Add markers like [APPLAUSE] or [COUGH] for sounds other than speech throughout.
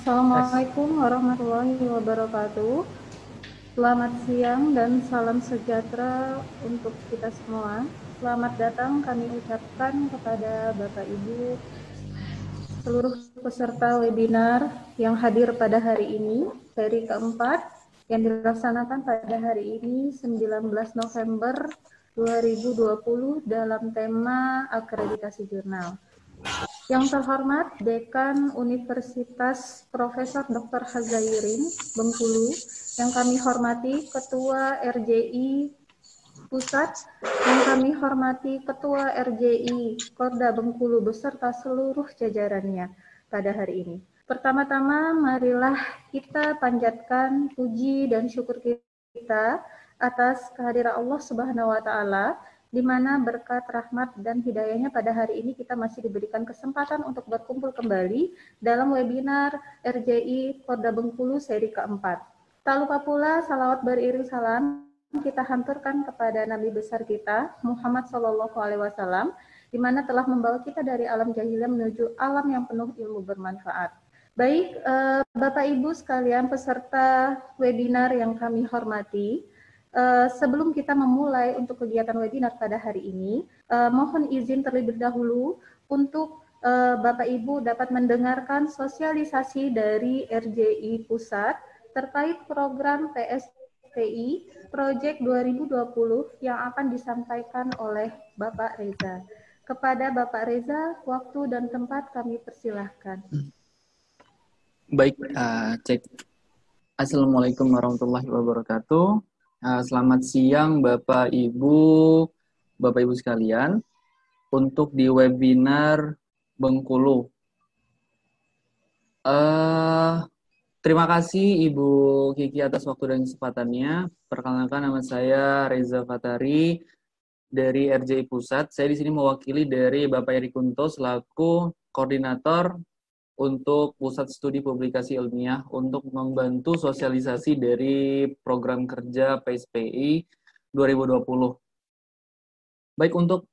Assalamualaikum warahmatullahi wabarakatuh. Selamat siang dan salam sejahtera untuk kita semua. Selamat datang kami ucapkan kepada Bapak Ibu seluruh peserta webinar yang hadir pada hari ini, seri keempat yang dilaksanakan pada hari ini 19 November 2020 dalam tema akreditasi jurnal. Yang terhormat Dekan Universitas Profesor Dr. Hazairin Bengkulu, yang kami hormati Ketua RJI Pusat, yang kami hormati Ketua RJI Korda Bengkulu beserta seluruh jajarannya pada hari ini. Pertama-tama marilah kita panjatkan puji dan syukur kita atas kehadiran Allah Subhanahu wa taala di mana berkat rahmat dan hidayahnya pada hari ini kita masih diberikan kesempatan untuk berkumpul kembali dalam webinar RJI Korda Bengkulu seri keempat. Tak lupa pula salawat beriring salam kita hanturkan kepada Nabi besar kita Muhammad Shallallahu Alaihi Wasallam di mana telah membawa kita dari alam jahiliyah menuju alam yang penuh ilmu bermanfaat. Baik, eh, Bapak Ibu sekalian peserta webinar yang kami hormati, Uh, sebelum kita memulai untuk kegiatan webinar pada hari ini, uh, mohon izin terlebih dahulu untuk uh, Bapak Ibu dapat mendengarkan sosialisasi dari RJI Pusat terkait program PSPI Project 2020 yang akan disampaikan oleh Bapak Reza. Kepada Bapak Reza, waktu dan tempat kami persilahkan. Baik, uh, cek. Assalamualaikum warahmatullahi wabarakatuh. Uh, selamat siang Bapak Ibu, Bapak Ibu sekalian. Untuk di webinar Bengkulu. Uh, terima kasih Ibu Kiki atas waktu dan kesempatannya. Perkenalkan nama saya Reza Fatari dari RJI Pusat. Saya di sini mewakili dari Bapak Eri Kunto selaku koordinator untuk Pusat Studi Publikasi Ilmiah untuk membantu sosialisasi dari program kerja PSPI 2020. Baik, untuk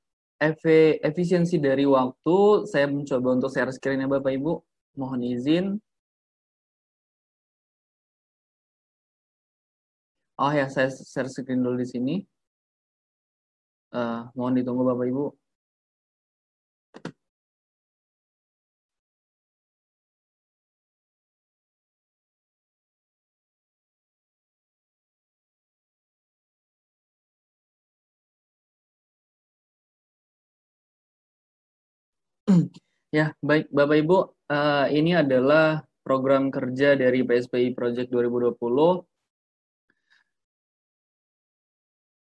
efisiensi dari waktu, saya mencoba untuk share screen ya Bapak Ibu. Mohon izin. Oh ya, saya share screen dulu di sini. Uh, mohon ditunggu Bapak Ibu. [CLEARS THROAT] Ya, baik Bapak Ibu, uh, ini adalah program kerja dari PSPI Project 2020.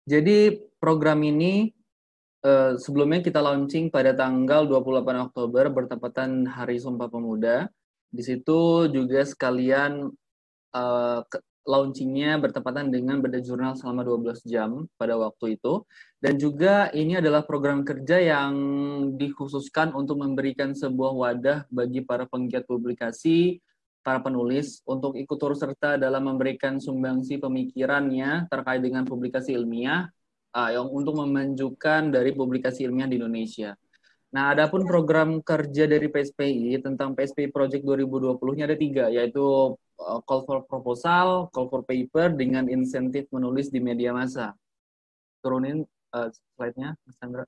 Jadi program ini uh, sebelumnya kita launching pada tanggal 28 Oktober bertepatan Hari Sumpah Pemuda. Di situ juga sekalian uh, launchingnya bertepatan dengan beda jurnal selama 12 jam pada waktu itu. Dan juga ini adalah program kerja yang dikhususkan untuk memberikan sebuah wadah bagi para penggiat publikasi, para penulis untuk ikut turut serta dalam memberikan sumbangsi pemikirannya terkait dengan publikasi ilmiah uh, yang untuk memajukan dari publikasi ilmiah di Indonesia. Nah, adapun program kerja dari PSPI tentang PSPI Project 2020-nya ada tiga, yaitu call for proposal, call for paper dengan insentif menulis di media massa. Turunin uh, slide-nya, Mas Chandra.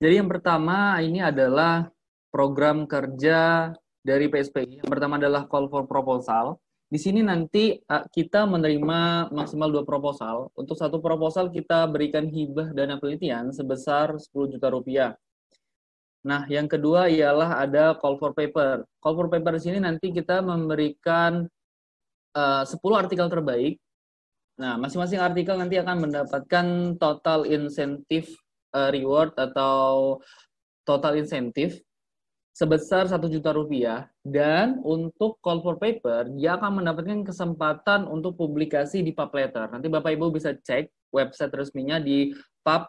Jadi yang pertama ini adalah program kerja dari PSPI. Yang pertama adalah call for proposal. Di sini nanti uh, kita menerima maksimal dua proposal. Untuk satu proposal kita berikan hibah dana penelitian sebesar 10 juta rupiah. Nah, yang kedua ialah ada call for paper. Call for paper di sini nanti kita memberikan uh, 10 artikel terbaik. Nah, masing-masing artikel nanti akan mendapatkan total insentif uh, reward atau total insentif sebesar satu juta rupiah dan untuk call for paper dia akan mendapatkan kesempatan untuk publikasi di pub letter. Nanti Bapak Ibu bisa cek website resminya di pub.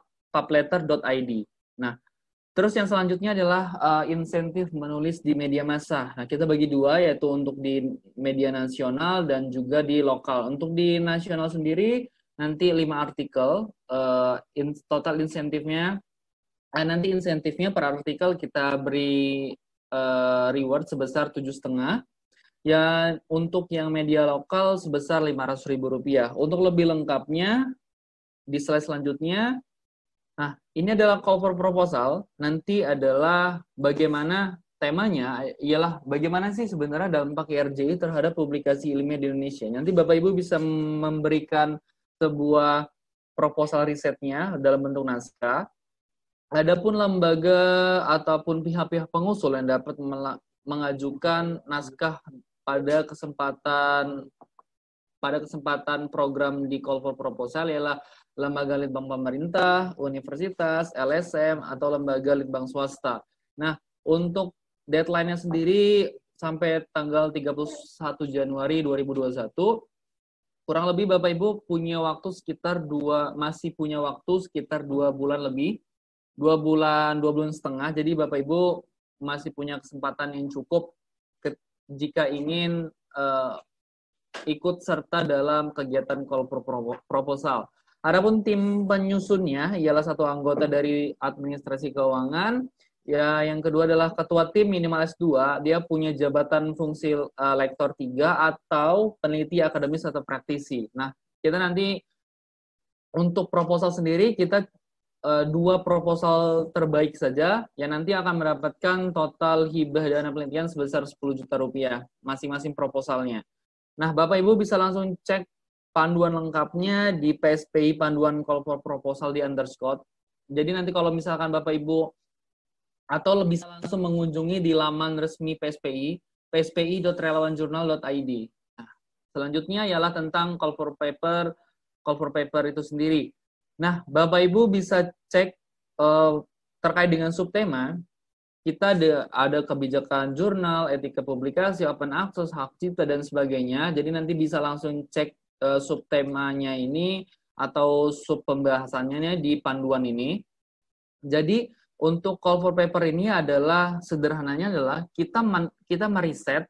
Terus yang selanjutnya adalah uh, insentif menulis di media massa. Nah, kita bagi dua yaitu untuk di media nasional dan juga di lokal. Untuk di nasional sendiri nanti lima artikel uh, in, total insentifnya uh, nanti insentifnya per artikel kita beri uh, reward sebesar tujuh setengah Ya, untuk yang media lokal sebesar Rp500.000. Untuk lebih lengkapnya, di slide selanjutnya, nah, ini adalah cover proposal. Nanti adalah bagaimana temanya ialah bagaimana sih sebenarnya dampak IRJI terhadap publikasi ilmiah di Indonesia. Nanti Bapak Ibu bisa memberikan sebuah proposal risetnya dalam bentuk naskah. Adapun lembaga ataupun pihak-pihak pengusul yang dapat mengajukan naskah pada kesempatan pada kesempatan program di call for proposal ialah lembaga litbang pemerintah, universitas, LSM atau lembaga litbang swasta. Nah, untuk deadline-nya sendiri sampai tanggal 31 Januari 2021 kurang lebih Bapak Ibu punya waktu sekitar dua masih punya waktu sekitar dua bulan lebih dua bulan dua bulan setengah jadi Bapak Ibu masih punya kesempatan yang cukup jika ingin uh, ikut serta dalam kegiatan call proposal. Adapun tim penyusunnya ialah satu anggota dari administrasi keuangan. Ya, yang kedua adalah ketua tim minimal S2, dia punya jabatan fungsi uh, lektor 3 atau peneliti akademis atau praktisi. Nah, kita nanti untuk proposal sendiri kita uh, dua proposal terbaik saja yang nanti akan mendapatkan total hibah dana penelitian sebesar 10 juta rupiah masing-masing proposalnya. Nah, Bapak Ibu bisa langsung cek panduan lengkapnya di PSPI panduan call for proposal di underscore. Jadi nanti kalau misalkan Bapak Ibu atau lebih langsung mengunjungi di laman resmi PSPI pspi.relawanjurnal.id. Nah, selanjutnya ialah tentang call for paper, call for paper itu sendiri. Nah, Bapak Ibu bisa cek uh, terkait dengan subtema, kita ada, ada kebijakan jurnal, etika publikasi, open access, hak cipta, dan sebagainya. Jadi nanti bisa langsung cek uh, subtemanya ini atau sub pembahasannya di panduan ini. Jadi untuk call for paper ini adalah sederhananya adalah kita man, kita meriset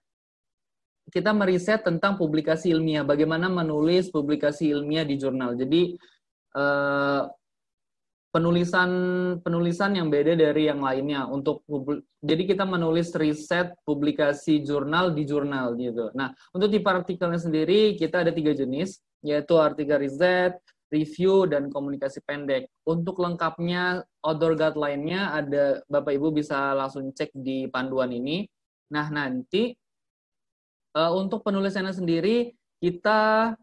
kita meriset tentang publikasi ilmiah, bagaimana menulis publikasi ilmiah di jurnal. Jadi uh, penulisan penulisan yang beda dari yang lainnya untuk jadi kita menulis riset publikasi jurnal di jurnal gitu. Nah untuk tipe artikelnya sendiri kita ada tiga jenis yaitu artikel riset, review dan komunikasi pendek. Untuk lengkapnya outdoor guideline-nya ada Bapak Ibu bisa langsung cek di panduan ini. Nah nanti uh, untuk penulisannya sendiri kita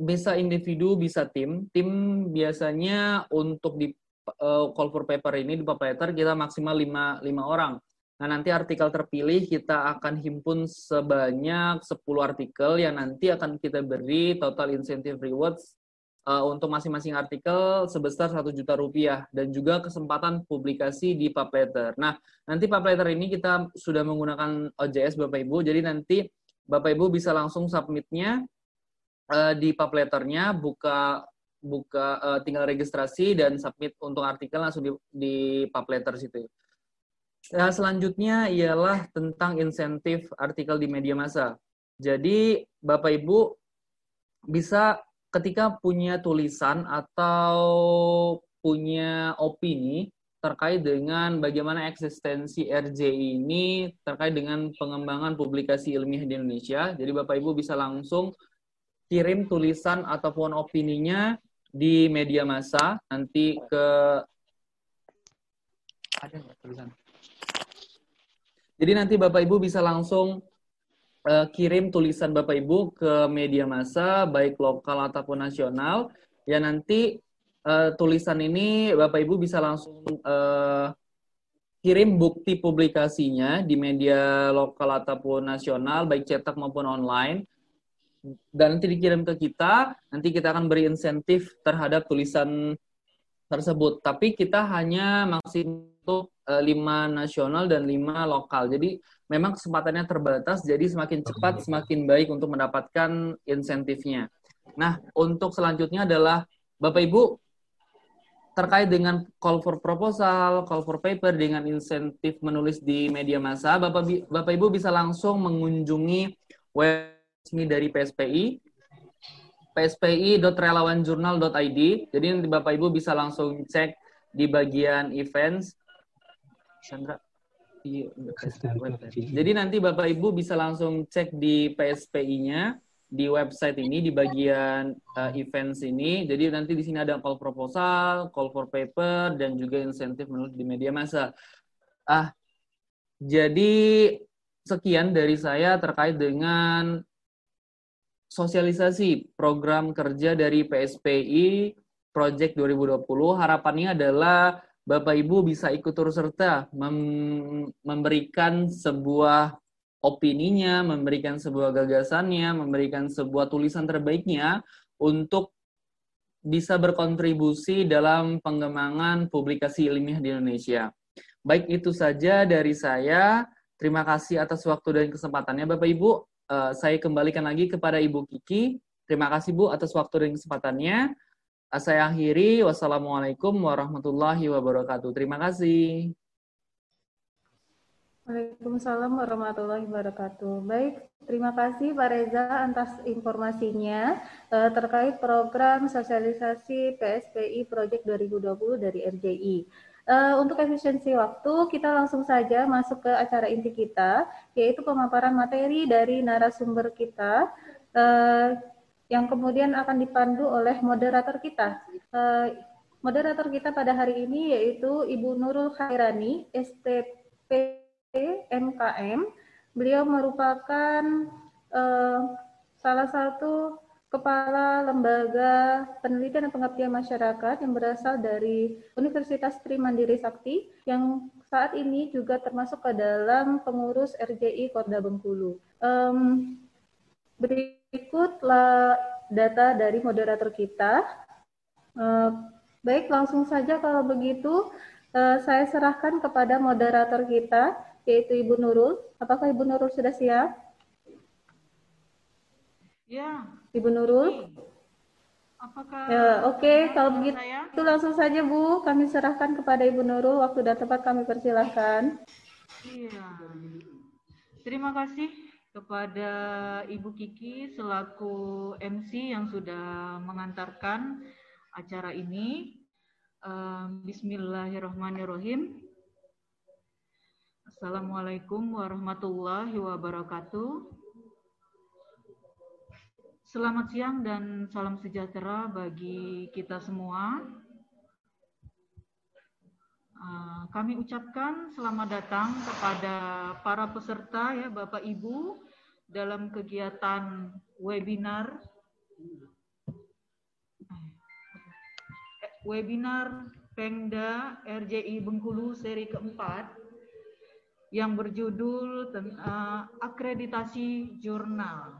bisa individu, bisa tim. Tim biasanya untuk di uh, call for paper ini di paper kita maksimal 5, 5 orang. Nah, nanti artikel terpilih kita akan himpun sebanyak 10 artikel yang nanti akan kita beri total incentive rewards uh, untuk masing-masing artikel sebesar 1 juta rupiah dan juga kesempatan publikasi di letter. Nah, nanti letter ini kita sudah menggunakan OJS Bapak Ibu, jadi nanti Bapak Ibu bisa langsung submitnya uh, di pub letternya buka buka uh, tinggal registrasi dan submit untuk artikel langsung di, di pub letter situ. Nah, selanjutnya ialah tentang insentif artikel di media massa. Jadi Bapak Ibu bisa ketika punya tulisan atau punya opini terkait dengan bagaimana eksistensi RJI ini terkait dengan pengembangan publikasi ilmiah di Indonesia. Jadi Bapak Ibu bisa langsung kirim tulisan ataupun opininya di media massa nanti ke ada tulisan? Jadi nanti Bapak Ibu bisa langsung uh, kirim tulisan Bapak Ibu ke media massa baik lokal ataupun nasional. Ya nanti uh, tulisan ini Bapak Ibu bisa langsung uh, kirim bukti publikasinya di media lokal ataupun nasional baik cetak maupun online dan nanti dikirim ke kita, nanti kita akan beri insentif terhadap tulisan tersebut. Tapi kita hanya maksimal untuk uh, lima nasional dan lima lokal. Jadi memang kesempatannya terbatas, jadi semakin cepat semakin baik untuk mendapatkan insentifnya. Nah, untuk selanjutnya adalah Bapak Ibu terkait dengan call for proposal, call for paper dengan insentif menulis di media massa, Bapak Bapak Ibu bisa langsung mengunjungi web resmi dari PSPI pspi.relawanjurnal.id. Jadi nanti Bapak Ibu bisa langsung cek di bagian events. Sandra. Iya, Jadi nanti Bapak Ibu bisa langsung cek di PSPI-nya di website ini di bagian uh, events ini. Jadi nanti di sini ada call proposal, call for paper dan juga insentif menulis di media massa. Ah, jadi sekian dari saya terkait dengan sosialisasi program kerja dari PSPI Project 2020. Harapannya adalah Bapak Ibu bisa ikut turut serta mem memberikan sebuah opininya, memberikan sebuah gagasannya, memberikan sebuah tulisan terbaiknya untuk bisa berkontribusi dalam pengembangan publikasi ilmiah di Indonesia. Baik itu saja dari saya. Terima kasih atas waktu dan kesempatannya Bapak Ibu. Uh, saya kembalikan lagi kepada Ibu Kiki. Terima kasih Bu atas waktu dan kesempatannya. Saya akhiri. Wassalamualaikum warahmatullahi wabarakatuh. Terima kasih. Waalaikumsalam warahmatullahi wabarakatuh. Baik, terima kasih Pak Reza atas informasinya uh, terkait program sosialisasi PSPI Project 2020 dari RJI. Uh, untuk efisiensi waktu, kita langsung saja masuk ke acara inti kita, yaitu pemaparan materi dari narasumber kita. Uh, yang kemudian akan dipandu oleh moderator kita. Uh, moderator kita pada hari ini yaitu Ibu Nurul Khairani, STP MKM. Beliau merupakan uh, salah satu kepala lembaga penelitian dan pengabdian masyarakat yang berasal dari Universitas Trimandiri Sakti yang saat ini juga termasuk ke dalam pengurus RJI Kota Bengkulu. Um, Berikutlah data dari moderator kita. Uh, baik, langsung saja kalau begitu uh, saya serahkan kepada moderator kita, yaitu Ibu Nurul. Apakah Ibu Nurul sudah siap? Ya. Ibu Nurul. Apakah ya, Oke, okay. kalau begitu saya? itu langsung saja Bu, kami serahkan kepada Ibu Nurul. Waktu dan tempat kami persilahkan. Iya. Terima kasih kepada Ibu Kiki selaku MC yang sudah mengantarkan acara ini. Bismillahirrahmanirrahim. Assalamualaikum warahmatullahi wabarakatuh. Selamat siang dan salam sejahtera bagi kita semua. Ah, kami ucapkan selamat datang kepada para peserta ya Bapak Ibu dalam kegiatan webinar webinar Pengda RJI Bengkulu seri keempat yang berjudul uh, akreditasi jurnal.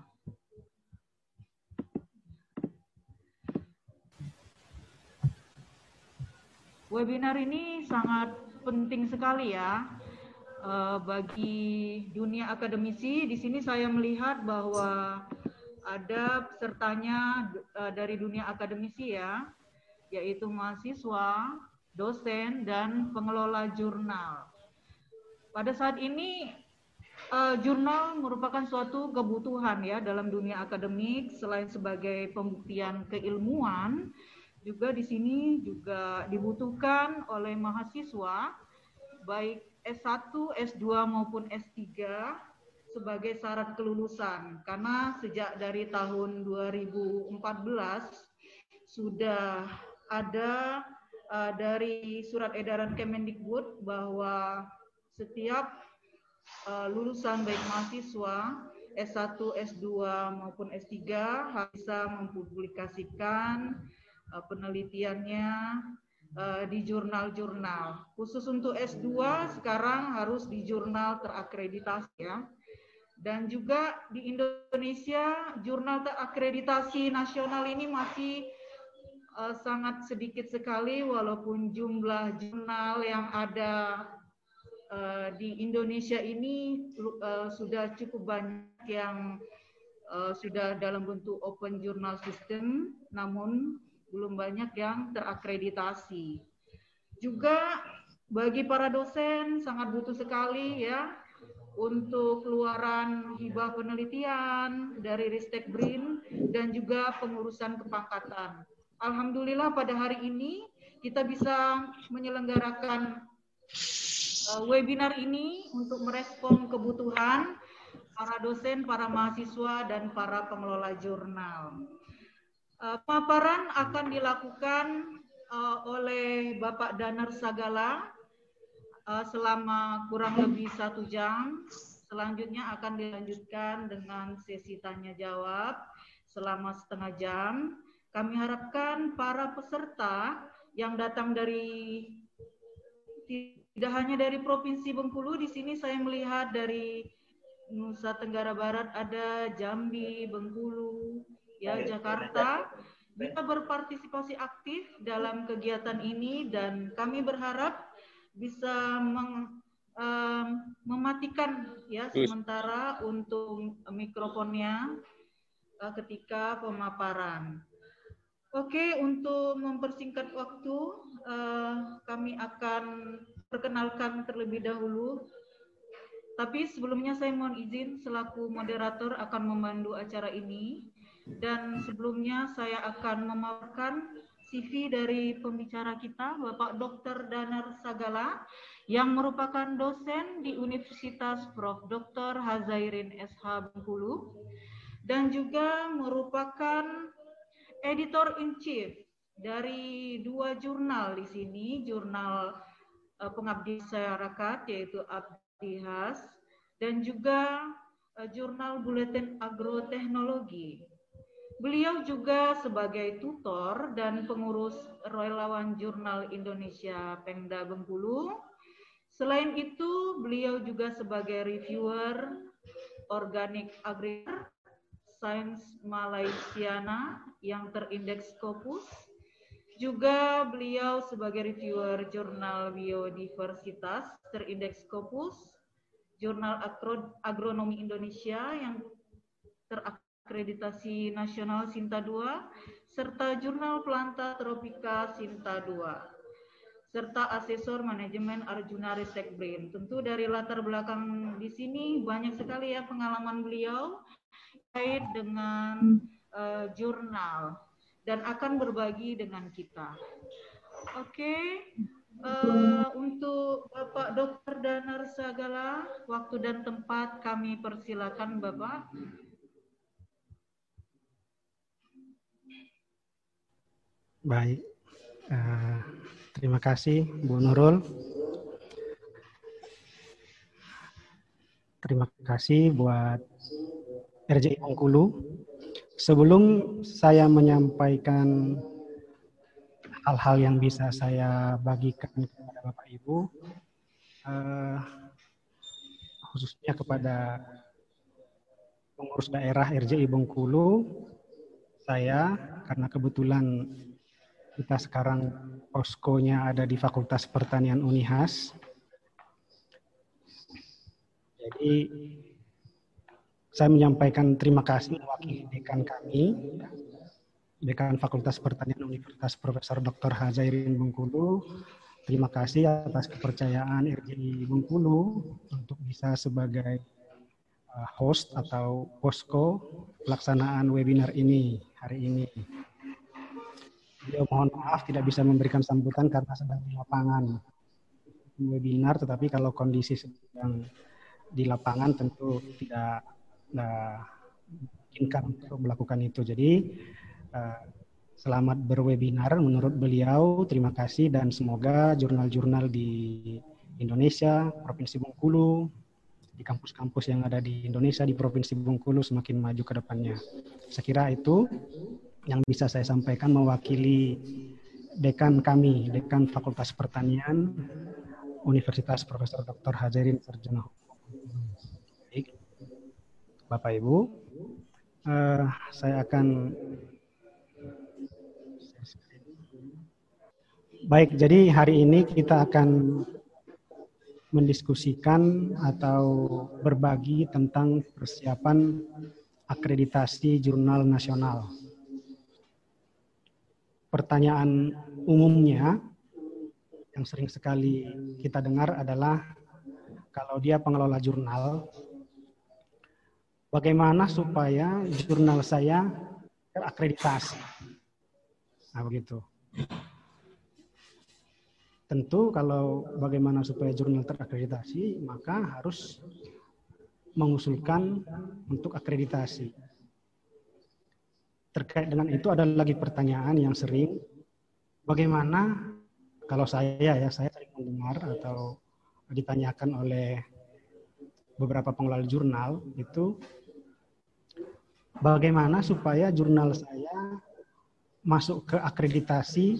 Webinar ini sangat penting sekali ya uh, bagi dunia akademisi. Di sini saya melihat bahwa ada pesertanya uh, dari dunia akademisi ya, yaitu mahasiswa, dosen, dan pengelola jurnal. Pada saat ini uh, jurnal merupakan suatu kebutuhan ya dalam dunia akademik selain sebagai pembuktian keilmuan juga di sini juga dibutuhkan oleh mahasiswa baik S1, S2 maupun S3 sebagai syarat kelulusan. Karena sejak dari tahun 2014 sudah ada uh, dari surat edaran Kemendikbud bahwa setiap uh, lulusan baik mahasiswa S1, S2 maupun S3 bisa mempublikasikan uh, penelitiannya uh, di jurnal-jurnal. Khusus untuk S2 sekarang harus di jurnal terakreditasi ya. Dan juga di Indonesia jurnal terakreditasi nasional ini masih uh, sangat sedikit sekali walaupun jumlah jurnal yang ada di Indonesia ini sudah cukup banyak yang sudah dalam bentuk open journal system namun belum banyak yang terakreditasi. Juga bagi para dosen sangat butuh sekali ya untuk keluaran hibah penelitian dari Ristek BRIN dan juga pengurusan kepangkatan. Alhamdulillah pada hari ini kita bisa menyelenggarakan uh, webinar ini untuk merespon kebutuhan para dosen, para mahasiswa, dan para pengelola jurnal. Uh, pemaparan akan dilakukan uh, oleh Bapak Danar Sagala uh, selama kurang lebih satu jam. Selanjutnya akan dilanjutkan dengan sesi tanya jawab selama setengah jam. Kami harapkan para peserta yang datang dari tidak hanya dari Provinsi Bengkulu, di sini saya melihat dari Nusa Tenggara Barat ada Jambi, Bengkulu, ya Jakarta bisa berpartisipasi aktif dalam kegiatan ini dan kami berharap bisa meng, um, mematikan ya sementara untuk mikrofonnya uh, ketika pemaparan. Oke, untuk mempersingkat waktu, uh, kami akan perkenalkan terlebih dahulu. Tapi sebelumnya saya mohon izin selaku moderator akan memandu acara ini. Dan sebelumnya saya akan memaparkan CV dari pembicara kita, Bapak Dr. Danar Sagala, yang merupakan dosen di Universitas Prof. Dr. Hazairin SH Bengkulu, dan juga merupakan editor in chief dari dua jurnal di sini, jurnal uh, pengabdi masyarakat yaitu Abdihas dan juga uh, jurnal buletin agroteknologi. Beliau juga sebagai tutor dan pengurus relawan jurnal Indonesia Pemda Bengkulu. Selain itu, beliau juga sebagai reviewer organik agri Sains Malaysiana yang terindeks Scopus. Juga beliau sebagai reviewer jurnal biodiversitas terindeks Scopus, jurnal agronomi Indonesia yang terakreditasi nasional Sinta 2, serta jurnal Planta Tropika Sinta 2 serta asesor manajemen Arjuna Ristek Brain. Tentu dari latar belakang di sini banyak sekali ya pengalaman beliau terkait dengan uh, jurnal dan akan berbagi dengan kita. Oke, okay. uh, eh, untuk Bapak Dr. Danar Sagala, waktu dan tempat kami persilakan Bapak. Baik, uh, terima kasih Bu Nurul. Terima kasih buat RJI Bengkulu. Sebelum saya menyampaikan hal-hal yang bisa saya bagikan kepada Bapak Ibu, uh, khususnya kepada pengurus daerah RJI Bengkulu, saya karena kebetulan kita sekarang poskonya ada di Fakultas Pertanian Unihas. Jadi saya menyampaikan terima kasih mewakili dekan kami, dekan Fakultas Pertanian Universitas Profesor Dr. Hazairin Bengkulu. Terima kasih atas kepercayaan RJI Bengkulu untuk bisa sebagai uh, host atau posko pelaksanaan webinar ini hari ini. Beliau mohon maaf tidak bisa memberikan sambutan karena sedang di lapangan webinar, tetapi kalau kondisi sedang di lapangan tentu tidak nah, untuk melakukan itu. Jadi uh, selamat berwebinar menurut beliau. Terima kasih dan semoga jurnal-jurnal di Indonesia, Provinsi Bengkulu, di kampus-kampus yang ada di Indonesia, di Provinsi Bengkulu semakin maju ke depannya. Saya kira itu yang bisa saya sampaikan mewakili dekan kami, dekan Fakultas Pertanian Universitas Profesor Dr. Hajarin Sarjana Bapak Ibu. Uh, saya akan Baik, jadi hari ini kita akan mendiskusikan atau berbagi tentang persiapan akreditasi jurnal nasional. Pertanyaan umumnya yang sering sekali kita dengar adalah kalau dia pengelola jurnal, bagaimana supaya jurnal saya terakreditasi. Nah, begitu. tentu kalau bagaimana supaya jurnal terakreditasi, maka harus mengusulkan untuk akreditasi. Terkait dengan itu ada lagi pertanyaan yang sering, bagaimana kalau saya ya, saya sering mendengar atau ditanyakan oleh beberapa pengelola jurnal itu bagaimana supaya jurnal saya masuk ke akreditasi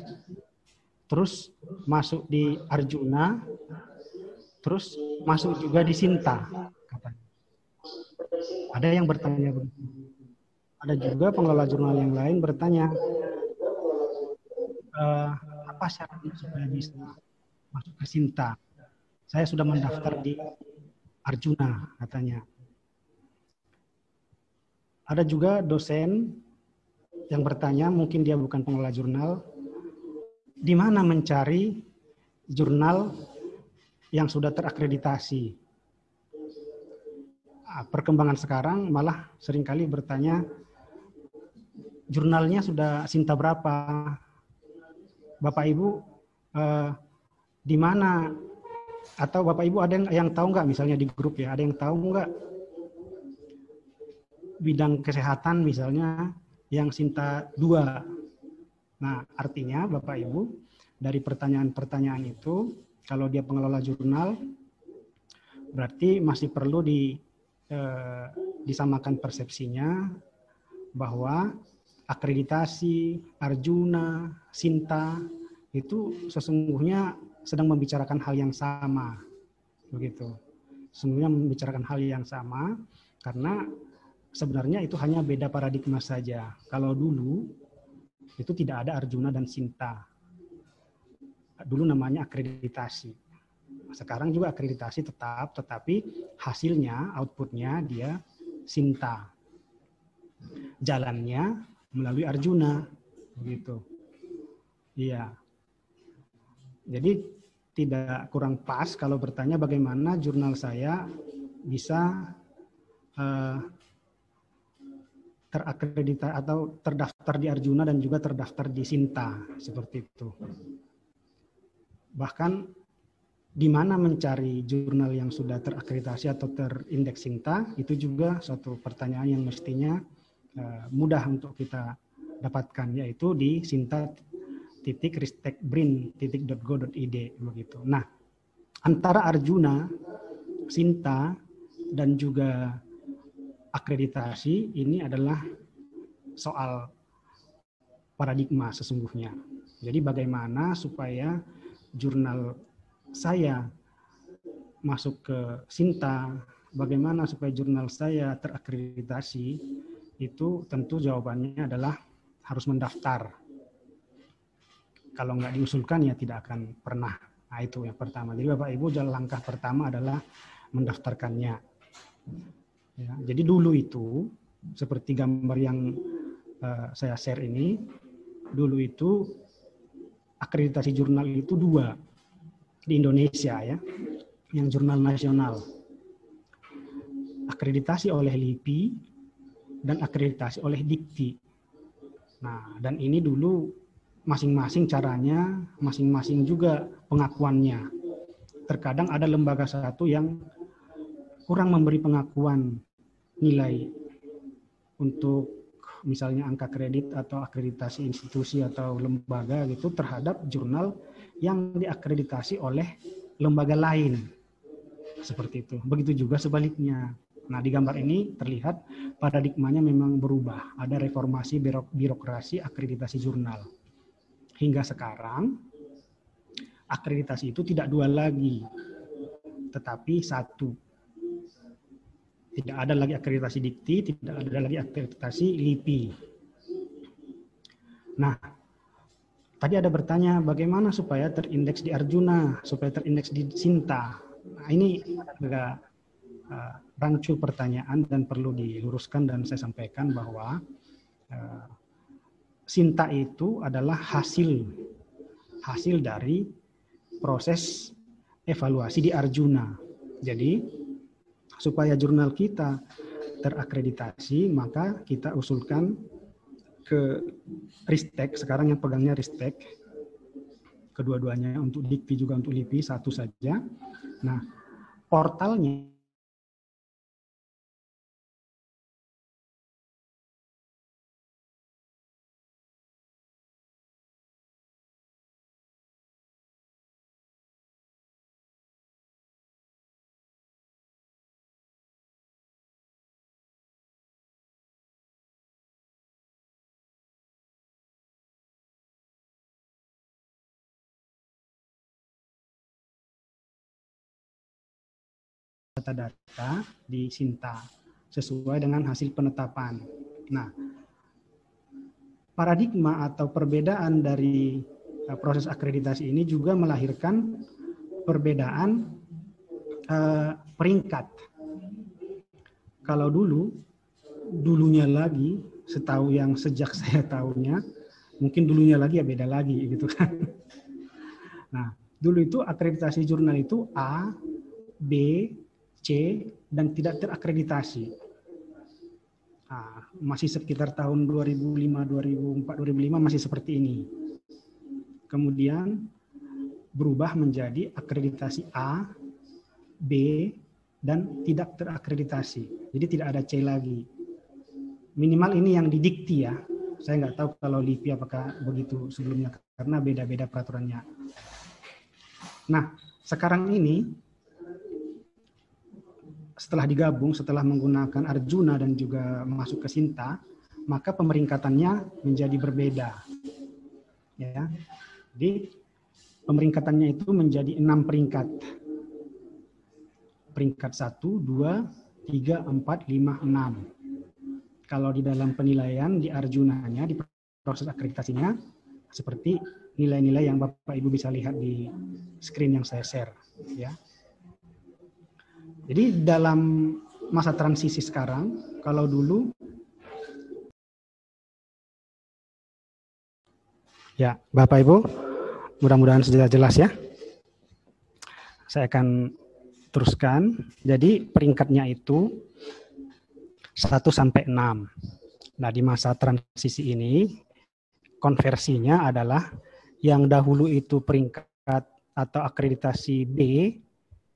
terus masuk di Arjuna, terus masuk juga di Sinta. Ada yang bertanya begitu. Ada juga pengelola jurnal yang lain bertanya, e, apa syaratnya supaya bisa masuk ke Sinta? Saya sudah mendaftar di Arjuna, katanya. Ada juga dosen yang bertanya, mungkin dia bukan pengelola jurnal, di mana mencari jurnal yang sudah terakreditasi. Ah, perkembangan sekarang malah sering kali bertanya, jurnalnya sudah Sinta berapa? Bapak Ibu, eh, di mana? Atau Bapak Ibu ada yang, yang tahu nggak misalnya di grup ya, ada yang tahu nggak bidang kesehatan misalnya yang Sinta 2 Nah, artinya Bapak Ibu, dari pertanyaan-pertanyaan itu, kalau dia pengelola jurnal, berarti masih perlu di, eh, disamakan persepsinya bahwa akreditasi, Arjuna, Sinta, itu sesungguhnya sedang membicarakan hal yang sama. Begitu. Sesungguhnya membicarakan hal yang sama, karena sebenarnya itu hanya beda paradigma saja. Kalau dulu itu tidak ada Arjuna dan Sinta. Dulu namanya akreditasi. Sekarang juga akreditasi tetap, tetapi hasilnya, outputnya dia Sinta. Jalannya melalui Arjuna, begitu. Iya. Jadi tidak kurang pas kalau bertanya bagaimana jurnal saya bisa uh, terakreditasi atau terdaftar di Arjuna dan juga terdaftar di Sinta seperti itu. Bahkan di mana mencari jurnal yang sudah terakreditasi atau terindeks Sinta itu juga suatu pertanyaan yang mestinya uh, mudah untuk kita dapatkan yaitu di Sinta titik ristekbrin titik .go.id begitu. Nah antara Arjuna, Sinta dan juga akreditasi ini adalah soal paradigma sesungguhnya. Jadi bagaimana supaya jurnal saya masuk ke Sinta, bagaimana supaya jurnal saya terakreditasi, itu tentu jawabannya adalah harus mendaftar. Kalau nggak diusulkan ya tidak akan pernah. Nah itu yang pertama. Jadi Bapak Ibu jalan langkah pertama adalah mendaftarkannya. Ya, jadi dulu itu seperti gambar yang uh, saya share ini, dulu itu akreditasi jurnal itu dua di Indonesia ya, yang jurnal nasional. Akreditasi oleh LIPI dan akreditasi oleh Dikti. Nah, dan ini dulu masing-masing caranya, masing-masing juga pengakuannya. Terkadang ada lembaga satu yang kurang memberi pengakuan nilai untuk misalnya angka kredit atau akreditasi institusi atau lembaga gitu terhadap jurnal yang diakreditasi oleh lembaga lain. Seperti itu. Begitu juga sebaliknya. Nah, di gambar ini terlihat paradigmanya memang berubah. Ada reformasi birokrasi akreditasi jurnal. Hingga sekarang, akreditasi itu tidak dua lagi, tetapi satu tidak ada lagi akreditasi dikti, tidak ada lagi akreditasi LIPI. Nah, tadi ada bertanya bagaimana supaya terindeks di Arjuna, supaya terindeks di Sinta. Nah, ini agak uh, rancu pertanyaan dan perlu diluruskan dan saya sampaikan bahwa uh, Sinta itu adalah hasil hasil dari proses evaluasi di Arjuna. Jadi supaya jurnal kita terakreditasi, maka kita usulkan ke Ristek, sekarang yang pegangnya Ristek, kedua-duanya untuk dikti juga untuk LIPI satu saja. Nah, portalnya data-data di Sinta sesuai dengan hasil penetapan. Nah, paradigma atau perbedaan dari uh, proses akreditasi ini juga melahirkan perbedaan uh, peringkat. Kalau dulu, dulunya lagi, setahu yang sejak [LAUGHS] saya tahunya, mungkin dulunya lagi ya beda lagi gitu kan. Nah, dulu itu akreditasi jurnal itu A, B, C dan tidak terakreditasi. Nah, masih sekitar tahun 2005, 2004, 2005 masih seperti ini. Kemudian berubah menjadi akreditasi A, B, dan tidak terakreditasi. Jadi tidak ada C lagi. Minimal ini yang didikti ya. Saya nggak tahu kalau LIPI apakah begitu sebelumnya karena beda-beda peraturannya. Nah, sekarang ini setelah digabung, setelah menggunakan Arjuna dan juga masuk ke Sinta, maka pemeringkatannya menjadi berbeda. Ya, jadi pemeringkatannya itu menjadi enam peringkat. Peringkat satu, dua, tiga, empat, lima, enam. Kalau di dalam penilaian di Arjunanya, di proses akreditasinya, seperti nilai-nilai yang Bapak Ibu bisa lihat di screen yang saya share. Ya. Jadi dalam masa transisi sekarang, kalau dulu Ya, Bapak Ibu, mudah-mudahan sudah jelas ya. Saya akan teruskan. Jadi peringkatnya itu 1 sampai 6. Nah, di masa transisi ini konversinya adalah yang dahulu itu peringkat atau akreditasi B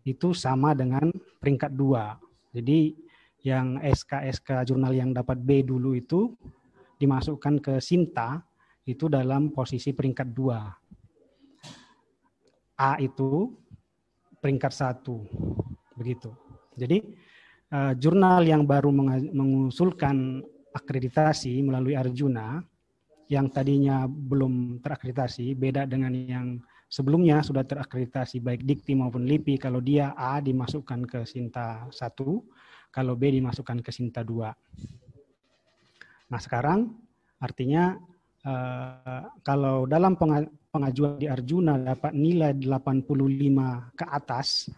itu sama dengan peringkat dua. Jadi yang SK-SK jurnal yang dapat B dulu itu dimasukkan ke Sinta itu dalam posisi peringkat dua. A itu peringkat satu, begitu. Jadi uh, jurnal yang baru mengusulkan akreditasi melalui Arjuna yang tadinya belum terakreditasi beda dengan yang sebelumnya sudah terakreditasi baik Dikti maupun LIPI. Kalau dia A dimasukkan ke Sinta 1, kalau B dimasukkan ke Sinta 2. Nah sekarang artinya eh, kalau dalam pengajuan di Arjuna dapat nilai 85 ke atas,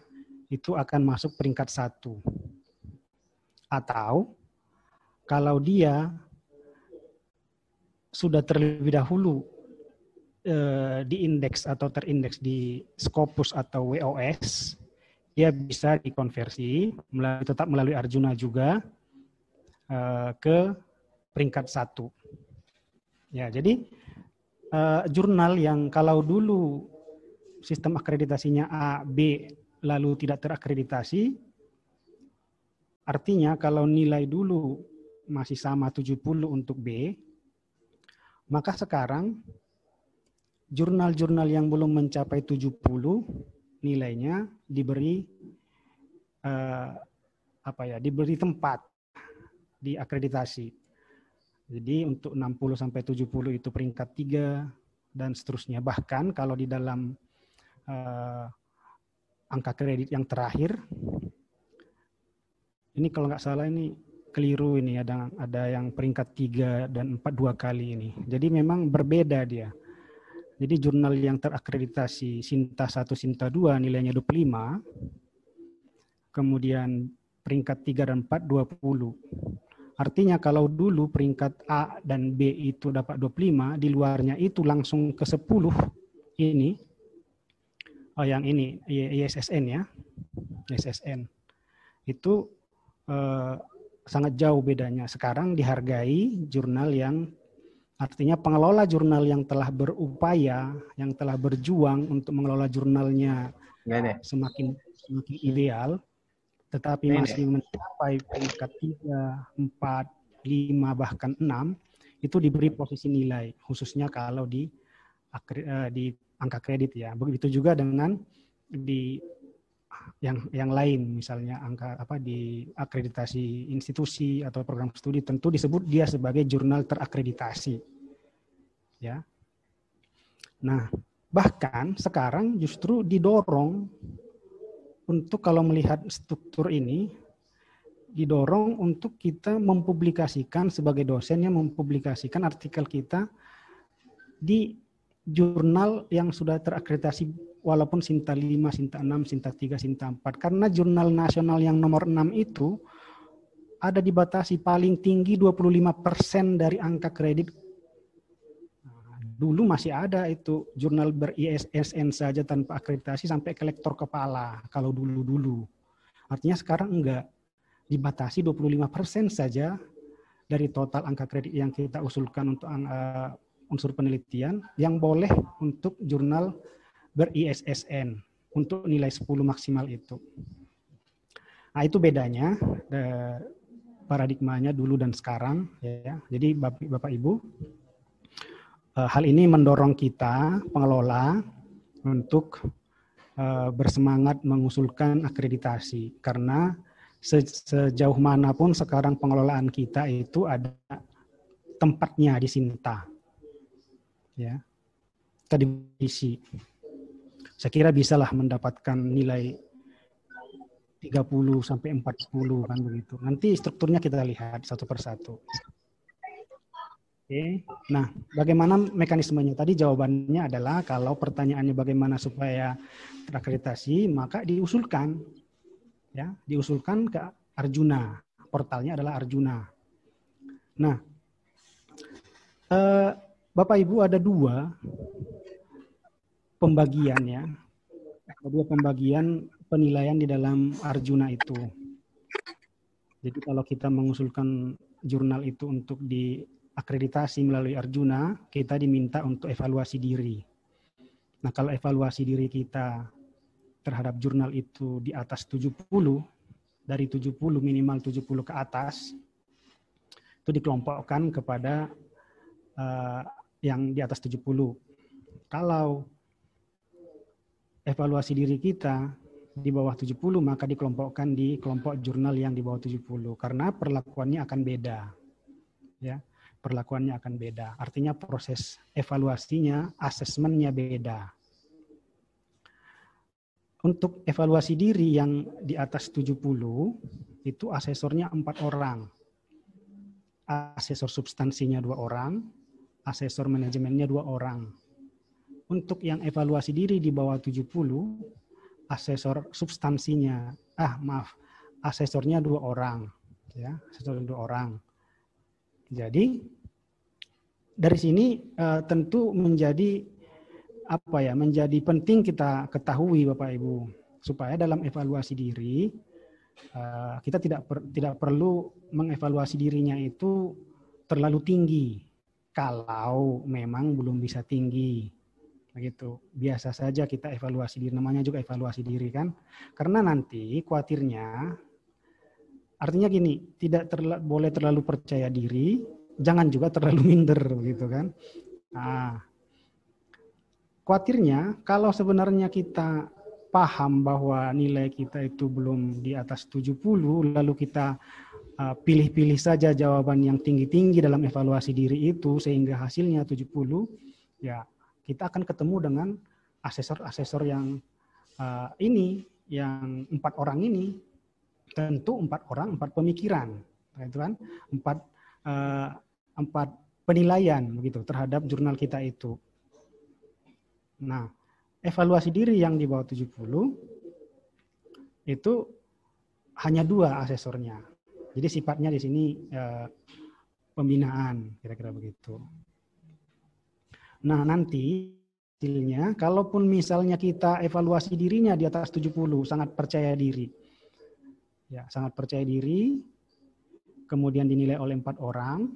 itu akan masuk peringkat satu. Atau kalau dia sudah terlebih dahulu eh, diindeks atau terindeks di Scopus atau WOS, dia bisa dikonversi melalui, tetap melalui Arjuna juga eh, ke peringkat satu. Ya, jadi eh, jurnal yang kalau dulu sistem akreditasinya A, B, lalu tidak terakreditasi, artinya kalau nilai dulu masih sama 70 untuk B, maka sekarang jurnal-jurnal yang belum mencapai 70 nilainya diberi uh, apa ya diberi tempat di akreditasi. Jadi untuk 60 sampai 70 itu peringkat 3 dan seterusnya. Bahkan kalau di dalam uh, angka kredit yang terakhir ini kalau nggak salah ini keliru ini ada ada yang peringkat 3 dan 4 dua kali ini. Jadi memang berbeda dia. Jadi jurnal yang terakreditasi Sinta 1, Sinta 2 nilainya 25. Kemudian peringkat 3 dan 4 20. Artinya kalau dulu peringkat A dan B itu dapat 25, di luarnya itu langsung ke 10 ini. Oh yang ini ISSN ya. ISSN. Itu eh, sangat jauh bedanya. Sekarang dihargai jurnal yang Artinya pengelola jurnal yang telah berupaya, yang telah berjuang untuk mengelola jurnalnya Nenek. semakin semakin ideal, tetapi masih mencapai peringkat 3, 4, 5, bahkan 6, itu diberi posisi nilai, khususnya kalau di, eh, di angka kredit ya. Begitu juga dengan di yang yang lain misalnya angka apa di akreditasi institusi atau program studi tentu disebut dia sebagai jurnal terakreditasi. Ya. Nah bahkan sekarang justru didorong untuk kalau melihat struktur ini didorong untuk kita mempublikasikan sebagai dosen yang mempublikasikan artikel kita di jurnal yang sudah terakreditasi walaupun Sinta 5, Sinta 6, Sinta 3, Sinta 4. Karena jurnal nasional yang nomor 6 itu ada dibatasi paling tinggi 25% dari angka kredit. Nah, Dulu masih ada itu jurnal ber-ISSN saja tanpa akreditasi sampai ke lektor kepala kalau dulu-dulu. Artinya sekarang enggak dibatasi 25% saja dari total angka kredit yang kita usulkan untuk uh, unsur penelitian yang boleh untuk jurnal ber-ISSN untuk nilai 10 maksimal itu. Nah, itu bedanya eh, paradigmanya dulu dan sekarang ya. Jadi Bapak, Bapak Ibu eh, hal ini mendorong kita pengelola untuk eh, bersemangat mengusulkan akreditasi karena se- sejauh mana pun sekarang pengelolaan kita itu ada tempatnya di Sinta ya. Kita divisi saya kira bisalah mendapatkan nilai 30 sampai 40 kan begitu. Nanti strukturnya kita lihat satu persatu. Oke. Nah bagaimana mekanismenya? Tadi jawabannya adalah kalau pertanyaannya bagaimana supaya terakreditasi maka diusulkan. Ya diusulkan ke Arjuna. Portalnya adalah Arjuna. Nah eh, Bapak Ibu ada dua pembagian ya. Ada dua pembagian penilaian di dalam Arjuna itu. Jadi kalau kita mengusulkan jurnal itu untuk diakreditasi melalui Arjuna, kita diminta untuk evaluasi diri. Nah, kalau evaluasi diri kita terhadap jurnal itu di atas 70, dari 70 minimal 70 ke atas, itu dikelompokkan kepada uh, yang di atas 70. Kalau evaluasi diri kita di bawah 70 maka dikelompokkan di kelompok jurnal yang di bawah 70 karena perlakuannya akan beda. Ya, perlakuannya akan beda. Artinya proses evaluasinya, asesmennya beda. Untuk evaluasi diri yang di atas 70 itu asesornya empat orang. Asesor substansinya dua orang, asesor manajemennya dua orang. Untuk yang evaluasi diri di bawah 70, asesor substansinya, ah maaf, asesornya dua orang, ya, asesor dua orang. Jadi dari sini uh, tentu menjadi apa ya, menjadi penting kita ketahui Bapak Ibu supaya dalam evaluasi diri uh, kita tidak per, tidak perlu mengevaluasi dirinya itu terlalu tinggi kalau memang belum bisa tinggi begitu. Biasa saja kita evaluasi diri namanya juga evaluasi diri kan. Karena nanti khawatirnya artinya gini tidak terla, boleh terlalu percaya diri jangan juga terlalu minder gitu kan. Nah khawatirnya kalau sebenarnya kita paham bahwa nilai kita itu belum di atas 70 lalu kita pilih-pilih uh, saja jawaban yang tinggi-tinggi dalam evaluasi diri itu sehingga hasilnya 70 ya kita akan ketemu dengan asesor-asesor yang uh, ini yang empat orang ini. Tentu empat orang empat pemikiran itu kan? Empat uh, empat penilaian begitu terhadap jurnal kita itu. Nah evaluasi diri yang di bawah 70 itu hanya dua asesornya jadi sifatnya di sini uh, pembinaan kira-kira begitu Nah, nanti hasilnya, kalaupun misalnya kita evaluasi dirinya di atas 70, sangat percaya diri. Ya, sangat percaya diri, kemudian dinilai oleh empat orang,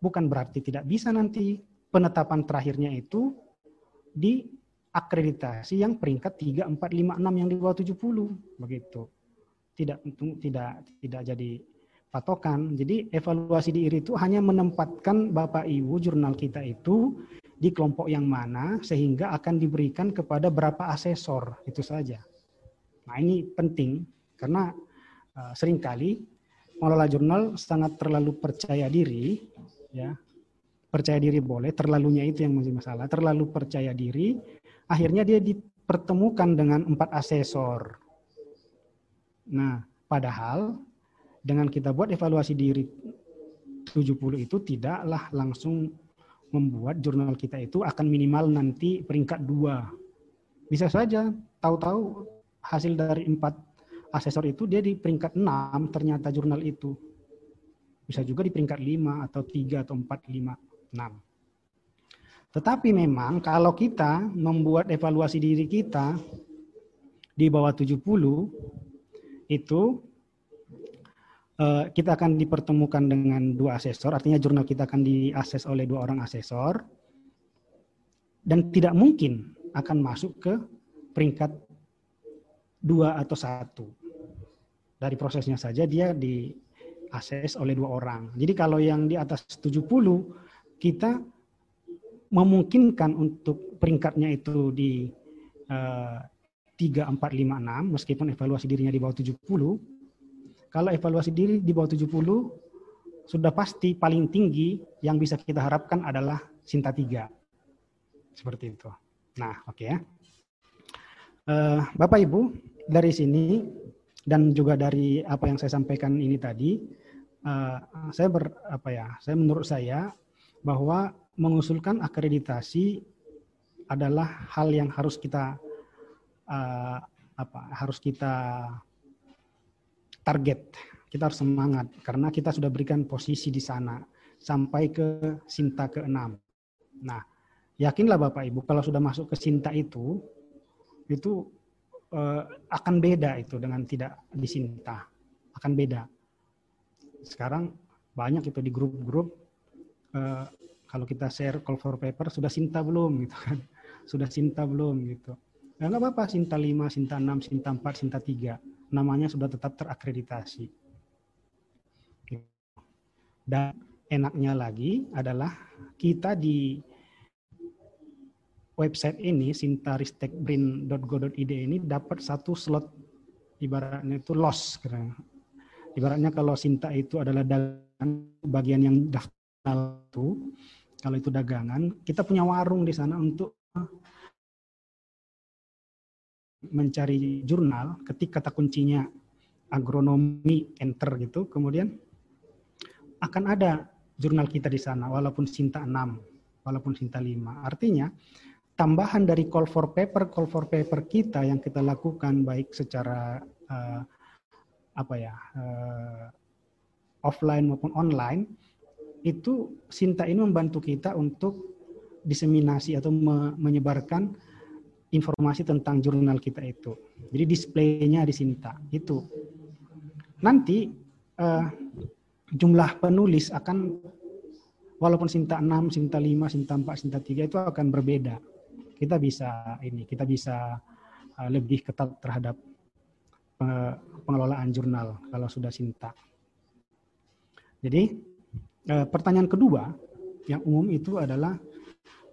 bukan berarti tidak bisa nanti penetapan terakhirnya itu di akreditasi yang peringkat 3, 4, 5, 6 yang di bawah 70 begitu. Tidak tidak tidak jadi patokan. Jadi evaluasi di IRI itu hanya menempatkan Bapak Ibu jurnal kita itu di kelompok yang mana sehingga akan diberikan kepada berapa asesor itu saja. Nah ini penting karena uh, sering kali pengelola jurnal sangat terlalu percaya diri ya percaya diri boleh, terlalunya itu yang masih masalah. Terlalu percaya diri, akhirnya dia dipertemukan dengan empat asesor. Nah, padahal dengan kita buat evaluasi diri 70 itu tidaklah langsung membuat jurnal kita itu akan minimal nanti peringkat dua. Bisa saja tahu-tahu hasil dari empat asesor itu dia di peringkat enam ternyata jurnal itu. Bisa juga di peringkat lima atau tiga atau empat lima. 6. Tetapi memang kalau kita membuat evaluasi diri kita di bawah 70 itu eh, kita akan dipertemukan dengan dua asesor, artinya jurnal kita akan diakses oleh dua orang asesor dan tidak mungkin akan masuk ke peringkat dua atau satu. Dari prosesnya saja dia diakses oleh dua orang. Jadi kalau yang di atas 70 kita memungkinkan untuk peringkatnya itu di uh, 3, 4, 5, 6, meskipun evaluasi dirinya di bawah 70, kalau evaluasi diri di bawah 70, sudah pasti paling tinggi yang bisa kita harapkan adalah Sinta 3. Seperti itu. Nah, oke okay ya. Uh, Bapak Ibu, dari sini dan juga dari apa yang saya sampaikan ini tadi, uh, saya ber apa ya, saya menurut saya bahwa mengusulkan akreditasi adalah hal yang harus kita uh, apa harus kita target kita harus semangat karena kita sudah berikan posisi di sana sampai ke Sinta ke-6. Nah, yakinlah Bapak Ibu kalau sudah masuk ke Sinta itu itu uh, akan beda itu dengan tidak di Sinta. Akan beda. Sekarang banyak itu di grup-grup uh, kalau kita share call for paper sudah Sinta belum gitu kan sudah Sinta belum gitu ya nggak apa-apa Sinta 5, Sinta 6, Sinta 4, Sinta 3 namanya sudah tetap terakreditasi. Dan enaknya lagi adalah kita di website ini sintaristekbrin.go.id ini dapat satu slot. Ibaratnya itu loss ibaratnya kalau Sinta itu adalah bagian yang daftar itu kalau itu dagangan kita punya warung di sana untuk mencari jurnal ketik kata kuncinya agronomi enter gitu kemudian akan ada jurnal kita di sana walaupun Sinta 6 walaupun Sinta 5 artinya tambahan dari call for paper call for paper kita yang kita lakukan baik secara uh, apa ya uh, offline maupun online itu Sinta ini membantu kita untuk diseminasi atau me menyebarkan informasi tentang jurnal kita itu. Jadi displaynya di Sinta itu. Nanti uh, jumlah penulis akan walaupun Sinta 6, Sinta 5, Sinta 4, Sinta 3 itu akan berbeda. Kita bisa ini, kita bisa uh, lebih ketat terhadap uh, pengelolaan jurnal kalau sudah Sinta. Jadi Eh, pertanyaan kedua yang umum itu adalah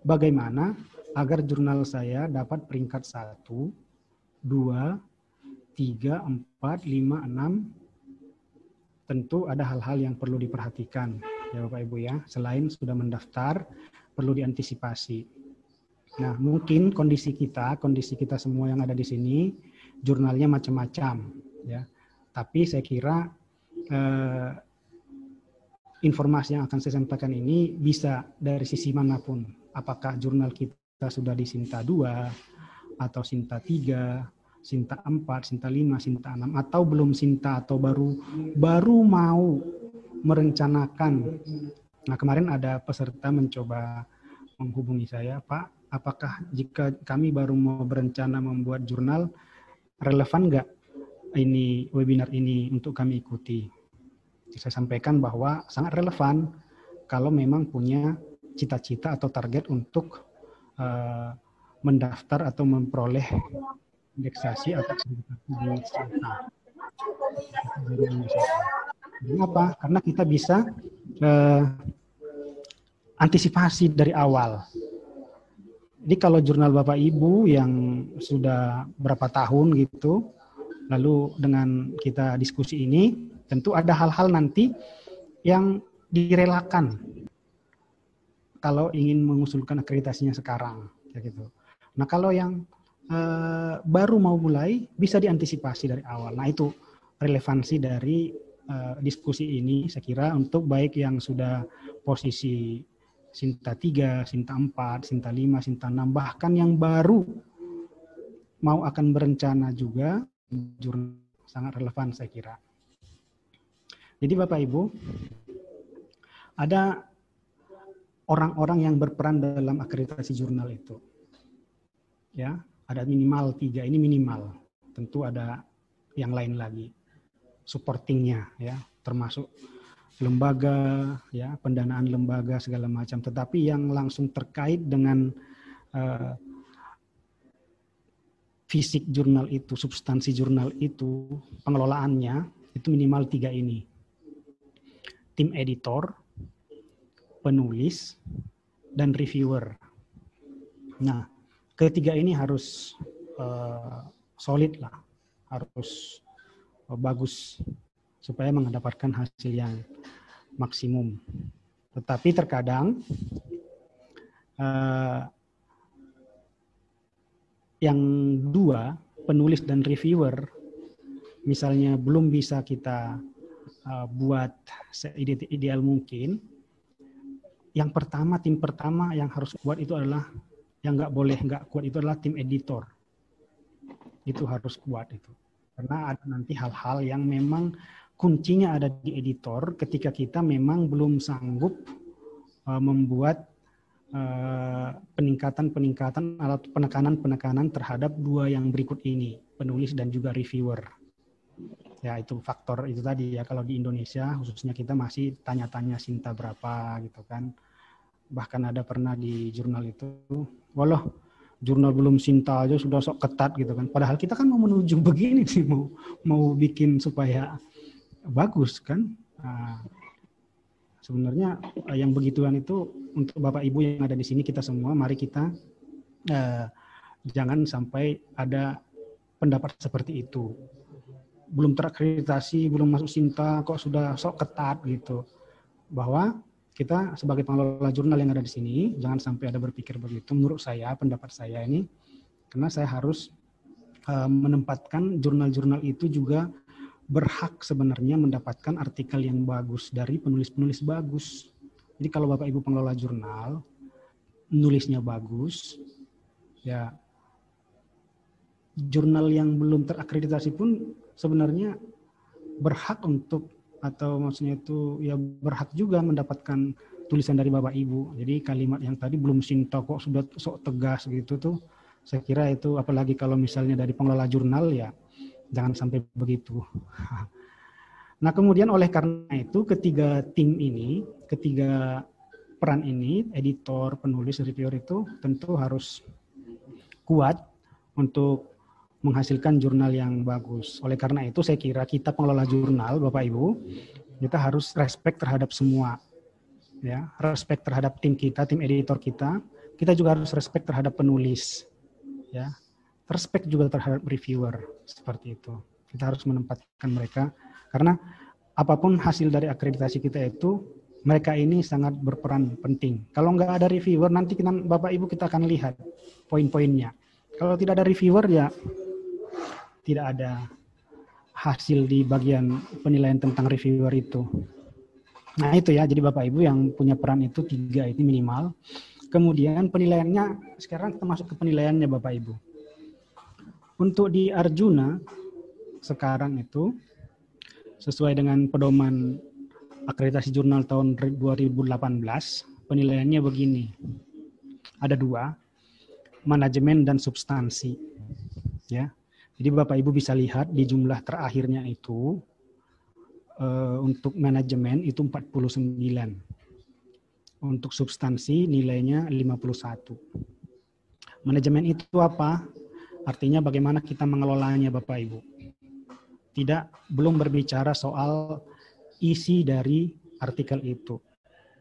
bagaimana agar jurnal saya dapat peringkat 1, 2, 3, 4, 5, 6. Tentu ada hal-hal yang perlu diperhatikan ya Bapak Ibu ya. Selain sudah mendaftar, perlu diantisipasi. Nah, mungkin kondisi kita, kondisi kita semua yang ada di sini, jurnalnya macam-macam ya. Tapi saya kira eh, informasi yang akan saya sampaikan ini bisa dari sisi mana pun. Apakah jurnal kita sudah di Sinta 2 atau Sinta 3, Sinta 4, Sinta 5, Sinta 6 atau belum Sinta atau baru baru mau merencanakan. Nah, kemarin ada peserta mencoba menghubungi saya, Pak, apakah jika kami baru mau berencana membuat jurnal relevan nggak ini webinar ini untuk kami ikuti? saya sampaikan bahwa sangat relevan kalau memang punya cita-cita atau target untuk uh, mendaftar atau memperoleh indeksasi atau Kenapa? Karena kita bisa uh, antisipasi dari awal. Jadi kalau jurnal Bapak Ibu yang sudah berapa tahun gitu, lalu dengan kita diskusi ini, tentu ada hal-hal nanti yang direlakan kalau ingin mengusulkan akreditasinya sekarang, ya gitu. Nah kalau yang uh, baru mau mulai bisa diantisipasi dari awal. Nah itu relevansi dari uh, diskusi ini, saya kira untuk baik yang sudah posisi Sinta 3, Sinta 4, Sinta 5, Sinta 6, bahkan yang baru mau akan berencana juga sangat relevan saya kira. Jadi Bapak Ibu, ada orang-orang yang berperan dalam akreditasi jurnal itu. Ya, ada minimal tiga, ini minimal. Tentu ada yang lain lagi, supportingnya ya, termasuk lembaga, ya pendanaan lembaga segala macam. Tetapi yang langsung terkait dengan uh, fisik jurnal itu, substansi jurnal itu, pengelolaannya itu minimal tiga ini. Tim editor, penulis, dan reviewer. Nah, ketiga ini harus uh, solid lah, harus uh, bagus supaya mendapatkan hasil yang maksimum. Tetapi terkadang uh, yang dua, penulis dan reviewer, misalnya belum bisa kita uh, buat ideal mungkin, yang pertama, tim pertama yang harus kuat itu adalah, yang nggak boleh nggak kuat itu adalah tim editor. Itu harus kuat itu. Karena ada nanti hal-hal yang memang kuncinya ada di editor ketika kita memang belum sanggup uh, membuat uh, peningkatan-peningkatan atau penekanan-penekanan terhadap dua yang berikut ini, penulis dan juga reviewer. Ya, itu faktor itu tadi ya kalau di Indonesia khususnya kita masih tanya-tanya Sinta berapa gitu kan. Bahkan ada pernah di jurnal itu, walau jurnal belum Sinta aja sudah sok ketat gitu kan. Padahal kita kan mau menuju [LAUGHS] begini sih mau mau bikin supaya bagus kan. Nah, sebenarnya eh, yang begituan itu untuk Bapak Ibu yang ada di sini kita semua mari kita eh, jangan sampai ada pendapat seperti itu. Belum terakreditasi, belum masuk Sinta kok sudah sok ketat gitu. Bahwa kita sebagai pengelola jurnal yang ada di sini jangan sampai ada berpikir begitu menurut saya pendapat saya ini karena saya harus uh, menempatkan jurnal-jurnal itu juga berhak sebenarnya mendapatkan artikel yang bagus dari penulis-penulis bagus. Jadi kalau Bapak Ibu pengelola jurnal, nulisnya bagus, ya jurnal yang belum terakreditasi pun sebenarnya berhak untuk atau maksudnya itu ya berhak juga mendapatkan tulisan dari Bapak Ibu. Jadi kalimat yang tadi belum sinta kok sudah sok tegas gitu tuh saya kira itu apalagi kalau misalnya dari pengelola jurnal ya Jangan sampai begitu. [LAUGHS] Nah, kemudian oleh karena itu ketiga tim ini, ketiga peran ini, editor, penulis, reviewer itu tentu harus kuat untuk menghasilkan jurnal yang bagus. Oleh karena itu saya kira kita pengelola jurnal, Bapak Ibu, kita harus respect terhadap semua. Ya, respect terhadap tim kita, tim editor kita. Kita juga harus respect terhadap penulis. Ya, respect juga terhadap reviewer seperti itu. Kita harus menempatkan mereka karena apa pun hasil dari akreditasi kita itu mereka ini sangat berperan penting. Kalau nggak ada reviewer nanti kita, Bapak Ibu kita akan lihat poin-poinnya. Kalau tidak ada reviewer ya tidak ada hasil di bagian penilaian tentang reviewer itu. Nah itu ya, jadi Bapak Ibu yang punya peran itu tiga itu minimal. Kemudian penilaiannya, sekarang kita masuk ke penilaiannya Bapak Ibu. Untuk di Arjuna sekarang itu sesuai dengan pedoman akreditasi jurnal tahun 2018 penilaiannya begini. Ada dua, manajemen dan substansi. Ya. Jadi Bapak Ibu bisa lihat di jumlah terakhirnya itu uh, untuk manajemen itu 49. Untuk substansi nilainya 51. Manajemen itu apa? Artinya bagaimana kita mengelolanya Bapak Ibu. Tidak belum berbicara soal isi dari artikel itu.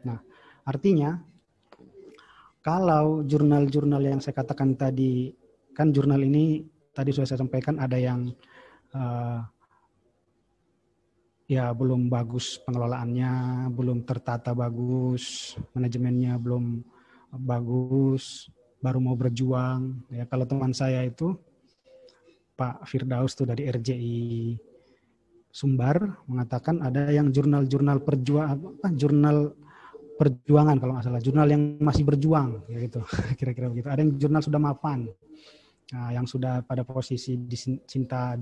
Nah, artinya kalau jurnal-jurnal yang saya katakan tadi, kan jurnal ini tadi sudah saya sampaikan ada yang uh, ya belum bagus pengelolaannya, belum tertata bagus, manajemennya belum bagus, baru mau berjuang. Ya kalau teman saya itu Pak Firdaus tuh dari RJI Sumbar mengatakan ada yang jurnal-jurnal perjuang apa jurnal perjuangan kalau nggak salah jurnal yang masih berjuang ya gitu. [LAUGHS] Kira-kira begitu. Ada yang jurnal sudah mapan nah, yang sudah pada posisi di cinta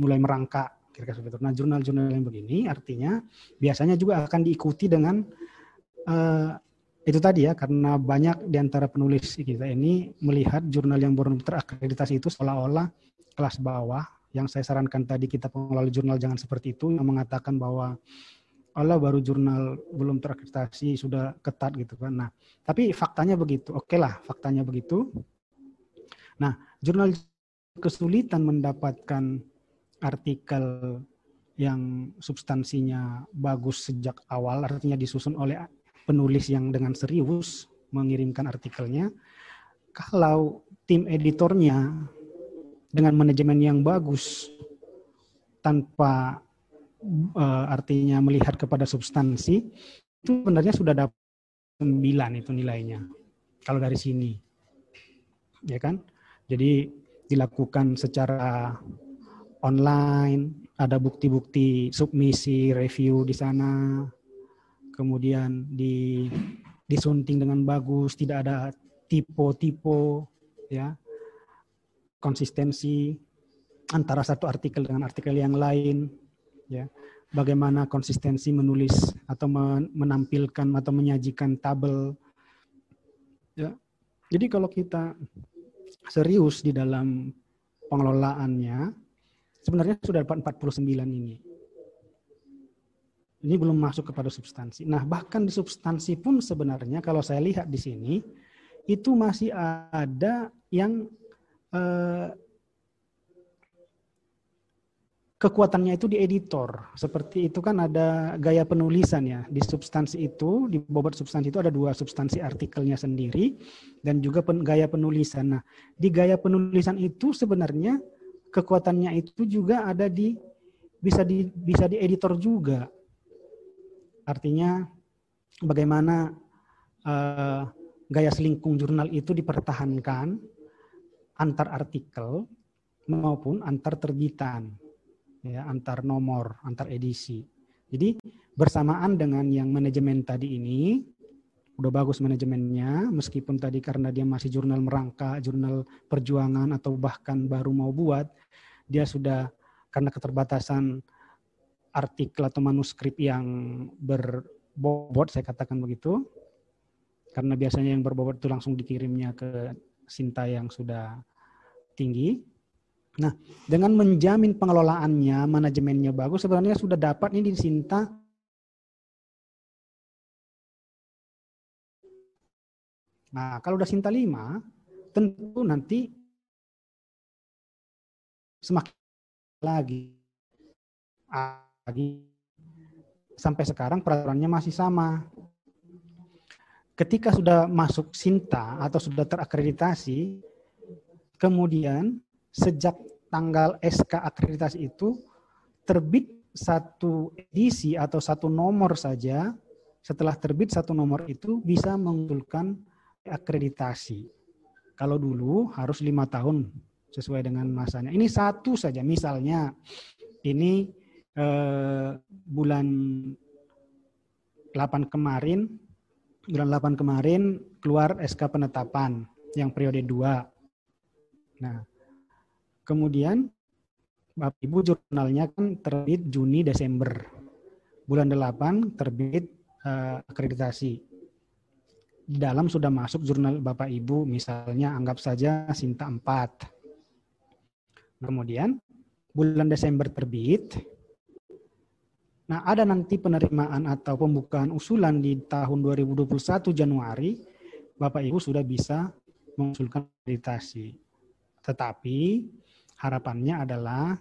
mulai merangkak kira-kira seperti itu. Nah jurnal-jurnal yang begini artinya biasanya juga akan diikuti dengan uh, itu tadi ya karena banyak di antara penulis kita ini melihat jurnal yang belum terakreditasi itu seolah-olah kelas bawah yang saya sarankan tadi kita pengelola jurnal jangan seperti itu yang mengatakan bahwa Allah baru jurnal belum terakreditasi sudah ketat gitu kan. Nah, tapi faktanya begitu. Oke lah, faktanya begitu. Nah, jurnal kesulitan mendapatkan artikel yang substansinya bagus sejak awal, artinya disusun oleh penulis yang dengan serius mengirimkan artikelnya. Kalau tim editornya dengan manajemen yang bagus tanpa uh, artinya melihat kepada substansi itu sebenarnya sudah dapat sembilan itu nilainya kalau dari sini. Ya kan? Jadi dilakukan secara online ada bukti-bukti submisi review di sana kemudian di disunting dengan bagus tidak ada tipe-tipe ya. Konsistensi antara satu artikel dengan artikel yang lain ya. Bagaimana konsistensi menulis atau menampilkan atau menyajikan tabel ya. Jadi kalau kita serius di dalam pengelolaannya sebenarnya sudah dapat 49 ini. Ini belum masuk kepada substansi. Nah, bahkan di substansi pun sebenarnya kalau saya lihat di sini itu masih ada yang Eh, kekuatannya itu di editor. Seperti itu kan ada gaya penulisan ya. Di substansi itu, di bobot substansi itu ada dua substansi artikelnya sendiri dan juga pen, gaya penulisan. Nah, di gaya penulisan itu sebenarnya kekuatannya itu juga ada di bisa di bisa di editor juga. Artinya bagaimana uh, gaya selingkung jurnal itu dipertahankan antar artikel maupun antar terbitan, ya, antar nomor, antar edisi. Jadi bersamaan dengan yang manajemen tadi ini, udah bagus manajemennya, meskipun tadi karena dia masih jurnal merangka, jurnal perjuangan atau bahkan baru mau buat, dia sudah karena keterbatasan artikel atau manuskrip yang berbobot, saya katakan begitu, karena biasanya yang berbobot itu langsung dikirimnya ke Sinta yang sudah tinggi. Nah, dengan menjamin pengelolaannya, manajemennya bagus, sebenarnya sudah dapat ini di Sinta Nah, kalau udah Sinta 5, tentu nanti semakin lagi. Lagi sampai sekarang peraturannya masih sama. Ketika sudah masuk Sinta atau sudah terakreditasi, Kemudian sejak tanggal SK akreditasi itu terbit satu edisi atau satu nomor saja. Setelah terbit satu nomor itu bisa mengumpulkan akreditasi. Kalau dulu harus lima tahun sesuai dengan masanya. Ini satu saja. Misalnya ini eh, bulan 8 kemarin, bulan 8 kemarin keluar SK penetapan yang periode 2 Nah, kemudian Bapak Ibu jurnalnya kan terbit Juni Desember. Bulan 8 terbit uh, akreditasi. Di dalam sudah masuk jurnal Bapak Ibu, misalnya anggap saja Sinta 4. Kemudian bulan Desember terbit. Nah, ada nanti penerimaan atau pembukaan usulan di tahun 2021 Januari, Bapak Ibu sudah bisa mengusulkan akreditasi. Tetapi harapannya adalah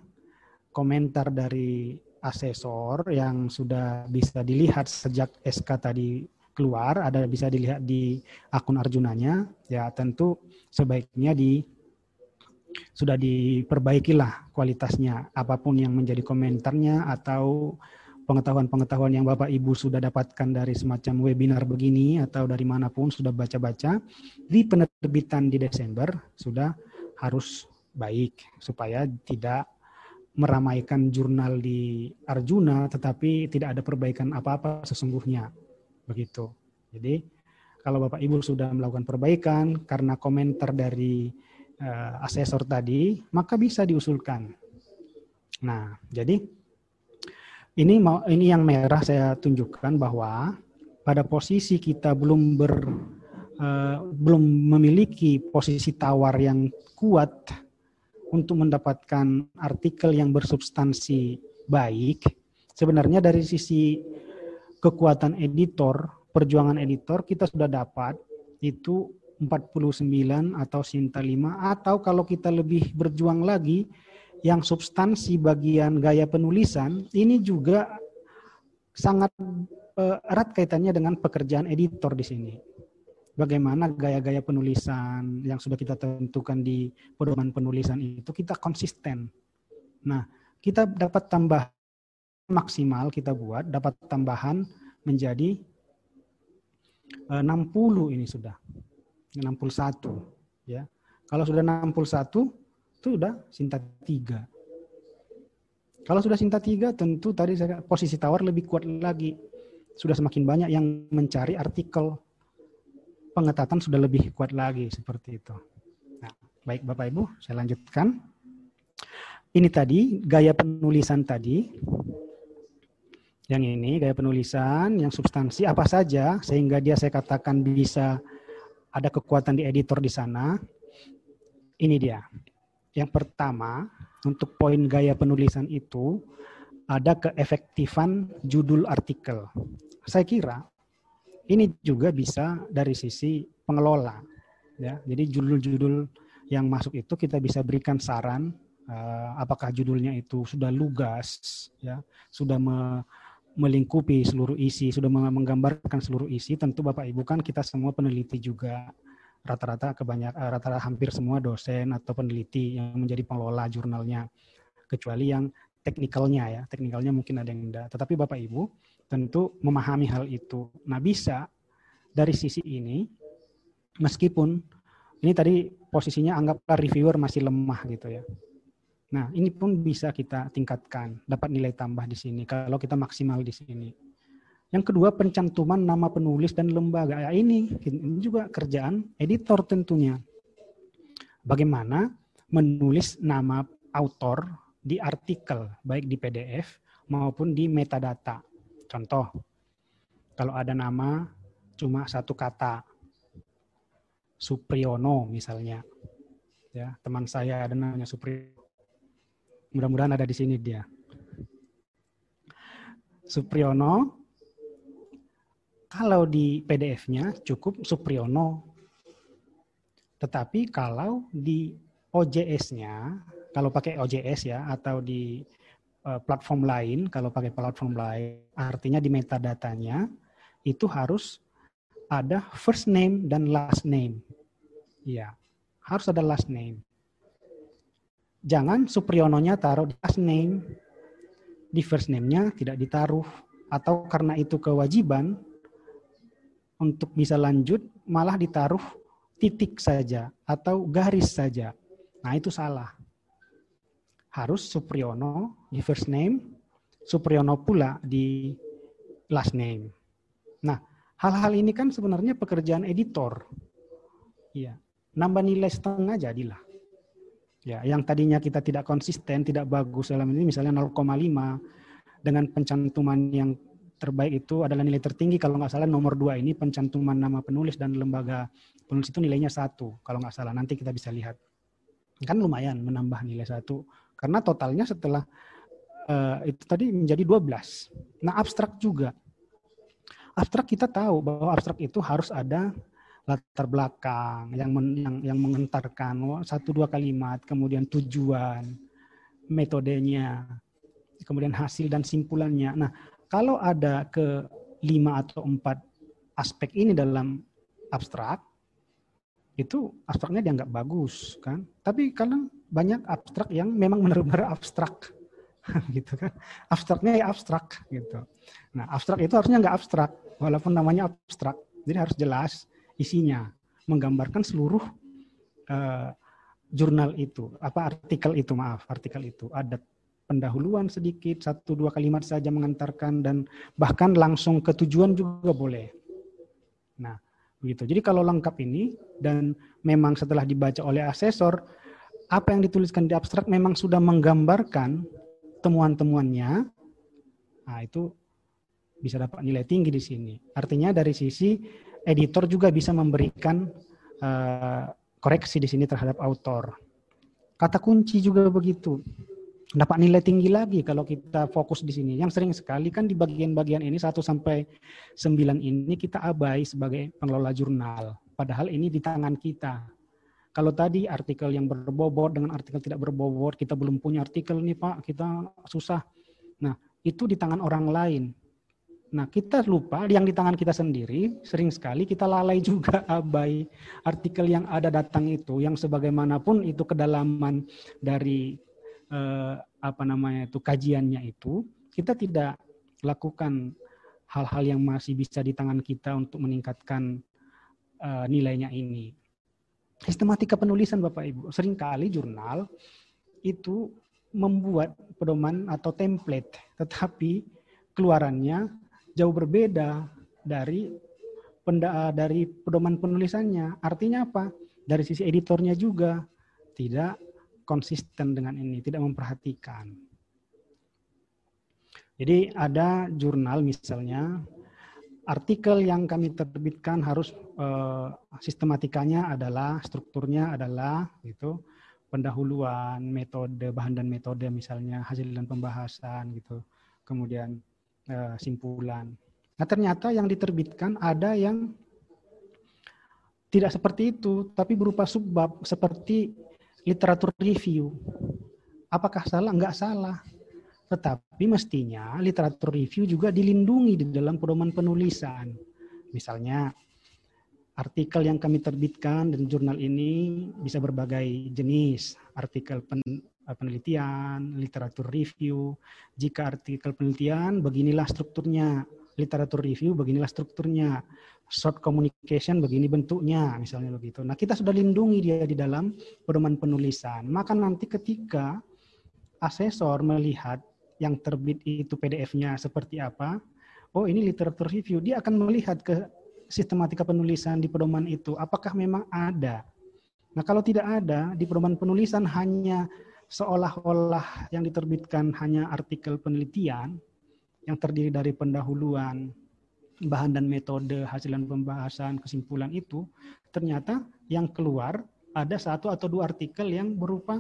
komentar dari asesor yang sudah bisa dilihat sejak SK tadi keluar, ada bisa dilihat di akun Arjunanya, ya tentu sebaiknya di sudah diperbaikilah kualitasnya. Apa pun yang menjadi komentarnya atau pengetahuan-pengetahuan yang Bapak Ibu sudah dapatkan dari semacam webinar begini atau dari mana pun sudah baca-baca di penerbitan di Desember sudah harus baik supaya tidak meramaikan jurnal di Arjuna tetapi tidak ada perbaikan apa-apa sesungguhnya begitu. Jadi kalau Bapak Ibu sudah melakukan perbaikan karena komentar dari uh, asesor tadi maka bisa diusulkan. Nah, jadi ini mau ini yang merah saya tunjukkan bahwa pada posisi kita belum ber uh, belum memiliki posisi tawar yang kuat untuk mendapatkan artikel yang bersubstansi baik, sebenarnya dari sisi kekuatan editor, perjuangan editor kita sudah dapat itu 49 atau Sinta 5 atau kalau kita lebih berjuang lagi yang substansi bagian gaya penulisan ini juga sangat eh, erat kaitannya dengan pekerjaan editor di sini bagaimana gaya-gaya penulisan yang sudah kita tentukan di pedoman penulisan itu kita konsisten. Nah, kita dapat tambah maksimal kita buat dapat tambahan menjadi 60 eh, ini sudah. 61 ya. Kalau sudah 61 itu sudah sinta 3. Kalau sudah sinta 3 tentu tadi posisi tawar lebih kuat lagi. Sudah semakin banyak yang mencari artikel pengetatan sudah lebih kuat lagi seperti itu. Nah, baik Bapak Ibu, saya lanjutkan. Ini tadi gaya penulisan tadi. Yang ini gaya penulisan yang substansi apa saja sehingga dia saya katakan bisa ada kekuatan di editor di sana. Ini dia. Yang pertama, untuk poin gaya penulisan itu ada keefektifan judul artikel. Saya kira ini juga bisa dari sisi pengelola. Ya, jadi judul-judul yang masuk itu kita bisa berikan saran uh, apakah judulnya itu sudah lugas, ya, sudah me, melingkupi seluruh isi, sudah menggambarkan seluruh isi. Tentu Bapak Ibu kan kita semua peneliti juga rata-rata kebanyak eh, rata-rata hampir semua dosen atau peneliti yang menjadi pengelola jurnalnya kecuali yang teknikalnya ya teknikalnya mungkin ada yang enggak tetapi bapak ibu tentu memahami hal itu. Nah bisa dari sisi ini, meskipun ini tadi posisinya anggaplah reviewer masih lemah gitu ya. Nah ini pun bisa kita tingkatkan, dapat nilai tambah di sini kalau kita maksimal di sini. Yang kedua pencantuman nama penulis dan lembaga. Ya, ini, ini juga kerjaan editor tentunya. Bagaimana menulis nama autor di artikel, baik di PDF maupun di metadata. Contoh, kalau ada nama cuma satu kata, Supriyono misalnya, ya teman saya ada namanya Supriyono. Mudah-mudahan ada di sini dia. Supriyono, kalau di PDF-nya cukup Supriyono. Tetapi kalau di OJS-nya, kalau pakai OJS ya, atau di platform lain, kalau pakai platform lain, artinya di metadatanya itu harus ada first name dan last name. Ya, harus ada last name. Jangan Supriyononya taruh di last name, di first name-nya tidak ditaruh, atau karena itu kewajiban untuk bisa lanjut malah ditaruh titik saja atau garis saja. Nah itu salah harus Supriyono di first name, Supriyono pula di last name. Nah, hal-hal ini kan sebenarnya pekerjaan editor. Iya, nambah nilai setengah jadilah. Ya, yang tadinya kita tidak konsisten, tidak bagus dalam ini misalnya 0,5 dengan pencantuman yang terbaik itu adalah nilai tertinggi kalau nggak salah nomor dua ini pencantuman nama penulis dan lembaga penulis itu nilainya satu kalau nggak salah nanti kita bisa lihat kan lumayan menambah nilai satu karena totalnya setelah uh, itu tadi menjadi 12. Nah, abstrak juga. Abstrak kita tahu bahwa abstrak itu harus ada latar belakang yang men, yang yang mengentarkan satu dua kalimat, kemudian tujuan, metodenya, kemudian hasil dan simpulannya. Nah, kalau ada ke lima atau empat aspek ini dalam abstrak, itu abstraknya dianggap bagus kan. Tapi kadang banyak abstrak yang memang benar-benar abstrak [LAUGHS] gitu kan. Abstraknya ya abstrak gitu. Nah, abstrak itu harusnya nggak abstrak walaupun namanya abstrak. Jadi harus jelas isinya, menggambarkan seluruh uh, jurnal itu, apa artikel itu, maaf, artikel itu. Ada pendahuluan sedikit, satu dua kalimat saja mengantarkan dan bahkan langsung ke tujuan juga boleh. Nah, begitu. Jadi kalau lengkap ini dan memang setelah dibaca oleh asesor, apa yang dituliskan di abstrak memang sudah menggambarkan temuan-temuannya, nah itu bisa dapat nilai tinggi di sini. Artinya dari sisi editor juga bisa memberikan uh, koreksi di sini terhadap autor. Kata kunci juga begitu. Dapat nilai tinggi lagi kalau kita fokus di sini. Yang sering sekali kan di bagian-bagian ini 1 sampai 9 ini kita abai sebagai pengelola jurnal. Padahal ini di tangan kita. Kalau tadi artikel yang berbobot dengan artikel tidak berbobot, kita belum punya artikel nih Pak, kita susah. Nah, itu di tangan orang lain. Nah, kita lupa yang di tangan kita sendiri, sering sekali kita lalai [LAUGHS] juga abai artikel yang ada datang itu, yang sebagaimanapun itu kedalaman dari eh, apa namanya itu kajiannya itu, kita tidak lakukan hal-hal yang masih bisa di tangan kita untuk meningkatkan eh, nilainya ini. Sistematika penulisan Bapak Ibu, sering kali jurnal itu membuat pedoman atau template, tetapi keluarannya jauh berbeda dari penda, dari pedoman penulisannya. Artinya apa? Dari sisi editornya juga tidak konsisten dengan ini, tidak memperhatikan. Jadi ada jurnal misalnya artikel yang kami terbitkan harus eh, sistematikanya adalah strukturnya adalah itu pendahuluan, metode, bahan dan metode misalnya hasil dan pembahasan gitu. Kemudian uh, simpulan. Nah ternyata yang diterbitkan ada yang tidak seperti itu, tapi berupa subbab seperti literatur review. Apakah salah? Enggak salah. Tetapi mestinya literatur review juga dilindungi di dalam pedoman penulisan. Misalnya artikel yang kami terbitkan dan jurnal ini bisa berbagai jenis. Artikel pen, Eh, penelitian, literatur review. Jika artikel penelitian, beginilah strukturnya. Literatur review, beginilah strukturnya. Short communication, begini bentuknya, misalnya begitu. Nah, kita sudah lindungi dia di dalam pedoman penulisan. Maka nanti ketika asesor melihat yang terbit itu PDF-nya seperti apa, oh ini literatur review, dia akan melihat ke sistematika penulisan di pedoman itu, apakah memang ada. Nah, kalau tidak ada, di pedoman penulisan hanya seolah-olah yang diterbitkan hanya artikel penelitian yang terdiri dari pendahuluan, bahan dan metode, hasilan pembahasan, kesimpulan itu, ternyata yang keluar ada satu atau dua artikel yang berupa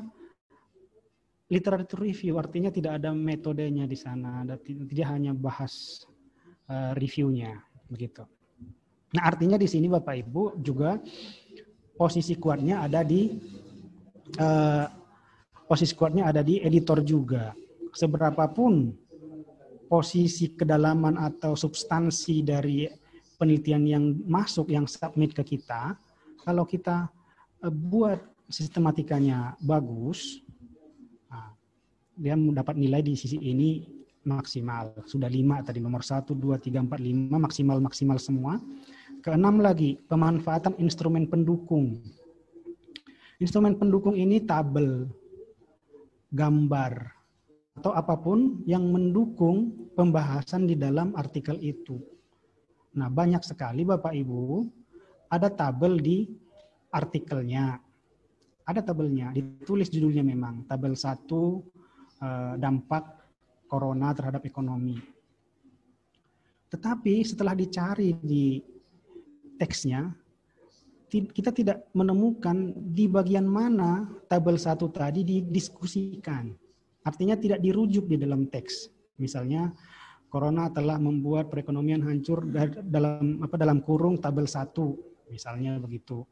literatur review, artinya tidak ada metodenya di sana, tidak hanya bahas uh, reviewnya, begitu. Nah artinya di sini Bapak Ibu juga posisi kuatnya ada di uh, posisi kuatnya ada di editor juga. Seberapapun posisi kedalaman atau substansi dari penelitian yang masuk, yang submit ke kita, kalau kita eh, buat sistematikanya bagus, dia mendapat nilai di sisi ini maksimal. Sudah lima tadi, nomor satu, dua, tiga, empat, lima, maksimal-maksimal semua. Keenam lagi, pemanfaatan instrumen pendukung. Instrumen pendukung ini tabel, gambar, atau apa pun yang mendukung pembahasan di dalam artikel itu. Nah, banyak sekali Bapak Ibu, ada tabel di artikelnya. Ada tabelnya, ditulis judulnya memang, tabel 1 eh, dampak corona terhadap ekonomi. Tetapi setelah dicari di teksnya, kita tidak menemukan di bagian mana tabel satu tadi didiskusikan. Artinya tidak dirujuk di dalam teks. Misalnya corona telah membuat perekonomian hancur dalam apa dalam kurung tabel satu misalnya begitu.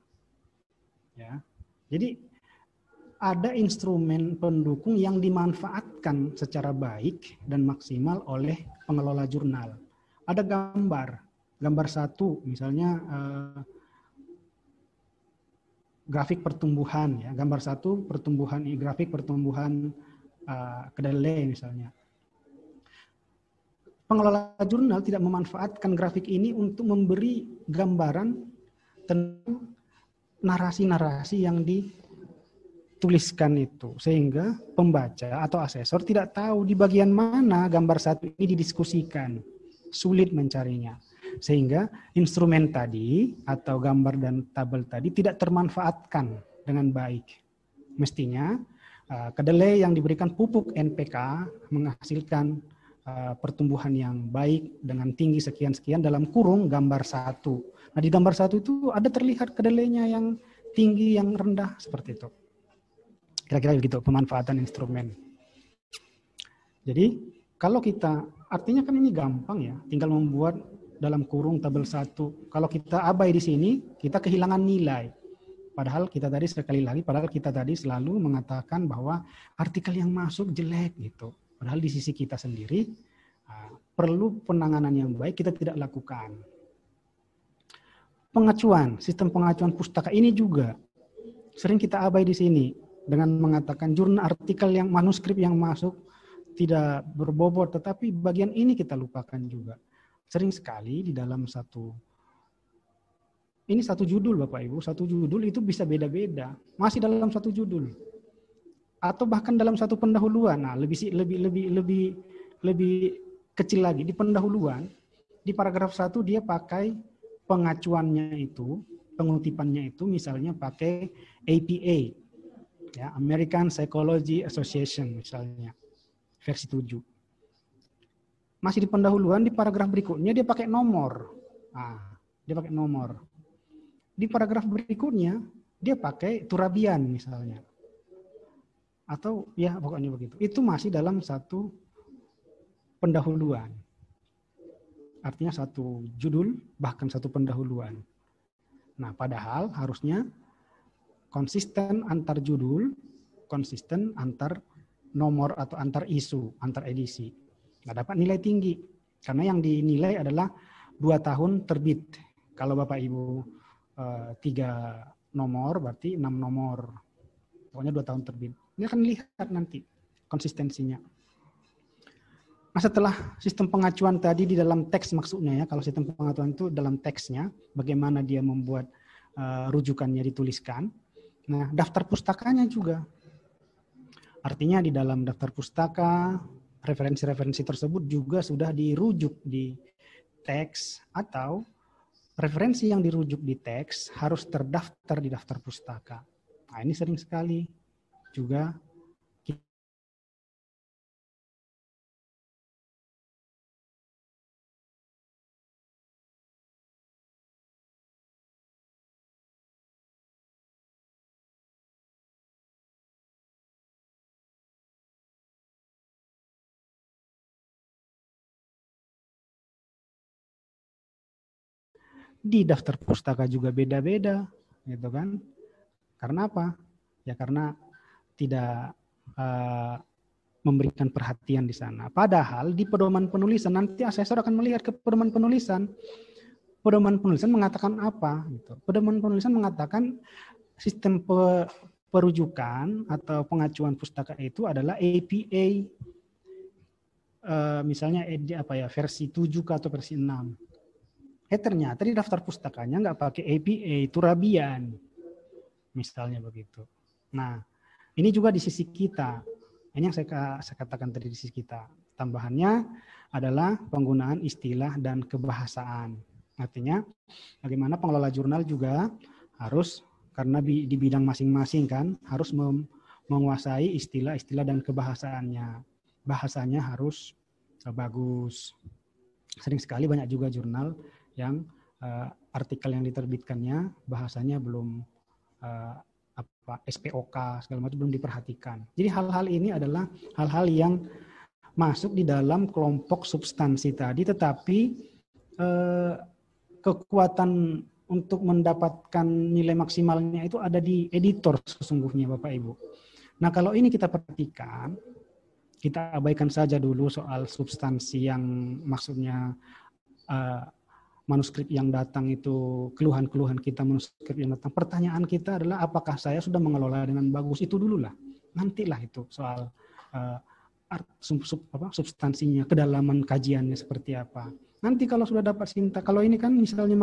Ya. Jadi ada instrumen pendukung yang dimanfaatkan secara baik dan maksimal oleh pengelola jurnal. Ada gambar, gambar satu misalnya eh, grafik pertumbuhan ya, gambar satu pertumbuhan grafik pertumbuhan eh, kedelai misalnya. Pengelola jurnal tidak memanfaatkan grafik ini untuk memberi gambaran tentang narasi-narasi yang di tuliskan itu sehingga pembaca atau asesor tidak tahu di bagian mana gambar satu ini didiskusikan. Sulit mencarinya. Sehingga instrumen tadi atau gambar dan tabel tadi tidak termanfaatkan dengan baik. Mestinya uh, kedelai yang diberikan pupuk NPK menghasilkan uh, pertumbuhan yang baik dengan tinggi sekian sekian dalam kurung gambar satu. Nah di gambar satu itu ada terlihat kedelainya yang tinggi yang rendah seperti itu Kira-kira begitu pemanfaatan instrumen. Jadi kalau kita, artinya kan ini gampang ya, tinggal membuat dalam kurung tabel satu. Kalau kita abai di sini, kita kehilangan nilai. Padahal kita tadi sekali lagi, padahal kita tadi selalu mengatakan bahwa artikel yang masuk jelek gitu. Padahal di sisi kita sendiri ah, perlu penanganan yang baik kita tidak lakukan. Pengacuan, sistem pengacuan pustaka ini juga sering kita abai di sini dengan mengatakan jurnal artikel yang manuskrip yang masuk tidak berbobot, tetapi bagian ini kita lupakan juga. Sering sekali di dalam satu ini satu judul Bapak Ibu, satu judul itu bisa beda-beda, masih dalam satu judul. Atau bahkan dalam satu pendahuluan. Nah, lebih lebih lebih lebih lebih kecil lagi di pendahuluan di paragraf satu dia pakai pengacuannya itu, pengutipannya itu misalnya pakai APA ya American Psychology Association misalnya versi 7 masih di pendahuluan di paragraf berikutnya dia pakai nomor. Nah, dia pakai nomor. Di paragraf berikutnya dia pakai turabian misalnya. Atau ya pokoknya begitu. Itu masih dalam satu pendahuluan. Artinya satu judul bahkan satu pendahuluan. Nah padahal harusnya konsisten antar judul, konsisten antar nomor atau antar isu, antar edisi. Nggak dapat nilai tinggi. Karena yang dinilai adalah dua tahun terbit. Kalau Bapak Ibu eh, tiga nomor, berarti enam nomor. Pokoknya dua tahun terbit. Ini akan lihat nanti konsistensinya. Nah setelah sistem pengacuan tadi di dalam teks maksudnya ya, kalau sistem pengacuan itu dalam teksnya, bagaimana dia membuat uh, rujukannya dituliskan, Nah, daftar pustakanya juga. Artinya di dalam daftar pustaka, referensi-referensi tersebut juga sudah dirujuk di teks atau referensi yang dirujuk di teks harus terdaftar di daftar pustaka. Nah, ini sering sekali juga di daftar pustaka juga beda-beda, gitu kan? Karena apa? Ya karena tidak uh, memberikan perhatian di sana. Padahal di pedoman penulisan nanti asesor akan melihat ke pedoman penulisan. Pedoman penulisan mengatakan apa? Gitu. Pedoman penulisan mengatakan sistem pe, perujukan atau pengacuan pustaka itu adalah APA. Uh, eh, misalnya apa ya versi 7 atau versi 6 Eh ternyata di daftar pustakanya nggak pakai APA, itu Rabian. Misalnya begitu. Nah, ini juga di sisi kita. Ini yang saya, saya katakan tadi di sisi kita. Tambahannya adalah penggunaan istilah dan kebahasaan. Artinya bagaimana pengelola jurnal juga harus karena di bidang masing-masing kan harus menguasai istilah-istilah dan kebahasaannya. Bahasanya harus bagus. Sering sekali banyak juga jurnal yang uh, artikel yang diterbitkannya bahasanya belum uh, apa SPOK segala macam belum diperhatikan. Jadi hal-hal ini adalah hal-hal yang masuk di dalam kelompok substansi tadi, tetapi eh, kekuatan untuk mendapatkan nilai maksimalnya itu ada di editor sesungguhnya Bapak Ibu. Nah kalau ini kita perhatikan, kita abaikan saja dulu soal substansi yang maksudnya uh, manuskrip yang datang itu keluhan-keluhan kita manuskrip yang datang. Pertanyaan kita adalah apakah saya sudah mengelola dengan bagus itu dulu lah. Nantilah itu soal uh, art, sub, sub, apa, substansinya, kedalaman kajiannya seperti apa. Nanti kalau sudah dapat cinta, kalau ini kan misalnya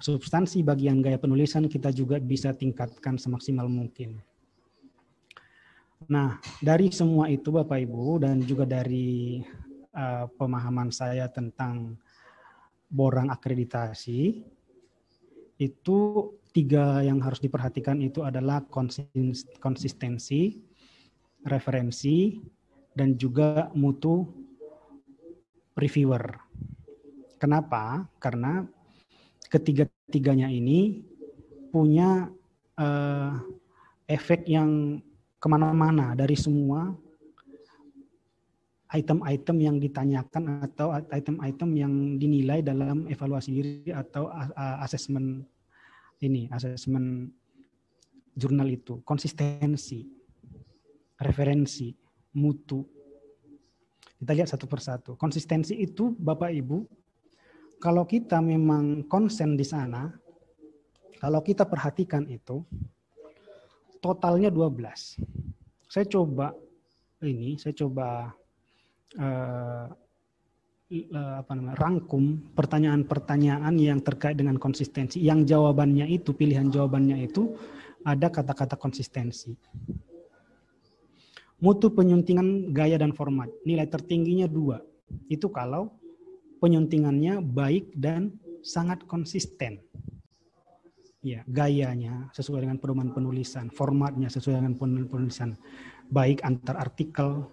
substansi bagian gaya penulisan kita juga bisa tingkatkan semaksimal mungkin. Nah, dari semua itu Bapak Ibu dan juga dari uh, pemahaman saya tentang borang akreditasi, itu tiga yang harus diperhatikan itu adalah konsistensi, referensi, dan juga mutu reviewer. Kenapa? Karena ketiga-tiganya ini punya uh, efek yang ke mana-mana dari semua item-item yang ditanyakan atau item-item yang dinilai dalam evaluasi diri atau asesmen ini, asesmen jurnal itu, konsistensi, referensi, mutu. Kita lihat satu persatu. Konsistensi itu Bapak Ibu kalau kita memang konsen di sana, kalau kita perhatikan itu, totalnya 12. Saya coba ini, saya coba uh, apa namanya, rangkum pertanyaan-pertanyaan yang terkait dengan konsistensi. Yang jawabannya itu, pilihan jawabannya itu ada kata-kata konsistensi. Mutu penyuntingan gaya dan format. Nilai tertingginya dua. Itu kalau penyuntingannya baik dan sangat konsisten. Ya, gayanya sesuai dengan pedoman penulisan, formatnya sesuai dengan penulisan, baik antar artikel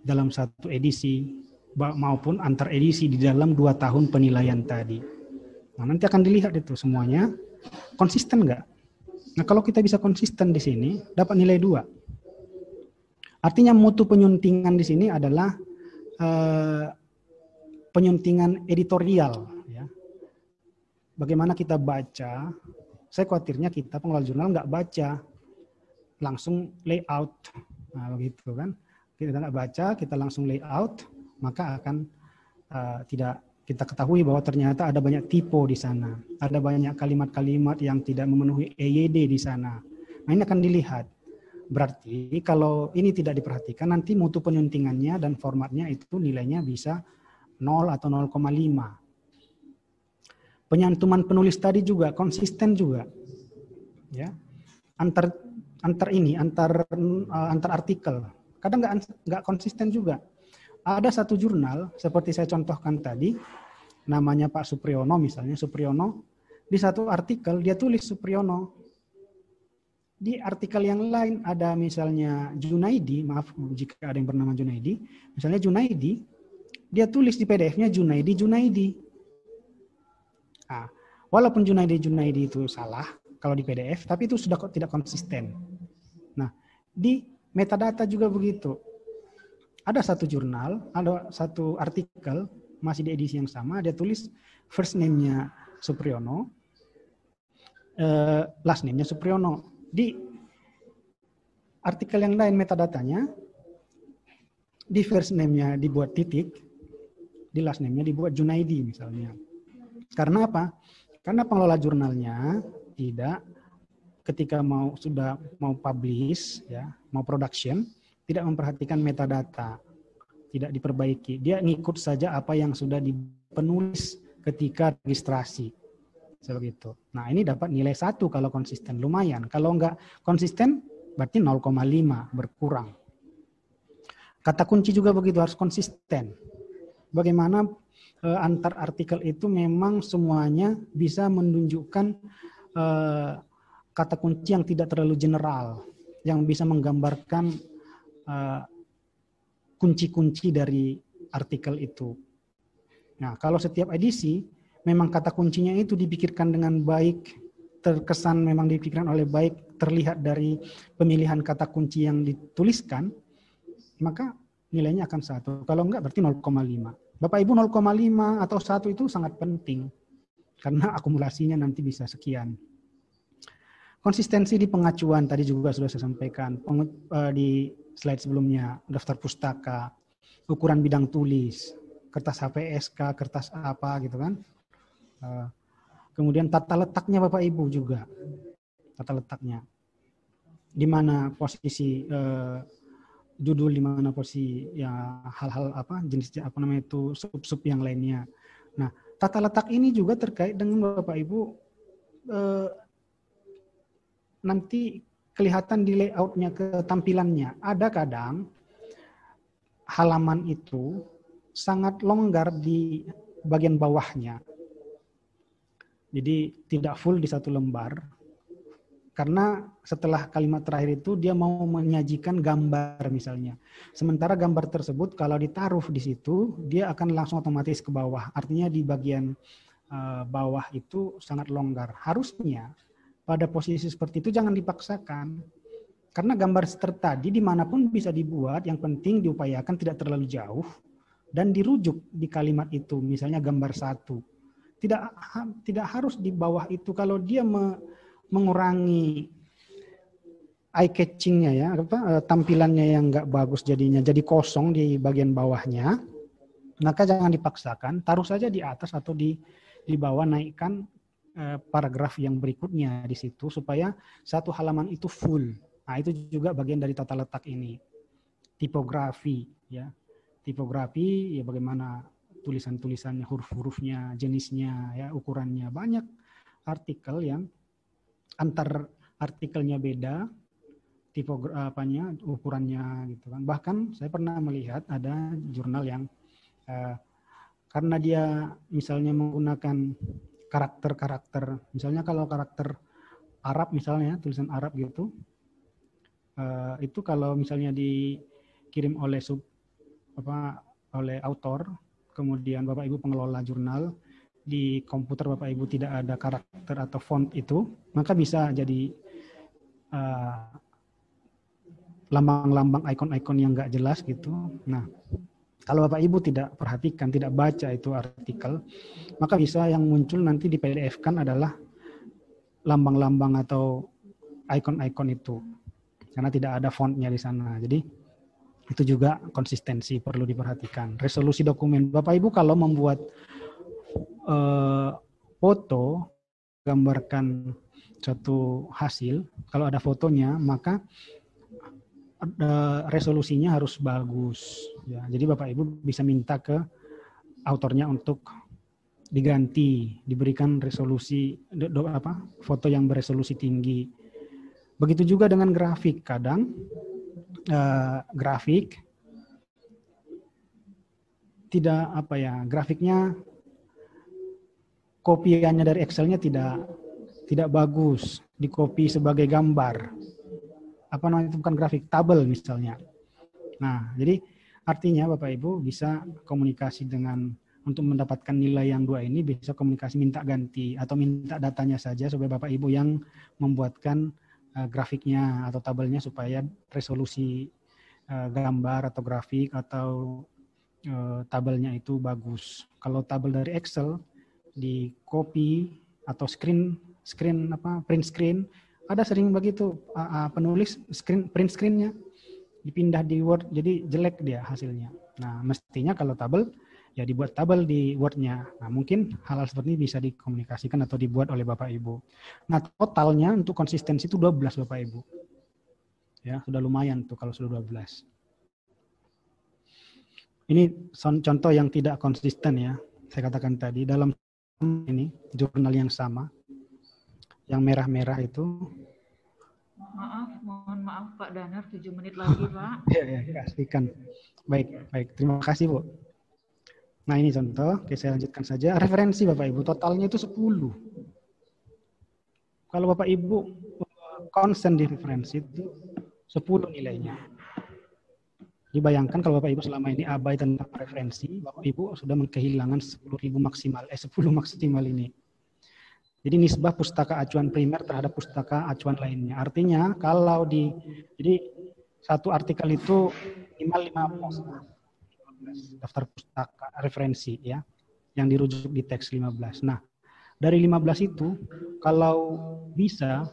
dalam satu edisi maupun antar edisi di dalam dua tahun penilaian tadi. Nah, nanti akan dilihat itu semuanya konsisten nggak? Nah, kalau kita bisa konsisten di sini, dapat nilai dua. Artinya mutu penyuntingan di sini adalah eh, penyuntingan editorial ya. Bagaimana kita baca? Saya khawatirnya kita pengelola jurnal nggak baca langsung layout, nah, begitu kan? Kita nggak baca, kita langsung layout, maka akan uh, tidak kita ketahui bahwa ternyata ada banyak tipe di sana, ada banyak kalimat-kalimat yang tidak memenuhi EYD di sana. Nah ini akan dilihat. Berarti kalau ini tidak diperhatikan, nanti mutu penyuntingannya dan formatnya itu nilainya bisa 0 atau 0,5. Penyantuman penulis tadi juga konsisten juga. Ya. Antar antar ini, antar uh, antar artikel. Kadang nggak nggak konsisten juga. Ada satu jurnal seperti saya contohkan tadi, namanya Pak Supriyono misalnya, Supriyono di satu artikel dia tulis Supriyono. Di artikel yang lain ada misalnya Junaidi, maaf jika ada yang bernama Junaidi, misalnya Junaidi dia tulis di PDF-nya Junaidi Junaidi. Nah, walaupun Junaidi Junaidi itu salah kalau di PDF, tapi itu sudah tidak konsisten. Nah, di metadata juga begitu. Ada satu jurnal, ada satu artikel masih di edisi yang sama, dia tulis first name-nya Supriyono, uh, last name-nya Supriyono. Di artikel yang lain metadatanya, di first name-nya dibuat titik, di last name-nya dibuat Junaidi misalnya. Karena apa? Karena pengelola jurnalnya tidak ketika mau sudah mau publish ya, mau production tidak memperhatikan metadata, tidak diperbaiki. Dia ngikut saja apa yang sudah dipenulis ketika registrasi. Seperti itu. Nah, ini dapat nilai satu kalau konsisten, lumayan. Kalau enggak konsisten, berarti 0,5 berkurang. Kata kunci juga begitu, harus konsisten. Bagaimana eh, antar artikel itu memang semuanya bisa menunjukkan eh, kata kunci yang tidak terlalu general, yang bisa menggambarkan eh, kunci-kunci dari artikel itu. Nah, kalau setiap edisi memang kata kuncinya itu dipikirkan dengan baik, terkesan memang dipikirkan oleh baik, terlihat dari pemilihan kata kunci yang dituliskan, maka nilainya akan satu. Kalau enggak berarti 0,5. Bapak Ibu 0,5 atau satu itu sangat penting karena akumulasinya nanti bisa sekian. Konsistensi di pengacuan tadi juga sudah saya sampaikan eh, di slide sebelumnya, daftar pustaka, ukuran bidang tulis, kertas HPSK, kertas apa gitu kan. Eh, kemudian tata letaknya Bapak Ibu juga. Tata letaknya. Di mana posisi uh, judul di mana posisi ya hal-hal apa jenis apa namanya itu sub-sub yang lainnya. Nah, tata letak ini juga terkait dengan Bapak Ibu uh, nanti kelihatan di layoutnya ketampilannya. Ada kadang halaman itu sangat longgar di bagian bawahnya. Jadi tidak full di satu lembar. Karena setelah kalimat terakhir itu dia mau menyajikan gambar misalnya. Sementara gambar tersebut kalau ditaruh di situ dia akan langsung otomatis ke bawah. Artinya di bagian uh, bawah itu sangat longgar. Harusnya pada posisi seperti itu jangan dipaksakan. Karena gambar tadi di mana pun bisa dibuat, yang penting diupayakan tidak terlalu jauh dan dirujuk di kalimat itu, misalnya gambar satu tidak tidak harus di bawah itu kalau dia me, mengurangi eye catchingnya ya apa eh, tampilannya yang nggak bagus jadinya jadi kosong di bagian bawahnya. Maka jangan dipaksakan taruh saja di atas atau di di bawah naikkan eh, paragraf yang berikutnya di situ supaya satu halaman itu full. Nah itu juga bagian dari tata letak ini. Tipografi ya. Tipografi ya bagaimana tulisan-tulisannya, huruf-hurufnya, jenisnya, ya ukurannya. Banyak artikel yang antar artikelnya beda, tipe ukurannya gitu kan. Bahkan saya pernah melihat ada jurnal yang eh, karena dia misalnya menggunakan karakter-karakter, misalnya kalau karakter Arab misalnya tulisan Arab gitu, eh, itu kalau misalnya dikirim oleh sub apa oleh autor kemudian Bapak Ibu pengelola jurnal, di komputer Bapak Ibu tidak ada karakter atau font itu, maka bisa jadi uh, lambang-lambang ikon-ikon yang nggak jelas gitu. Nah, kalau Bapak Ibu tidak perhatikan, tidak baca itu artikel, maka bisa yang muncul nanti di PDF kan adalah lambang-lambang atau ikon-ikon itu. Karena tidak ada fontnya di sana. Jadi itu juga konsistensi perlu diperhatikan. Resolusi dokumen. Bapak Ibu kalau membuat uh, foto gambarkan satu hasil, kalau ada fotonya maka uh, resolusinya harus bagus. Ya, jadi Bapak Ibu bisa minta ke autornya untuk diganti, diberikan resolusi do, do, apa foto yang beresolusi tinggi. Begitu juga dengan grafik. Kadang uh, grafik tidak apa ya grafiknya kopiannya dari Excelnya tidak tidak bagus. Di copy sebagai gambar. Apa namanya? Itu bukan grafik tabel misalnya. Nah jadi artinya Bapak Ibu bisa komunikasi dengan untuk mendapatkan nilai yang dua ini bisa komunikasi minta ganti atau minta datanya saja supaya Bapak Ibu yang membuatkan uh, grafiknya atau tabelnya supaya resolusi uh, gambar atau grafik atau uh, tabelnya itu bagus. Kalau tabel dari Excel di copy atau screen screen apa print screen ada sering begitu uh, uh, penulis screen print screennya dipindah di Word jadi jelek dia hasilnya. Nah mestinya kalau tabel ya dibuat tabel di Word-nya. Nah, mungkin hal-hal seperti ini bisa dikomunikasikan atau dibuat oleh Bapak Ibu. Nah, totalnya untuk konsistensi itu 12 Bapak Ibu. Ya, sudah lumayan tuh kalau sudah 12. Ini contoh yang tidak konsisten ya. Saya katakan tadi dalam ini, jurnal yang sama. Yang merah-merah itu. Maaf, mohon maaf Pak Danar, 7 menit lagi [LAUGHS] Pak. Iya, ya, pastikan. Baik, baik. Terima kasih Bu. Nah ini contoh, oke saya lanjutkan saja. Referensi Bapak Ibu, totalnya itu 10. Kalau Bapak Ibu konsen di referensi itu 10 nilainya. Dibayangkan kalau Bapak Ibu selama ini abai tentang referensi, Bapak Ibu sudah kehilangan 10.000 maksimal, eh 10 [LAUGHS] maksimal ini. Jadi nisbah pustaka acuan primer terhadap pustaka acuan lainnya. Artinya kalau di jadi satu artikel itu minimal 15 daftar pustaka referensi ya yang dirujuk di teks 15. Nah, dari 15 itu kalau bisa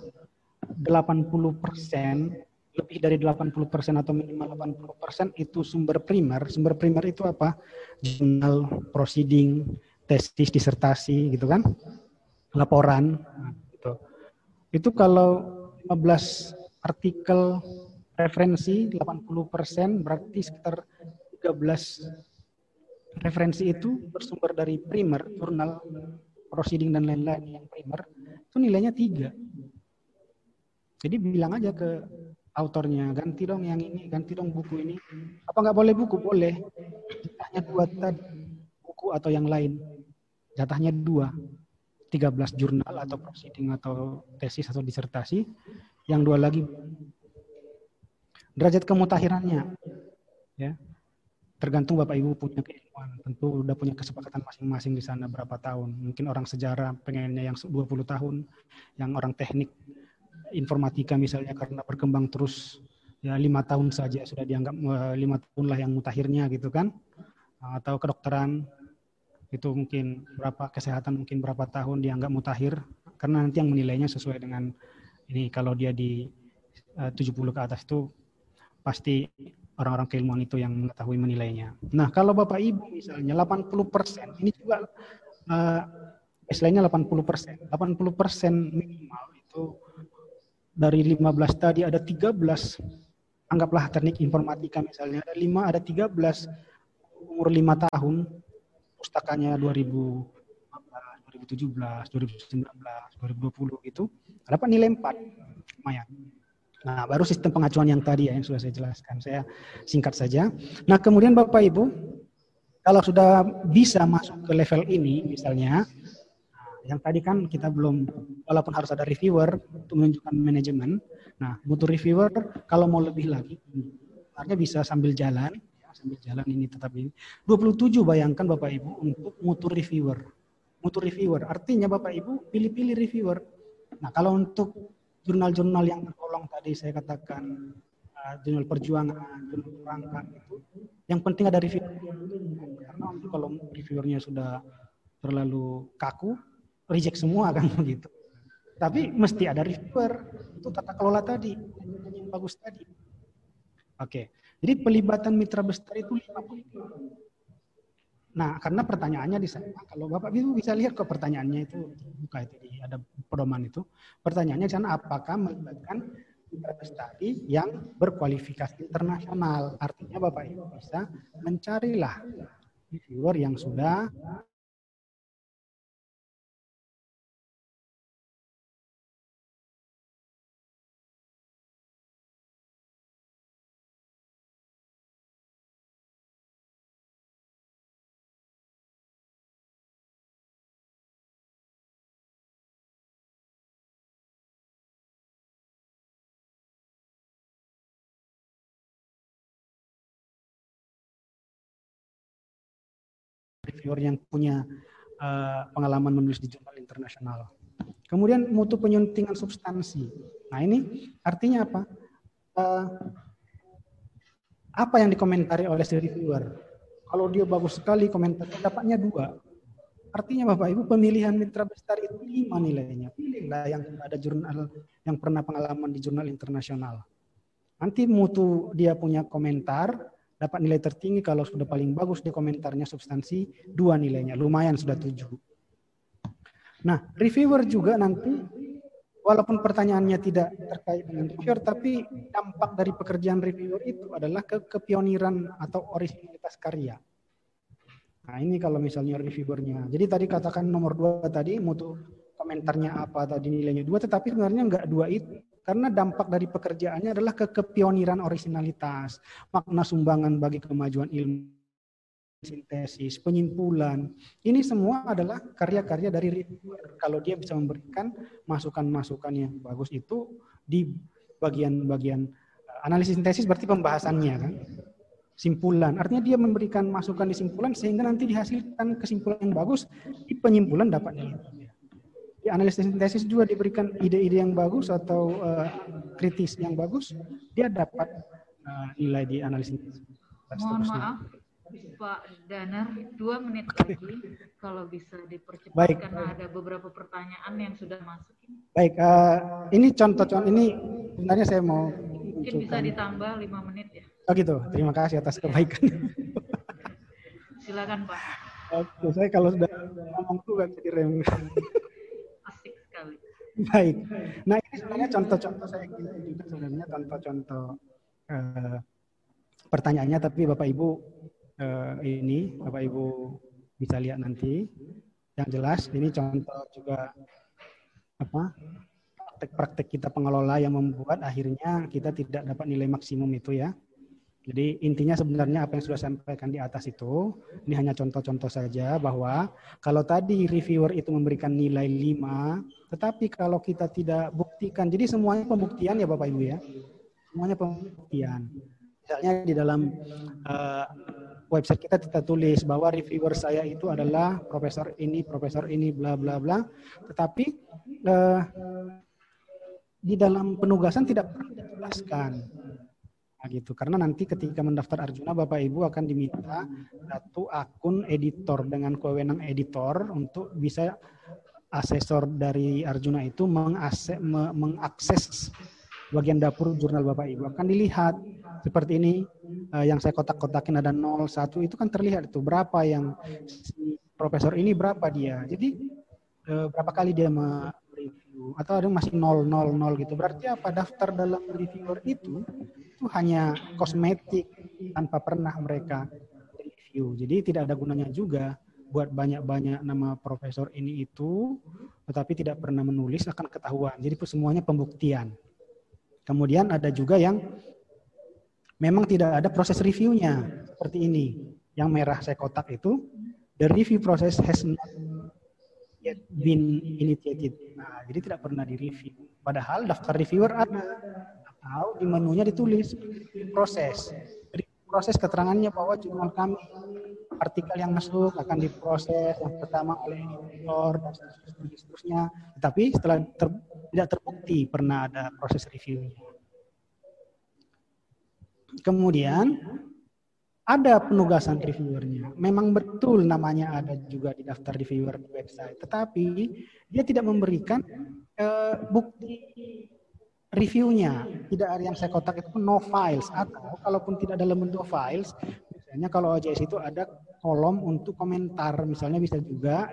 80 persen lebih dari 80% atau minimal 80% itu sumber primer. Sumber primer itu apa? Jurnal, proceeding, tesis, disertasi gitu kan. Laporan gitu. Itu kalau 15 artikel referensi 80% berarti sekitar 13 referensi itu bersumber dari primer, jurnal, proceeding dan lain-lain yang primer. Itu nilainya 3. Jadi bilang aja ke autornya ganti dong yang ini ganti dong buku ini. Apa nggak boleh buku? Boleh. Jatahnya dua tadi buku atau yang lain. Jatahnya dua. 13 jurnal atau proceeding atau tesis atau disertasi. Yang dua lagi derajat kemutahirannya. Ya. Tergantung Bapak Ibu punya keilmuan. Tentu udah punya kesepakatan masing-masing di sana berapa tahun. Mungkin orang sejarah pengennya yang 20 tahun yang orang teknik informatika misalnya karena berkembang terus ya lima tahun saja sudah dianggap eh, lima tahun lah yang mutakhirnya gitu kan atau kedokteran itu mungkin berapa kesehatan mungkin berapa tahun dianggap mutakhir karena nanti yang menilainya sesuai dengan ini kalau dia di eh, uh, 70 ke atas itu pasti orang-orang keilmuan itu yang mengetahui menilainya. Nah, kalau Bapak Ibu misalnya 80% ini juga uh, baseline-nya 80%. 80% minimal itu dari 15 tadi ada 13 anggaplah teknik informatika misalnya. Ada 5 ada 13 umur 5 tahun. Pustakanya 2015 2017 2019 2020 gitu. Dapat nilai 4 lumayan. Nah, baru sistem pengacuan yang tadi ya yang sudah saya jelaskan. Saya singkat saja. Nah, kemudian Bapak Ibu, kalau sudah bisa masuk ke level ini misalnya, yang tadi kan kita belum, walaupun harus ada reviewer untuk menunjukkan manajemen. Nah, butuh reviewer kalau mau lebih lagi, artinya bisa sambil jalan, ya, sambil jalan ini tetap ini. 27 bayangkan Bapak Ibu untuk mutu reviewer. Mutu reviewer, artinya Bapak Ibu pilih-pilih reviewer. Nah, kalau untuk jurnal-jurnal yang tertolong tadi saya katakan uh, jurnal perjuangan, jurnal perangkat itu, yang penting ada reviewer. Karena kalau reviewernya sudah terlalu kaku, reject semua kan begitu. [LAUGHS] Tapi mesti ada reviewer itu tata kelola tadi yang bagus tadi. Oke, jadi pelibatan mitra besar itu lima Nah, karena pertanyaannya di sana, kalau Bapak Ibu bisa lihat kok pertanyaannya itu buka itu di ada pedoman itu. Pertanyaannya di sana apakah melibatkan mitra bestari yang berkualifikasi internasional. Artinya Bapak Ibu bisa mencarilah reviewer yang sudah reviewer yang punya uh, pengalaman menulis di jurnal internasional. Kemudian mutu penyuntingan substansi. Nah ini artinya apa? Uh, apa yang dikomentari oleh si reviewer? Kalau dia bagus sekali komentarnya dapatnya dua. Artinya Bapak Ibu pemilihan mitra besar itu lima nilainya. Pilihlah yang ada jurnal yang pernah pengalaman di jurnal internasional. Nanti mutu dia punya komentar, dapat nilai tertinggi kalau sudah paling bagus di komentarnya substansi dua nilainya lumayan sudah tujuh nah reviewer juga nanti walaupun pertanyaannya tidak terkait dengan reviewer tapi dampak dari pekerjaan reviewer itu adalah ke kepioniran atau originalitas karya Nah ini kalau misalnya reviewernya. Jadi tadi katakan nomor dua tadi mutu komentarnya apa tadi nilainya dua, tetapi sebenarnya enggak dua itu. Karena dampak dari pekerjaannya adalah ke kepioniran originalitas, makna sumbangan bagi kemajuan ilmu, sintesis, penyimpulan. Ini semua adalah karya-karya dari reviewer. Kalau dia bisa memberikan masukan-masukan yang bagus itu di bagian-bagian analisis sintesis berarti pembahasannya kan simpulan. Artinya dia memberikan masukan di simpulan sehingga nanti dihasilkan kesimpulan yang bagus, di penyimpulan dapat nilai. Di analisis sintesis juga diberikan ide-ide yang bagus atau uh, kritis yang bagus, dia dapat uh, nilai di analisis. Mohon maaf, Pak Danar, dua menit lagi kalau bisa dipercepat Baik. karena ada beberapa pertanyaan yang sudah masuk. Baik, uh, ini contoh-contoh ini sebenarnya saya mau Mungkin bisa ditambah lima menit ya. Oh gitu, terima kasih atas kebaikan. Silakan Pak. Oke, saya kalau sudah ngomong tuh gak bisa direm. Baik. Nah ini sebenarnya contoh-contoh saya kira juga sebenarnya contoh-contoh eh, pertanyaannya, tapi Bapak Ibu eh, ini Bapak Ibu bisa lihat nanti. Yang jelas ini contoh juga apa praktek-praktek kita pengelola yang membuat akhirnya kita tidak dapat nilai maksimum itu ya. Jadi intinya sebenarnya apa yang sudah saya sampaikan di atas itu, ini hanya contoh-contoh saja bahwa kalau tadi reviewer itu memberikan nilai 5, tetapi kalau kita tidak buktikan, jadi semuanya pembuktian ya Bapak Ibu ya, semuanya pembuktian. Misalnya di dalam uh, website kita kita tulis bahwa reviewer saya itu adalah profesor ini, profesor ini, bla bla bla, tetapi uh, di dalam penugasan tidak pernah dijelaskan gitu. Karena nanti ketika mendaftar Arjuna, Bapak Ibu akan diminta satu akun editor dengan kewenangan editor untuk bisa asesor dari Arjuna itu mengakses, mengakses bagian dapur jurnal Bapak Ibu. Akan dilihat seperti ini uh, yang saya kotak-kotakin ada 01 itu kan terlihat itu berapa yang si profesor ini berapa dia. Jadi uh, berapa kali dia mereview atau ada masih 000 gitu. Berarti apa daftar dalam reviewer itu itu hanya kosmetik tanpa pernah mereka review. Jadi tidak ada gunanya juga buat banyak-banyak nama profesor ini itu, tetapi tidak pernah menulis akan ketahuan. Jadi semuanya pembuktian. Kemudian ada juga yang memang tidak ada proses reviewnya seperti ini. Yang merah saya kotak itu, the review process has not been initiated. Nah, jadi tidak pernah direview. Padahal daftar reviewer ada atau di menunya ditulis proses. Jadi proses keterangannya bahwa jurnal kami artikel yang masuk akan diproses yang pertama oleh editor dan seterusnya. Tetapi setelah ter, tidak terbukti pernah ada proses reviewnya. Kemudian ada penugasan reviewernya. Memang betul namanya ada juga di daftar reviewer di website, tetapi dia tidak memberikan uh, bukti reviewnya. Tidak ada yang saya kotak itu no files. Atau kalaupun tidak dalam bentuk files misalnya kalau OJS itu ada kolom untuk komentar. Misalnya bisa juga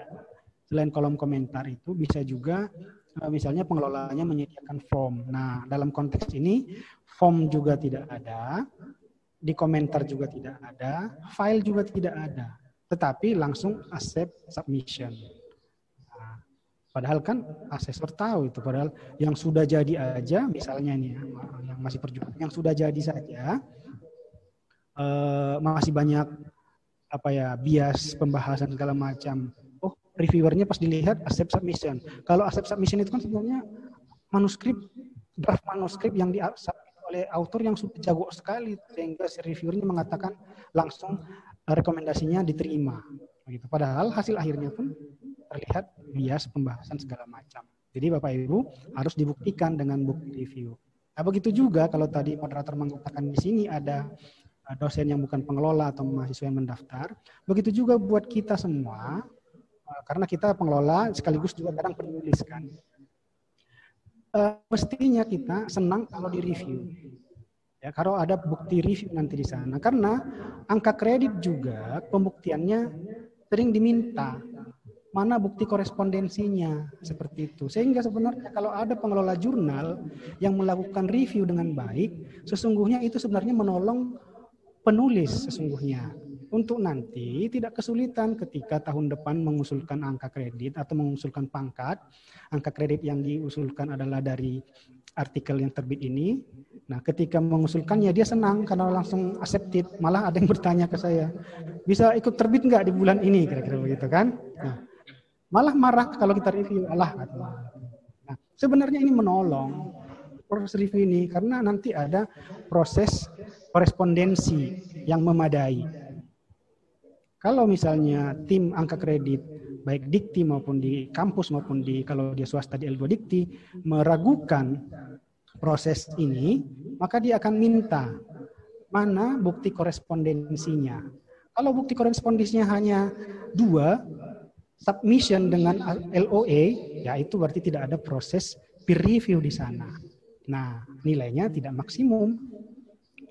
selain kolom komentar itu bisa juga eh, misalnya pengelolanya menyediakan form. Nah dalam konteks ini form juga tidak ada di komentar juga tidak ada file juga tidak ada tetapi langsung accept submission Padahal kan asesor tahu itu. Padahal yang sudah jadi aja, misalnya ini ya, yang masih perjuangan, yang sudah jadi saja uh, masih banyak apa ya bias pembahasan segala macam. Oh reviewernya pas dilihat accept submission. Kalau accept submission itu kan sebenarnya manuskrip draft manuskrip yang di oleh autor yang sudah jago sekali sehingga si reviewernya mengatakan langsung rekomendasinya diterima. Begitu. Padahal hasil akhirnya pun terlihat bias pembahasan segala macam. Jadi Bapak Ibu harus dibuktikan dengan bukti review. Nah begitu juga kalau tadi moderator mengatakan di sini ada uh, dosen yang bukan pengelola atau mahasiswa yang mendaftar, begitu juga buat kita semua, uh, karena kita pengelola sekaligus juga kadang penulis kan. Uh, mestinya kita senang kalau di review. Ya, kalau ada bukti review nanti di sana, karena angka kredit juga pembuktiannya sering diminta mana bukti korespondensinya seperti itu. Sehingga sebenarnya kalau ada pengelola jurnal yang melakukan review dengan baik, sesungguhnya itu sebenarnya menolong penulis sesungguhnya. Untuk nanti tidak kesulitan ketika tahun depan mengusulkan angka kredit atau mengusulkan pangkat. Angka kredit yang diusulkan adalah dari artikel yang terbit ini. Nah, ketika mengusulkannya dia senang karena langsung accepted. Malah ada yang bertanya ke saya, bisa ikut terbit nggak di bulan ini? Kira-kira begitu kan? Nah, malah marah kalau kita review. Allah. Nah, sebenarnya ini menolong proses review ini karena nanti ada proses korespondensi yang memadai. Kalau misalnya tim angka kredit baik dikti maupun di kampus maupun di kalau dia swasta di L2 dikti meragukan proses ini, maka dia akan minta mana bukti korespondensinya. Kalau bukti korespondensinya hanya dua, submission dengan LOA, ya itu berarti tidak ada proses peer review di sana. Nah, nilainya tidak maksimum.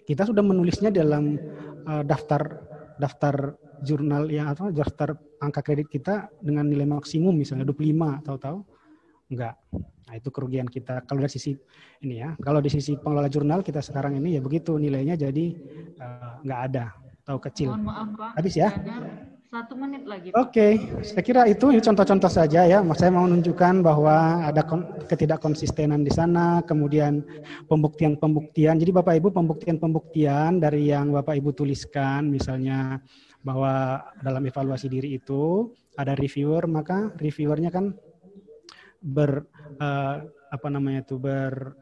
Kita sudah menulisnya dalam uh, daftar daftar jurnal yang atau daftar angka kredit kita dengan nilai maksimum misalnya 25 tahu-tahu enggak. Nah, itu kerugian kita kalau dari sisi ini ya. Kalau di sisi pengelola jurnal kita sekarang ini ya begitu nilainya jadi uh, enggak ada atau kecil. Mohon maaf Pak. Habis ya? Satu menit lagi. Oke, okay. saya kira itu contoh-contoh saja ya. Saya mau menunjukkan bahwa ada ketidakkonsistenan di sana, kemudian pembuktian-pembuktian. Jadi Bapak Ibu pembuktian-pembuktian dari yang Bapak Ibu tuliskan, misalnya bahwa dalam evaluasi diri itu ada reviewer maka reviewernya kan ber uh, apa namanya itu ber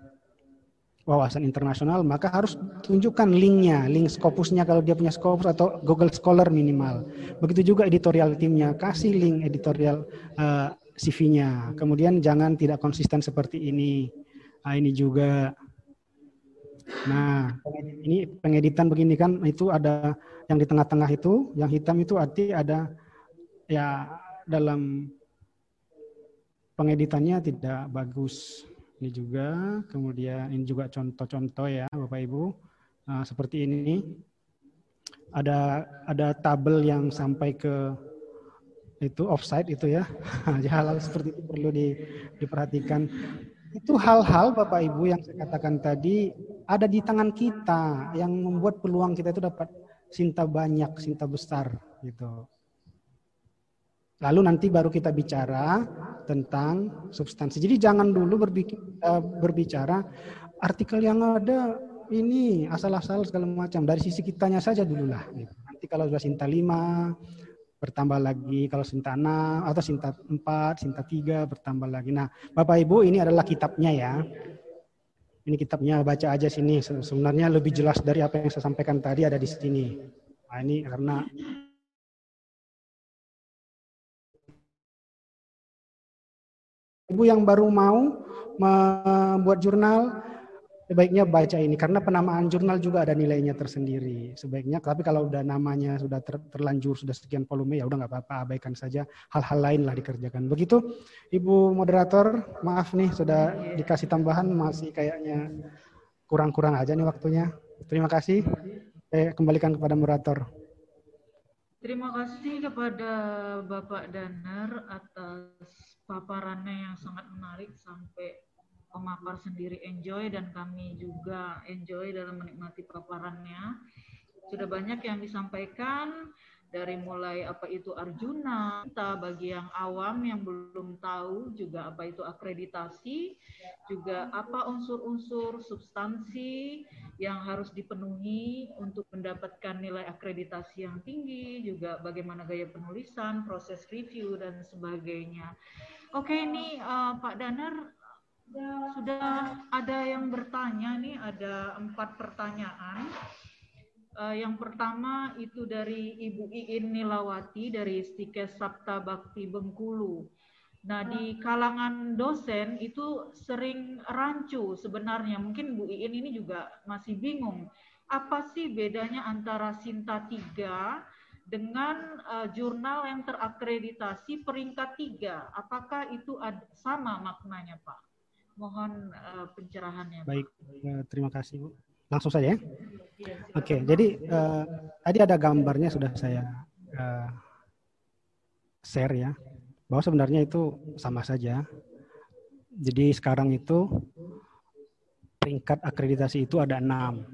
wawasan internasional maka harus tunjukkan linknya link Scopusnya kalau dia punya Scopus atau Google Scholar minimal. Begitu juga editorial timnya kasih link editorial uh, eh, CV-nya kemudian jangan tidak konsisten seperti ini. Nah, ini juga. Nah ini pengeditan begini kan itu ada yang di tengah-tengah itu, yang hitam itu arti ada ya dalam pengeditannya tidak bagus. Ini juga, kemudian ini juga contoh-contoh ya Bapak Ibu. Nah, seperti ini. Ada ada tabel yang sampai ke itu offside itu ya. [LAUGHS] Hal-hal seperti itu perlu di, diperhatikan. Itu hal-hal Bapak Ibu yang saya katakan tadi ada di tangan kita yang membuat peluang kita itu dapat cinta banyak, cinta besar gitu. Lalu nanti baru kita bicara tentang substansi. Jadi jangan dulu berbicara, eh, berbicara artikel yang ada ini asal-asal segala macam. Dari sisi kitanya saja dulu lah. Gitu. Nanti kalau sudah Sinta 5, bertambah lagi. Kalau Sinta 6 atau Sinta 4, Sinta 3, bertambah lagi. Nah Bapak Ibu ini adalah kitabnya ya. Ini kitabnya baca aja sini. Sebenarnya lebih jelas dari apa yang saya sampaikan tadi ada di sini. Nah, ini karena Ibu yang baru mau membuat jurnal, sebaiknya baca ini karena penamaan jurnal juga ada nilainya tersendiri. Sebaiknya tapi kalau udah namanya sudah ter, terlanjur sudah sekian volume ya udah nggak apa-apa abaikan saja. Hal-hal lain lah dikerjakan. Begitu ibu moderator maaf nih sudah dikasih tambahan masih kayaknya kurang-kurang aja nih waktunya. Terima kasih. Saya kembalikan kepada moderator. Terima kasih kepada Bapak Danar atas paparannya yang sangat menarik sampai pemapar sendiri enjoy dan kami juga enjoy dalam menikmati paparannya. Sudah banyak yang disampaikan dari mulai apa itu Arjuna, bagi yang awam yang belum tahu juga apa itu akreditasi, juga apa unsur-unsur substansi yang harus dipenuhi untuk mendapatkan nilai akreditasi yang tinggi, juga bagaimana gaya penulisan, proses review dan sebagainya. Oke, ini uh, Pak Danar sudah ada yang bertanya nih, ada empat pertanyaan. Uh, yang pertama itu dari Ibu Iin Nilawati dari Stikes Sabta Bakti Bengkulu. Nah, di kalangan dosen itu sering rancu sebenarnya. Mungkin Bu Iin ini juga masih bingung. Apa sih bedanya antara Sinta 3 dengan uh, jurnal yang terakreditasi peringkat 3? Apakah itu ada, sama maknanya, Pak? Mohon uh, pencerahannya. Baik, uh, terima kasih Bu. Langsung saja ya. Oke, okay, jadi uh, tadi ada gambarnya sudah saya uh, share ya, bahwa sebenarnya itu sama saja. Jadi sekarang itu peringkat akreditasi itu ada enam.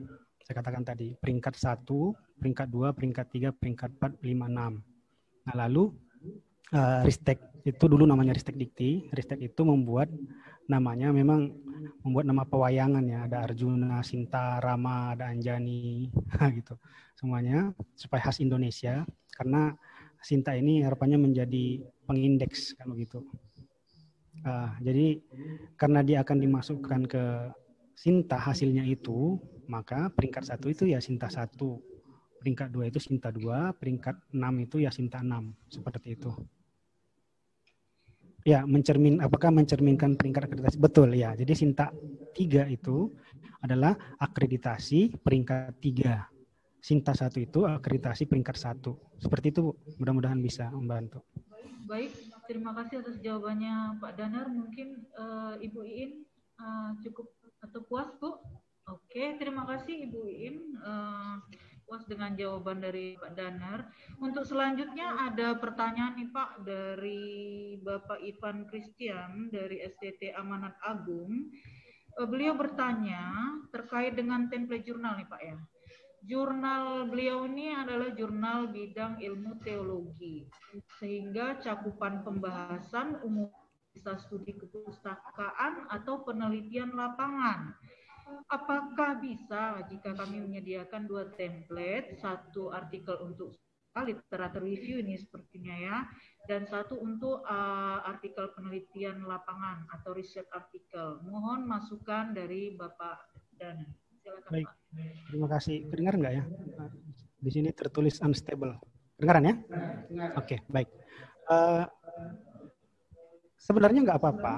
Saya katakan tadi peringkat satu peringkat 2, peringkat 3, peringkat 4, 5, 6. Nah, lalu uh, Ristek itu dulu namanya Ristek Dikti. Ristek itu membuat namanya memang membuat nama pewayangan ya. Ada Arjuna, Sinta, Rama, ada Anjani [LAUGHS] gitu. Semuanya supaya khas Indonesia karena Sinta ini harapannya menjadi pengindeks kan begitu. Uh, jadi karena dia akan dimasukkan ke Sinta hasilnya itu, maka peringkat satu itu ya Sinta satu, peringkat dua itu Sinta dua, peringkat enam itu ya Sinta enam, seperti itu. Ya, mencermin apakah mencerminkan peringkat akreditasi? Betul ya. Jadi Sinta tiga itu adalah akreditasi peringkat tiga. Sinta satu itu akreditasi peringkat satu. Seperti itu, mudah-mudahan bisa membantu. Baik, terima kasih atas jawabannya Pak Danar. Mungkin uh, Ibu Iin uh, cukup atau puas Bu? Oke, terima kasih Ibu Iin. Uh, puas dengan jawaban dari Pak Danar. Untuk selanjutnya ada pertanyaan nih Pak dari Bapak Ivan Christian dari STT Amanat Agung. Uh, beliau bertanya terkait dengan template jurnal nih Pak ya. Jurnal beliau ini adalah jurnal bidang ilmu teologi, sehingga cakupan pembahasan umum bisa studi kepustakaan atau penelitian lapangan. Apakah bisa jika kami menyediakan dua template, satu artikel untuk literatur review ini sepertinya ya, dan satu untuk uh, artikel penelitian lapangan atau research artikel. Mohon masukan dari Bapak Dana. Silakan Baik, Pak. terima kasih. Dengar nggak ya? Di sini tertulis unstable. Dengaran ya? Oke, okay, baik. Uh, Sebenarnya nggak apa-apa,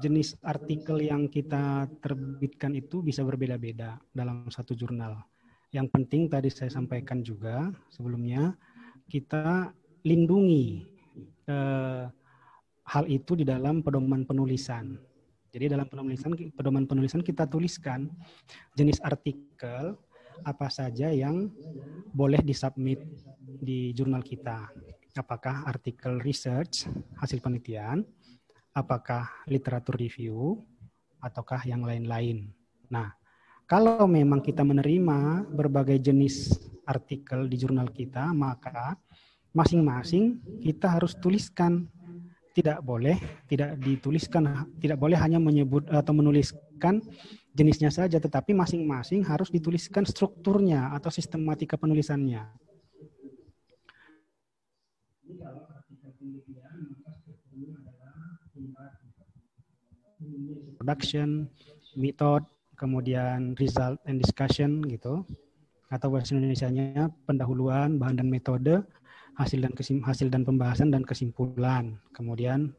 jenis artikel yang kita terbitkan itu bisa berbeda-beda dalam satu jurnal. Yang penting tadi saya sampaikan juga sebelumnya, kita lindungi eh, hal itu di dalam pedoman penulisan. Jadi dalam penulisan pedoman penulisan kita tuliskan jenis artikel apa saja yang boleh disubmit di jurnal kita. Apakah artikel research, hasil penelitian, apakah literatur review ataukah yang lain-lain. Nah, kalau memang kita menerima berbagai jenis artikel di jurnal kita, maka masing-masing kita harus tuliskan. Tidak boleh tidak dituliskan, tidak boleh hanya menyebut atau menuliskan jenisnya saja, tetapi masing-masing harus dituliskan strukturnya atau sistematika penulisannya. Production, method, kemudian result and discussion gitu. Atau bahasa Indonesia-nya pendahuluan, bahan dan metode, hasil dan kesim, hasil dan pembahasan dan kesimpulan, kemudian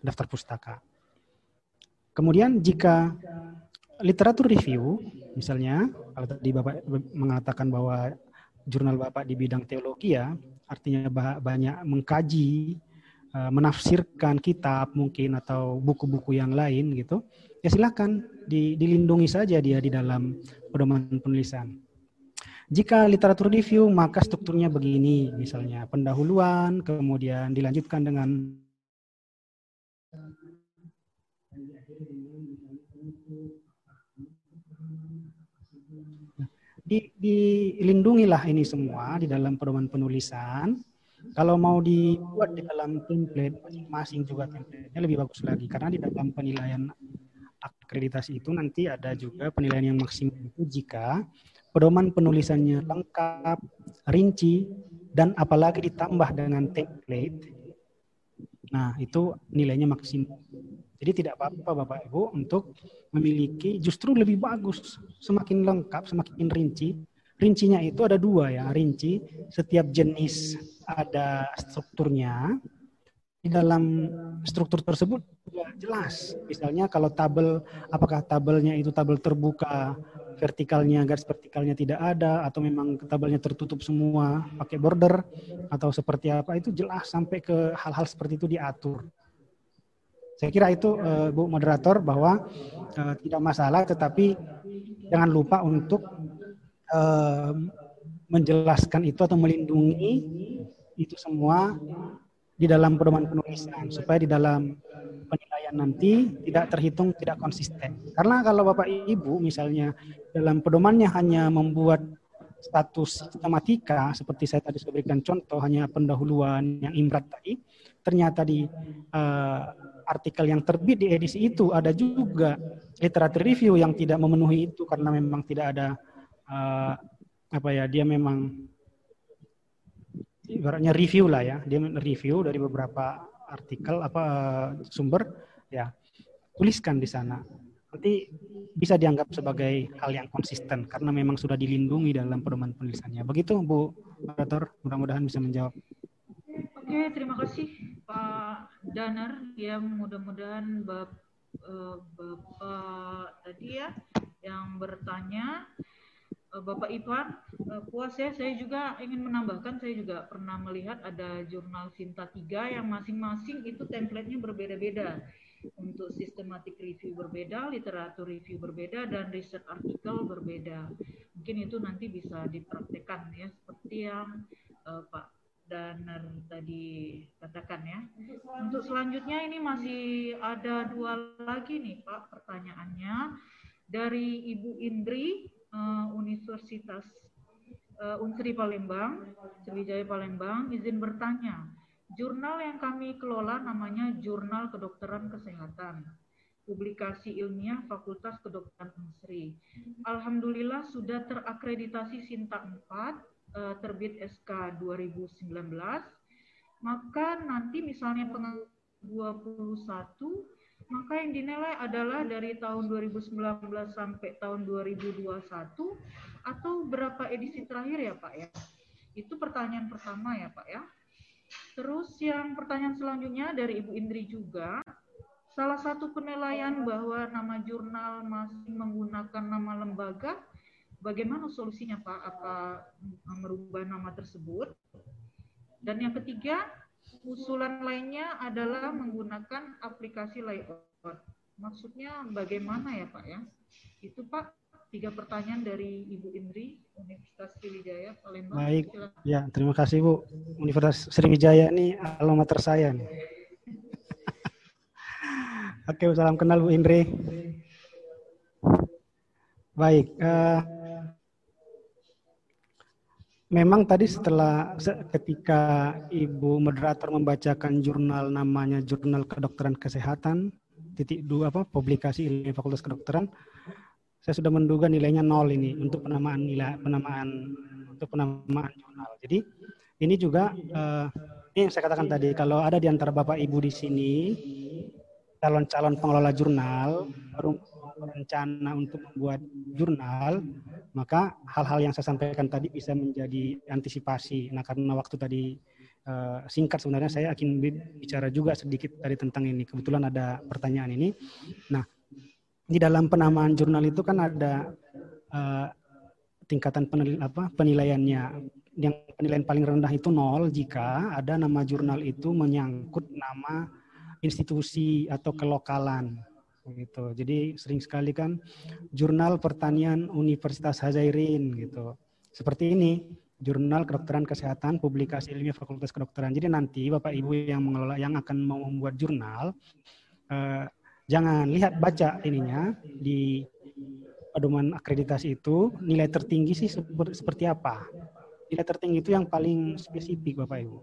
daftar pustaka. Kemudian jika literatur review, misalnya kalau tadi Bapak mengatakan bahwa jurnal Bapak di bidang teologi ya, artinya banyak mengkaji menafsirkan kitab mungkin atau buku-buku yang lain gitu, ya silakan dilindungi saja dia di dalam pedoman penulisan. Jika literatur review, maka strukturnya begini, misalnya pendahuluan, kemudian dilanjutkan dengan di, dilindungilah ini semua di dalam pedoman penulisan kalau mau dibuat di dalam template masing-masing juga template-nya lebih bagus lagi karena di dalam penilaian akreditasi itu nanti ada juga penilaian yang maksimal itu jika pedoman penulisannya lengkap, rinci, dan apalagi ditambah dengan template. Nah, itu nilainya maksimal. Jadi tidak apa-apa Bapak Ibu untuk memiliki justru lebih bagus, semakin lengkap, semakin rinci. Rincinya itu ada dua ya, rinci setiap jenis ada strukturnya. Di dalam struktur tersebut juga jelas. Misalnya kalau tabel, apakah tabelnya itu tabel terbuka, vertikalnya, garis vertikalnya tidak ada, atau memang tabelnya tertutup semua pakai border, atau seperti apa, itu jelas sampai ke hal-hal seperti itu diatur. Saya kira itu uh, Bu Moderator bahwa uh, tidak masalah, tetapi jangan lupa untuk menjelaskan itu atau melindungi itu semua di dalam pedoman penulisan supaya di dalam penilaian nanti tidak terhitung tidak konsisten. Karena kalau Bapak Ibu misalnya dalam pedomannya hanya membuat status sistematika seperti saya tadi sudah berikan contoh hanya pendahuluan yang imrat tadi ternyata di uh, artikel yang terbit di edisi itu ada juga literatur review yang tidak memenuhi itu karena memang tidak ada uh, apa ya dia memang ibaratnya review lah ya. Dia review dari beberapa artikel apa uh, sumber ya. Tuliskan di sana. Nanti bisa dianggap sebagai hal yang konsisten karena memang sudah dilindungi dalam pedoman penulisannya. Begitu Bu Moderator, mudah-mudahan bisa menjawab. Oke, terima kasih Pak Danar yang mudah-mudahan Bap, uh, Bapak tadi ya yang bertanya Bapak Ipan uh, puas ya saya juga ingin menambahkan saya juga pernah melihat ada jurnal Sinta 3 yang masing-masing itu template-nya berbeda-beda untuk sistematik review berbeda, literatur review berbeda, dan riset artikel berbeda. Mungkin itu nanti bisa dipraktekkan ya, seperti yang uh, Pak Daner tadi katakan ya. Untuk selanjutnya ini masih ada dua lagi nih Pak pertanyaannya dari Ibu Indri uh, Universitas uh, Unsri Palembang, Sriwijaya Palembang, izin bertanya Jurnal yang kami kelola namanya Jurnal Kedokteran Kesehatan. Publikasi ilmiah Fakultas Kedokteran Unsri. Alhamdulillah sudah terakreditasi Sinta 4, eh, terbit SK 2019. Maka nanti misalnya pengangguran 21 maka yang dinilai adalah dari tahun 2019 sampai tahun 2021 atau berapa edisi terakhir ya Pak ya? Itu pertanyaan pertama ya Pak ya. Terus yang pertanyaan selanjutnya dari Ibu Indri juga, salah satu penilaian bahwa nama jurnal masih menggunakan nama lembaga, bagaimana solusinya Pak? Apa merubah nama tersebut? Dan yang ketiga, usulan lainnya adalah menggunakan aplikasi layout. Maksudnya bagaimana ya Pak ya? Itu Pak tiga pertanyaan dari Ibu Indri, Universitas Sriwijaya, Palembang. Baik, Silakan. ya terima kasih Bu. Universitas Sriwijaya ini alma mater saya nih. [LAUGHS] Oke, salam kenal Bu Indri. Baik, uh, memang tadi setelah ketika Ibu moderator membacakan jurnal namanya Jurnal Kedokteran Kesehatan titik dua apa publikasi ilmu Fakultas Kedokteran saya sudah menduga nilainya nol ini untuk penamaan nilai penamaan untuk penamaan jurnal. Jadi ini juga uh, ini yang saya katakan tadi kalau ada di antara bapak ibu di sini calon-calon pengelola jurnal rencana untuk membuat jurnal maka hal-hal yang saya sampaikan tadi bisa menjadi antisipasi. Nah karena waktu tadi uh, singkat sebenarnya saya akan bicara juga sedikit dari tentang ini. Kebetulan ada pertanyaan ini. Nah di dalam penamaan jurnal itu kan ada uh, tingkatan penil, apa, penilaiannya. Yang penilaian paling rendah itu nol jika ada nama jurnal itu menyangkut nama institusi atau kelokalan. Gitu. Jadi sering sekali kan jurnal pertanian Universitas Hazairin gitu. Seperti ini, jurnal kedokteran kesehatan, publikasi ilmiah Fakultas Kedokteran. Jadi nanti Bapak Ibu yang mengelola yang akan membuat jurnal uh, jangan lihat baca ininya di pedoman akreditasi itu nilai tertinggi sih seperti apa nilai tertinggi itu yang paling spesifik bapak ibu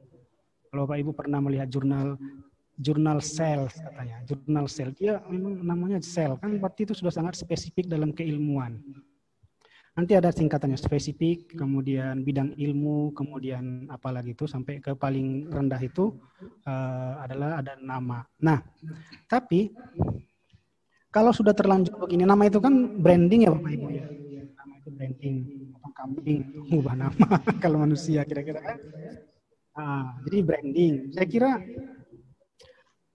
kalau bapak ibu pernah melihat jurnal jurnal sel katanya jurnal sel dia memang namanya sel kan berarti itu sudah sangat spesifik dalam keilmuan Nanti ada singkatannya spesifik, kemudian bidang ilmu, kemudian apalagi itu sampai ke paling rendah itu uh, adalah ada nama. Nah, tapi kalau sudah terlanjur begini, nama itu kan branding ya Bapak Ibu ya. Nama itu branding, potong kambing, mengubah nama [LAUGHS] kalau manusia kira-kira kan. Nah, jadi branding. Saya kira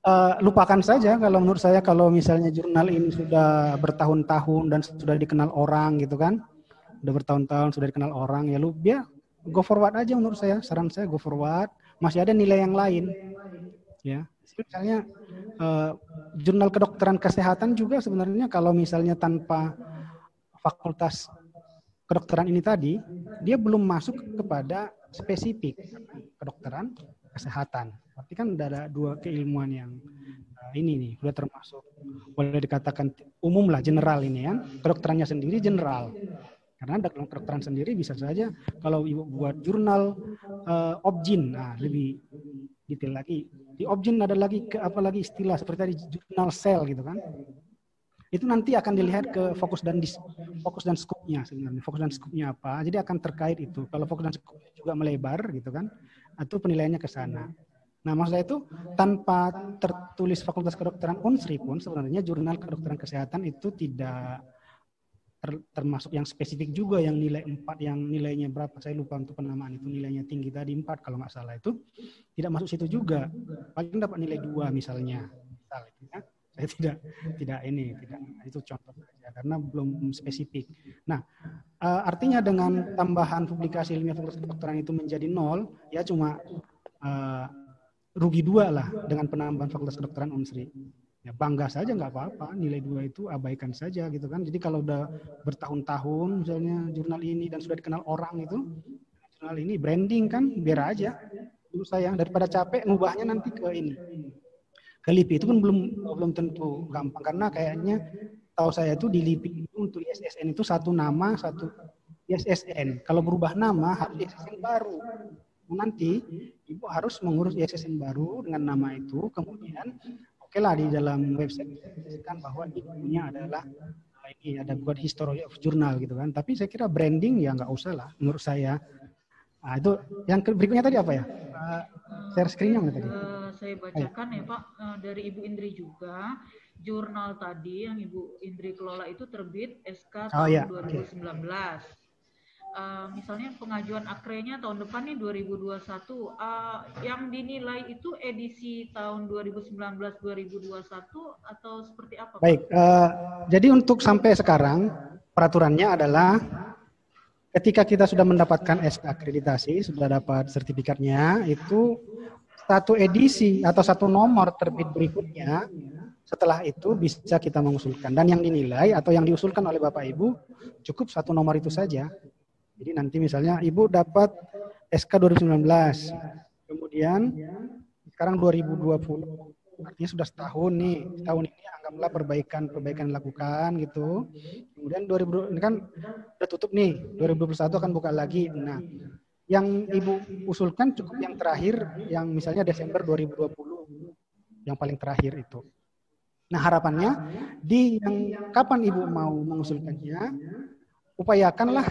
uh, lupakan saja kalau menurut saya kalau misalnya jurnal ini sudah bertahun-tahun dan sudah dikenal orang gitu kan. Udah bertahun-tahun sudah dikenal orang ya lu dia go forward aja menurut saya. Saran saya go forward masih ada nilai yang lain. Ya misalnya uh, jurnal kedokteran kesehatan juga sebenarnya kalau misalnya tanpa fakultas kedokteran ini tadi dia belum masuk kepada spesifik kedokteran kesehatan berarti kan ada dua keilmuan yang uh, ini nih sudah termasuk boleh dikatakan umum lah general ini ya kedokterannya sendiri general Karena dalam kedokteran sendiri bisa saja kalau ibu buat jurnal uh, objin, nah lebih detail lagi. Di objin ada lagi ke apa lagi istilah seperti tadi jurnal sel gitu kan. Itu nanti akan dilihat ke fokus dan dis, fokus dan skupnya sebenarnya. Fokus dan skupnya apa? Jadi akan terkait itu. Kalau fokus dan skupnya juga melebar gitu kan, atau penilaiannya ke sana. Nah, maksud saya itu tanpa tertulis Fakultas Kedokteran Unsri pun sebenarnya jurnal kedokteran kesehatan itu tidak ter, termasuk yang spesifik juga yang nilai 4 yang nilainya berapa. Saya lupa untuk penamaan itu nilainya tinggi tadi 4 kalau nggak salah itu. Tidak masuk situ juga. Paling dapat nilai 2 misalnya. Misal ya. saya tidak tidak ini tidak itu contoh saja karena belum spesifik. Nah uh, artinya dengan tambahan publikasi ilmiah fakultas kedokteran itu menjadi nol ya cuma uh, rugi dua lah dengan penambahan fakultas kedokteran Unsri. Ya bangga saja nggak apa-apa, nilai dua itu abaikan saja gitu kan. Jadi kalau udah bertahun-tahun misalnya jurnal ini dan sudah dikenal orang itu, jurnal ini branding kan biar aja. Dulu saya daripada capek ngubahnya nanti ke ini. Ke LIPI itu pun belum belum tentu gampang karena kayaknya tahu saya itu di LIPI itu untuk ISSN itu satu nama satu ISSN. Kalau berubah nama harus ISSN baru nanti ibu harus mengurus ISSN baru dengan nama itu. Kemudian oke okay lah di dalam website disebutkan bahwa ibunya adalah ah, ini ada buat history of journal gitu kan. Tapi saya kira branding ya nggak usah lah menurut saya. Nah, itu yang berikutnya tadi apa ya? Uh, share screennya mana tadi? Uh, saya bacakan Ayo. ya Pak. Uh, dari Ibu Indri juga. Jurnal tadi yang Ibu Indri kelola itu terbit SK tahun oh, iya. 2019 okay uh, misalnya pengajuan akrenya tahun depan nih 2021 uh, yang dinilai itu edisi tahun 2019-2021 atau seperti apa? Baik, uh, jadi untuk sampai sekarang peraturannya adalah ketika kita sudah mendapatkan SK akreditasi, sudah dapat sertifikatnya, itu satu edisi atau satu nomor terbit berikutnya setelah itu bisa kita mengusulkan dan yang dinilai atau yang diusulkan oleh Bapak Ibu cukup satu nomor itu saja. Jadi nanti misalnya ibu dapat SK 2019, kemudian sekarang 2020, artinya sudah setahun nih, tahun ini anggaplah perbaikan-perbaikan dilakukan gitu. Kemudian 2020 ini kan udah tutup nih, 2021 akan buka lagi. Nah, yang ibu usulkan cukup yang terakhir, yang misalnya Desember 2020, yang paling terakhir itu. Nah harapannya di yang kapan ibu mau mengusulkannya, upayakanlah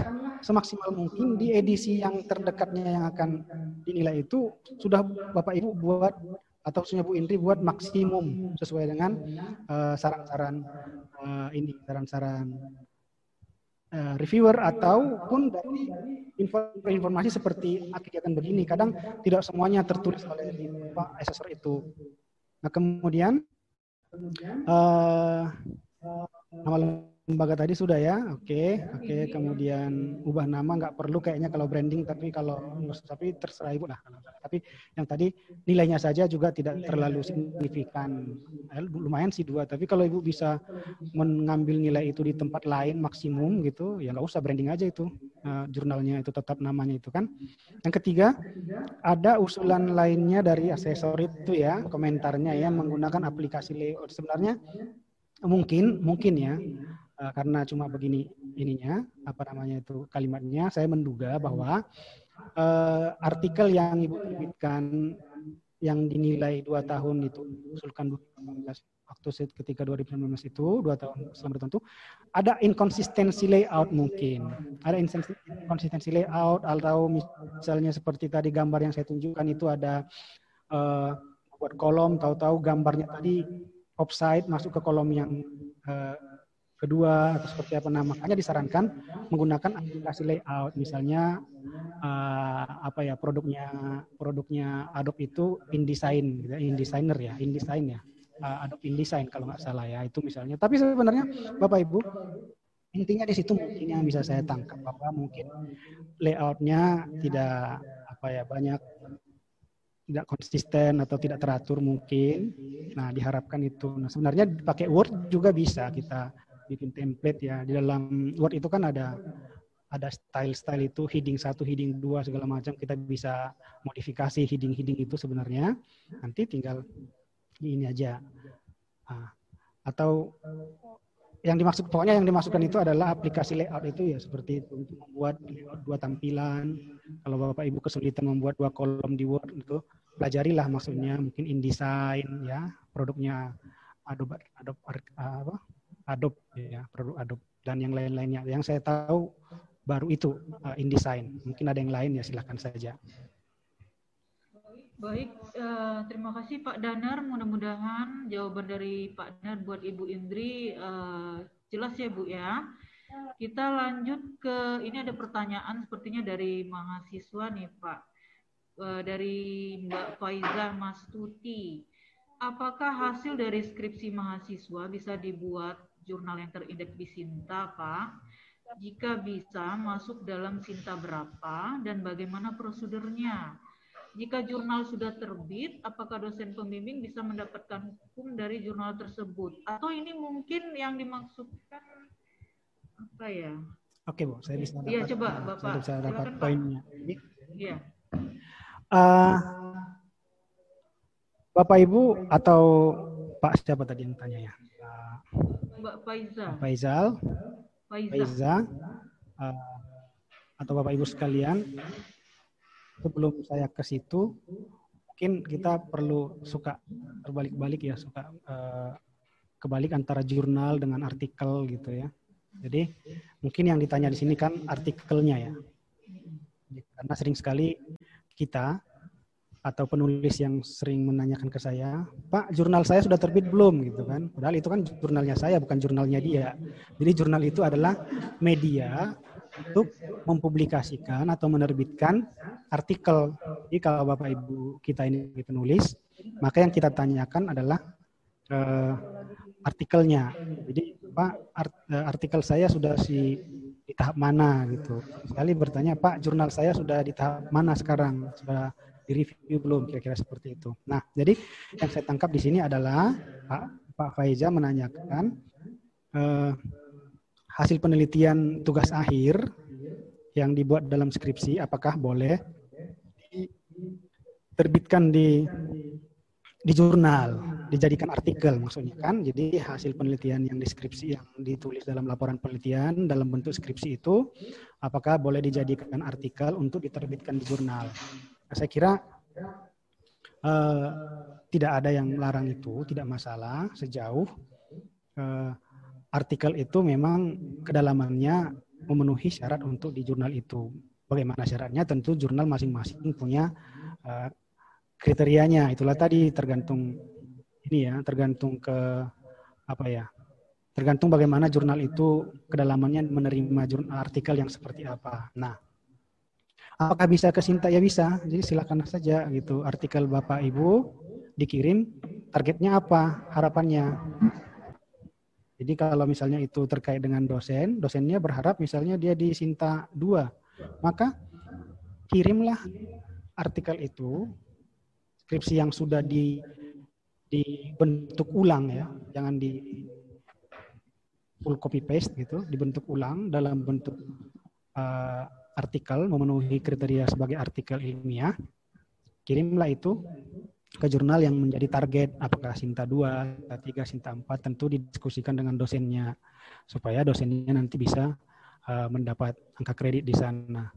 semaksimal mungkin di edisi yang terdekatnya yang akan dinilai itu sudah Bapak Ibu buat atau khususnya Bu Indri buat maksimum sesuai dengan eh, saran-saran uh, uh, ini saran-saran uh, reviewer ataupun dari info informasi seperti kegiatan begini kadang tidak semuanya tertulis oleh Pak Assessor itu. Nah kemudian uh, nama lembaga tadi sudah ya, oke, okay, oke. Okay. Kemudian ubah nama nggak perlu kayaknya kalau branding, tapi kalau tapi terserah ibu lah. Tapi yang tadi nilainya saja juga tidak terlalu signifikan, eh, lumayan sih dua. Tapi kalau ibu bisa mengambil nilai itu di tempat lain maksimum gitu, ya nggak usah branding aja itu, uh, jurnalnya itu tetap namanya itu kan. Yang ketiga ada usulan lainnya dari asesor itu ya, komentarnya ya menggunakan aplikasi layout. Sebenarnya mungkin mungkin ya uh, karena cuma begini ininya apa namanya itu kalimatnya saya menduga bahwa uh, artikel yang ibu terbitkan yang dinilai dua tahun itu usulkan 2018 waktu ketika 2019 itu dua tahun selama tertentu ada inkonsistensi layout mungkin. Ada inkonsistensi layout atau misalnya seperti tadi gambar yang saya tunjukkan itu ada uh, buat kolom tahu-tahu gambarnya tadi offside masuk ke kolom yang uh, kedua atau seperti apa nah makanya disarankan menggunakan aplikasi layout misalnya uh, apa ya produknya produknya Adobe itu InDesign gitu ya, InDesigner ya InDesign ya uh, Adobe InDesign kalau nggak salah ya itu misalnya tapi sebenarnya Bapak Ibu intinya di situ mungkin yang bisa saya tangkap bahwa mungkin layoutnya tidak apa ya banyak tidak konsisten atau tidak teratur mungkin. Nah, diharapkan itu. Nah, sebenarnya pakai Word juga bisa kita bikin template ya. Di dalam Word itu kan ada ada style-style itu heading satu, heading dua segala macam. Kita bisa modifikasi heading-heading itu sebenarnya. Nanti tinggal ini aja. Nah, atau yang dimaksud pokoknya yang dimasukkan itu adalah aplikasi layout itu ya seperti itu. Untuk membuat dua tampilan. Kalau Bapak Ibu kesulitan membuat dua kolom di Word itu pelajarilah maksudnya. Mungkin InDesign ya produknya Adobe Adobe apa Adobe ya produk Adobe dan yang lain-lainnya. Yang saya tahu baru itu uh, InDesign. Mungkin ada yang lain ya silahkan saja. Baik, uh, terima kasih Pak Danar. Mudah-mudahan jawaban dari Pak Danar buat Ibu Indri uh, jelas ya Bu ya. Kita lanjut ke ini ada pertanyaan sepertinya dari mahasiswa nih Pak. Dari Mbak Faiza Mastuti. Apakah hasil dari skripsi mahasiswa bisa dibuat jurnal yang terindeks di Sinta, Pak? Jika bisa, masuk dalam Sinta berapa dan bagaimana prosedurnya? Jika jurnal sudah terbit, apakah dosen pembimbing bisa mendapatkan hukum dari jurnal tersebut? Atau ini mungkin yang dimaksudkan apa ya? Oke, Bu, saya bisa Iya, coba Bapak. Saya bisa dapat poinnya. Iya. Uh, Bapak Ibu atau Pak siapa tadi yang tanya ya? Uh, Mbak Faiza. Faizal. Faiza. Faiza. Uh, atau Bapak Ibu sekalian, sebelum saya ke situ, mungkin kita perlu suka terbalik-balik ya, suka uh, kebalik antara jurnal dengan artikel gitu ya. Jadi mungkin yang ditanya di sini kan artikelnya ya. Karena sering sekali kita atau penulis yang sering menanyakan ke saya, Pak, jurnal saya sudah terbit belum gitu kan? Padahal itu kan jurnalnya saya, bukan jurnalnya dia. Jadi jurnal itu adalah media untuk mempublikasikan atau menerbitkan artikel. Jadi kalau Bapak Ibu kita ini penulis, maka yang kita tanyakan adalah uh, artikelnya. Jadi Pak art, uh, artikel saya sudah si di tahap mana gitu. Sekali bertanya, Pak jurnal saya sudah di tahap mana sekarang? Sudah direview belum kira-kira seperti itu. Nah, jadi yang saya tangkap di sini adalah Pak Pak Faiza menanyakan uh, hasil penelitian tugas akhir yang dibuat dalam skripsi apakah boleh diterbitkan di di jurnal, dijadikan artikel maksudnya kan. Jadi hasil penelitian yang deskripsi yang ditulis dalam laporan penelitian dalam bentuk skripsi itu apakah boleh dijadikan artikel untuk diterbitkan di jurnal. Saya kira uh, tidak ada yang melarang itu, tidak masalah sejauh uh, artikel itu memang kedalamannya memenuhi syarat untuk di jurnal itu. Bagaimana syaratnya? Tentu jurnal masing-masing punya uh, kriterianya. Itulah tadi tergantung ini ya, tergantung ke apa ya? Tergantung bagaimana jurnal itu kedalamannya menerima jurnal artikel yang seperti apa. Nah, apakah bisa ke Sinta? Ya bisa. Jadi silakan saja gitu. Artikel Bapak Ibu dikirim, targetnya apa? Harapannya. Jadi kalau misalnya itu terkait dengan dosen, dosennya berharap misalnya dia di Sinta 2, maka kirimlah artikel itu skripsi yang sudah di dibentuk ulang ya, jangan di full copy paste gitu, dibentuk ulang dalam bentuk uh, artikel memenuhi kriteria sebagai artikel ilmiah. Kirimlah itu ke jurnal yang menjadi target apakah Sinta 2, Sinta 3, Sinta 4 tentu didiskusikan dengan dosennya supaya dosennya nanti bisa uh, mendapat angka kredit di sana.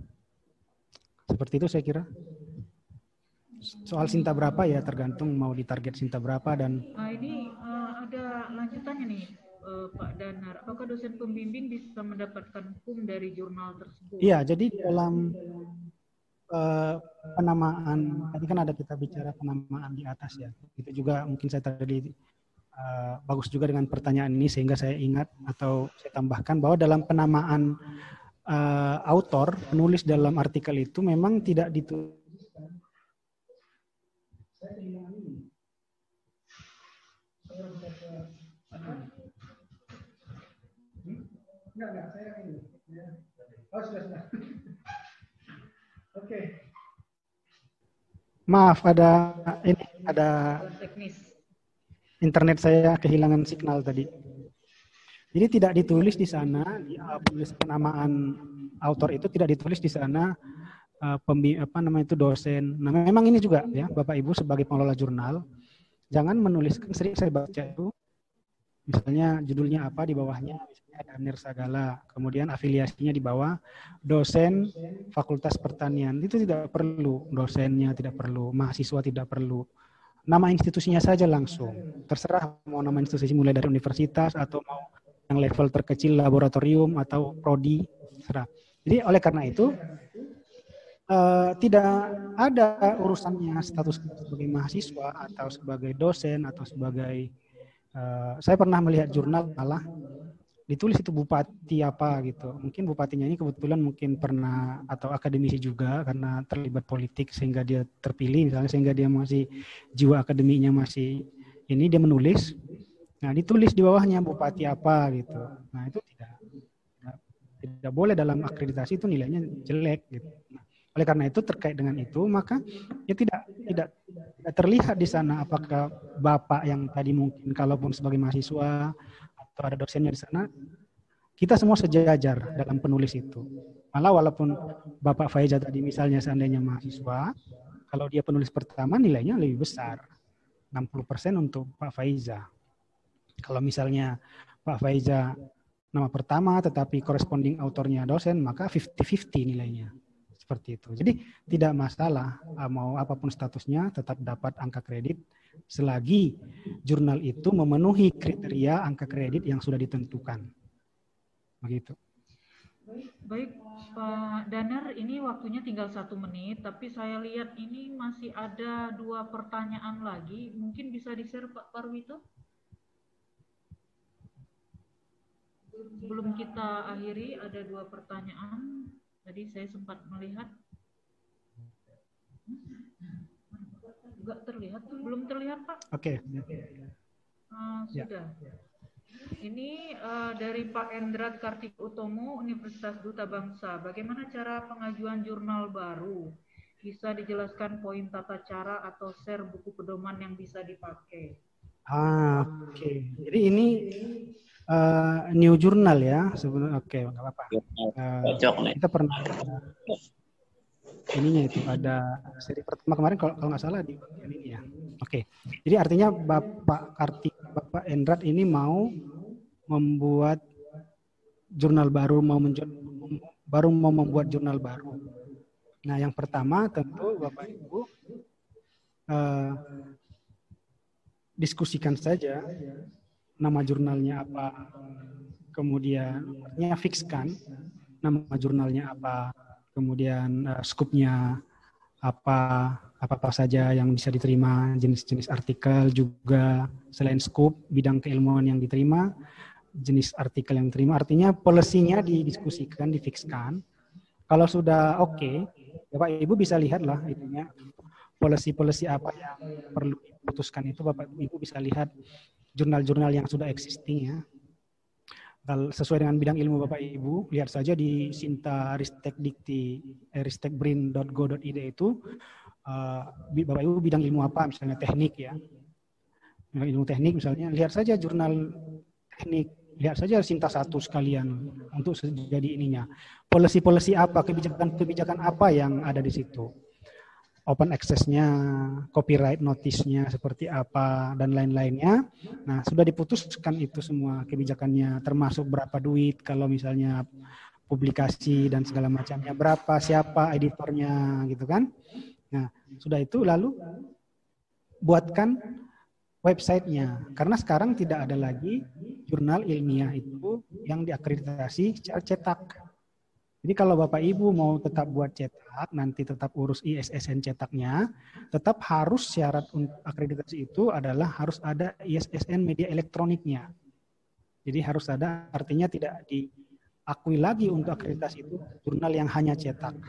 Seperti itu saya kira. Soal Sinta berapa ya tergantung mau ditarget Sinta berapa dan Nah, ini uh, ada lanjutannya nih uh, Pak Danar. Apakah dosen pembimbing bisa mendapatkan hukum dari jurnal tersebut? Iya, jadi dalam uh, penamaan tadi kan ada kita bicara penamaan di atas ya itu juga mungkin saya tadi uh, bagus juga dengan pertanyaan ini sehingga saya ingat atau saya tambahkan bahwa dalam penamaan uh, autor penulis dalam artikel itu memang tidak ditulis Enggak, enggak, saya ini. Oh, sudah, sudah. Oke. Maaf ada ini ada teknis. Internet saya kehilangan signal tadi. Jadi tidak ditulis di sana di uh, penulis penamaan autor itu tidak ditulis di sana uh, pembi apa namanya itu dosen. Nah, memang ini juga ya Bapak Ibu sebagai pengelola jurnal jangan menuliskan sering saya baca itu Misalnya judulnya apa di bawahnya, ada Nirsagala, kemudian afiliasinya di bawah dosen Fakultas Pertanian. Itu tidak perlu, dosennya tidak perlu, mahasiswa tidak perlu. Nama institusinya saja langsung. Terserah mau nama institusi mulai dari universitas atau mau yang level terkecil laboratorium atau prodi, terserah. Jadi oleh karena itu uh, tidak ada urusannya status sebagai mahasiswa atau sebagai dosen atau sebagai uh, saya pernah melihat jurnal malah ditulis itu bupati apa gitu. Mungkin bupatinya ini kebetulan mungkin pernah atau akademisi juga karena terlibat politik sehingga dia terpilih misalnya sehingga dia masih jiwa akademinya masih ini dia menulis. Nah, ditulis di bawahnya bupati apa gitu. Nah, itu tidak tidak, boleh dalam akreditasi itu nilainya jelek gitu. Nah, oleh karena itu terkait dengan itu maka ya tidak tidak tidak terlihat di sana apakah bapak yang tadi mungkin kalaupun sebagai mahasiswa atau ada dosennya di sana kita semua sejajar dalam penulis itu. Malah walaupun Bapak Faiza tadi misalnya seandainya mahasiswa, kalau dia penulis pertama nilainya lebih besar. 60% untuk Pak Faiza. Kalau misalnya Pak Faiza nama pertama tetapi corresponding autornya dosen, maka 50-50 nilainya seperti itu. Jadi tidak masalah ah, mau apa pun statusnya tetap dapat angka kredit selagi jurnal itu memenuhi kriteria angka kredit yang sudah ditentukan. Begitu. Baik, Pak Daner, ini waktunya tinggal satu menit, tapi saya lihat ini masih ada dua pertanyaan lagi. Mungkin bisa di-share Pak Parwito? Sebelum kita akhiri, ada dua pertanyaan. Tadi saya sempat melihat enggak terlihat, belum terlihat Pak? Oke. Okay. Uh, sudah. Ya. Ini uh, dari Pak Endrat Kartik Utomo, Universitas Duta Bangsa. Bagaimana cara pengajuan jurnal baru? Bisa dijelaskan poin tata cara atau share buku pedoman yang bisa dipakai? Ah, oke. Okay. Jadi ini uh, new journal ya sebenarnya oke okay, nggak apa-apa. Uh, kita pernah ininya itu ada seri pertama kemarin kalau kalau nggak salah di bagian ini ya. Oke okay. jadi artinya bapak Kartik bapak Endrat ini mau membuat jurnal baru mau menjur, baru mau membuat jurnal baru. Nah yang pertama tentu bapak ibu uh, diskusikan saja nama jurnalnya apa, kemudian fixkan nama jurnalnya apa, kemudian uh, skupnya apa, apa apa saja yang bisa diterima, jenis-jenis artikel juga selain skup bidang keilmuan yang diterima, jenis artikel yang diterima, artinya polisinya didiskusikan, difixkan. Kalau sudah oke, okay, Bapak Ibu bisa lihatlah itunya polisi-polisi apa yang perlu diputuskan itu Bapak Ibu bisa lihat jurnal-jurnal yang sudah existing ya. Kalau sesuai dengan bidang ilmu Bapak Ibu, lihat saja di Sinta Ristek Dikti, eh, ristekbrin.go.id itu, uh, Bapak Ibu bidang ilmu apa, misalnya teknik ya. Ilmu teknik misalnya, lihat saja jurnal teknik, lihat saja Sinta satu sekalian untuk jadi ininya. Polisi-polisi apa, kebijakan-kebijakan apa yang ada di situ open access-nya, copyright notice-nya seperti apa dan lain-lainnya. Nah, sudah diputuskan itu semua kebijakannya termasuk berapa duit kalau misalnya publikasi dan segala macamnya berapa, siapa editornya gitu kan. Nah, sudah itu lalu buatkan websitenya karena sekarang tidak ada lagi jurnal ilmiah itu yang diakreditasi secara cetak jadi kalau Bapak Ibu mau tetap buat cetak, nanti tetap urus ISSN cetaknya, tetap harus syarat untuk akreditasi itu adalah harus ada ISSN media elektroniknya. Jadi harus ada, artinya tidak diakui lagi untuk akreditasi itu jurnal yang hanya cetak.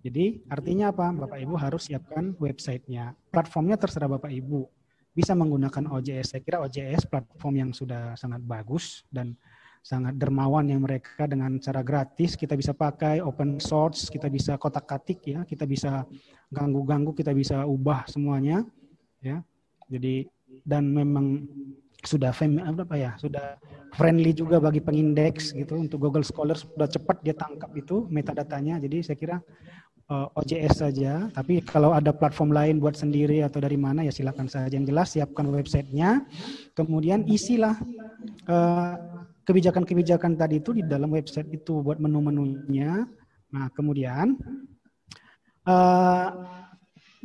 Jadi artinya apa? Bapak Ibu harus siapkan websitenya. Platformnya terserah Bapak Ibu. Bisa menggunakan OJS. Saya kira OJS platform yang sudah sangat bagus dan sangat dermawan yang mereka dengan cara gratis. Kita bisa pakai open source kita bisa kotak katik ya. Kita bisa ganggu ganggu kita bisa ubah semuanya ya. Jadi dan memang sudah fam, apa ya sudah friendly juga bagi pengindeks gitu. Untuk Google Scholar sudah cepat dia tangkap itu metadatanya. Jadi saya kira uh, OJS saja. Tapi kalau ada platform lain buat sendiri atau dari mana ya silakan saja. Yang jelas siapkan websitenya, kemudian isilah uh, kebijakan-kebijakan tadi itu di dalam website itu buat menu-menunya. Nah kemudian uh,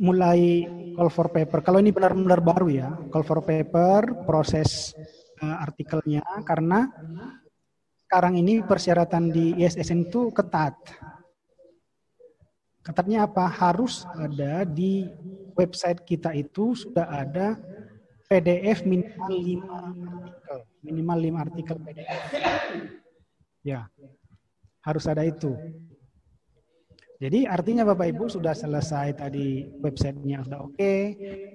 mulai call for paper. Kalau ini benar-benar baru ya, call for paper, proses uh, artikelnya karena sekarang ini persyaratan di ISSN itu ketat. Ketatnya apa? Harus ada di website kita itu sudah ada PDF minimal 5 Minimal 5 artikel PDF. Ya, harus ada itu. Jadi artinya Bapak Ibu sudah selesai tadi websitenya sudah oke, okay,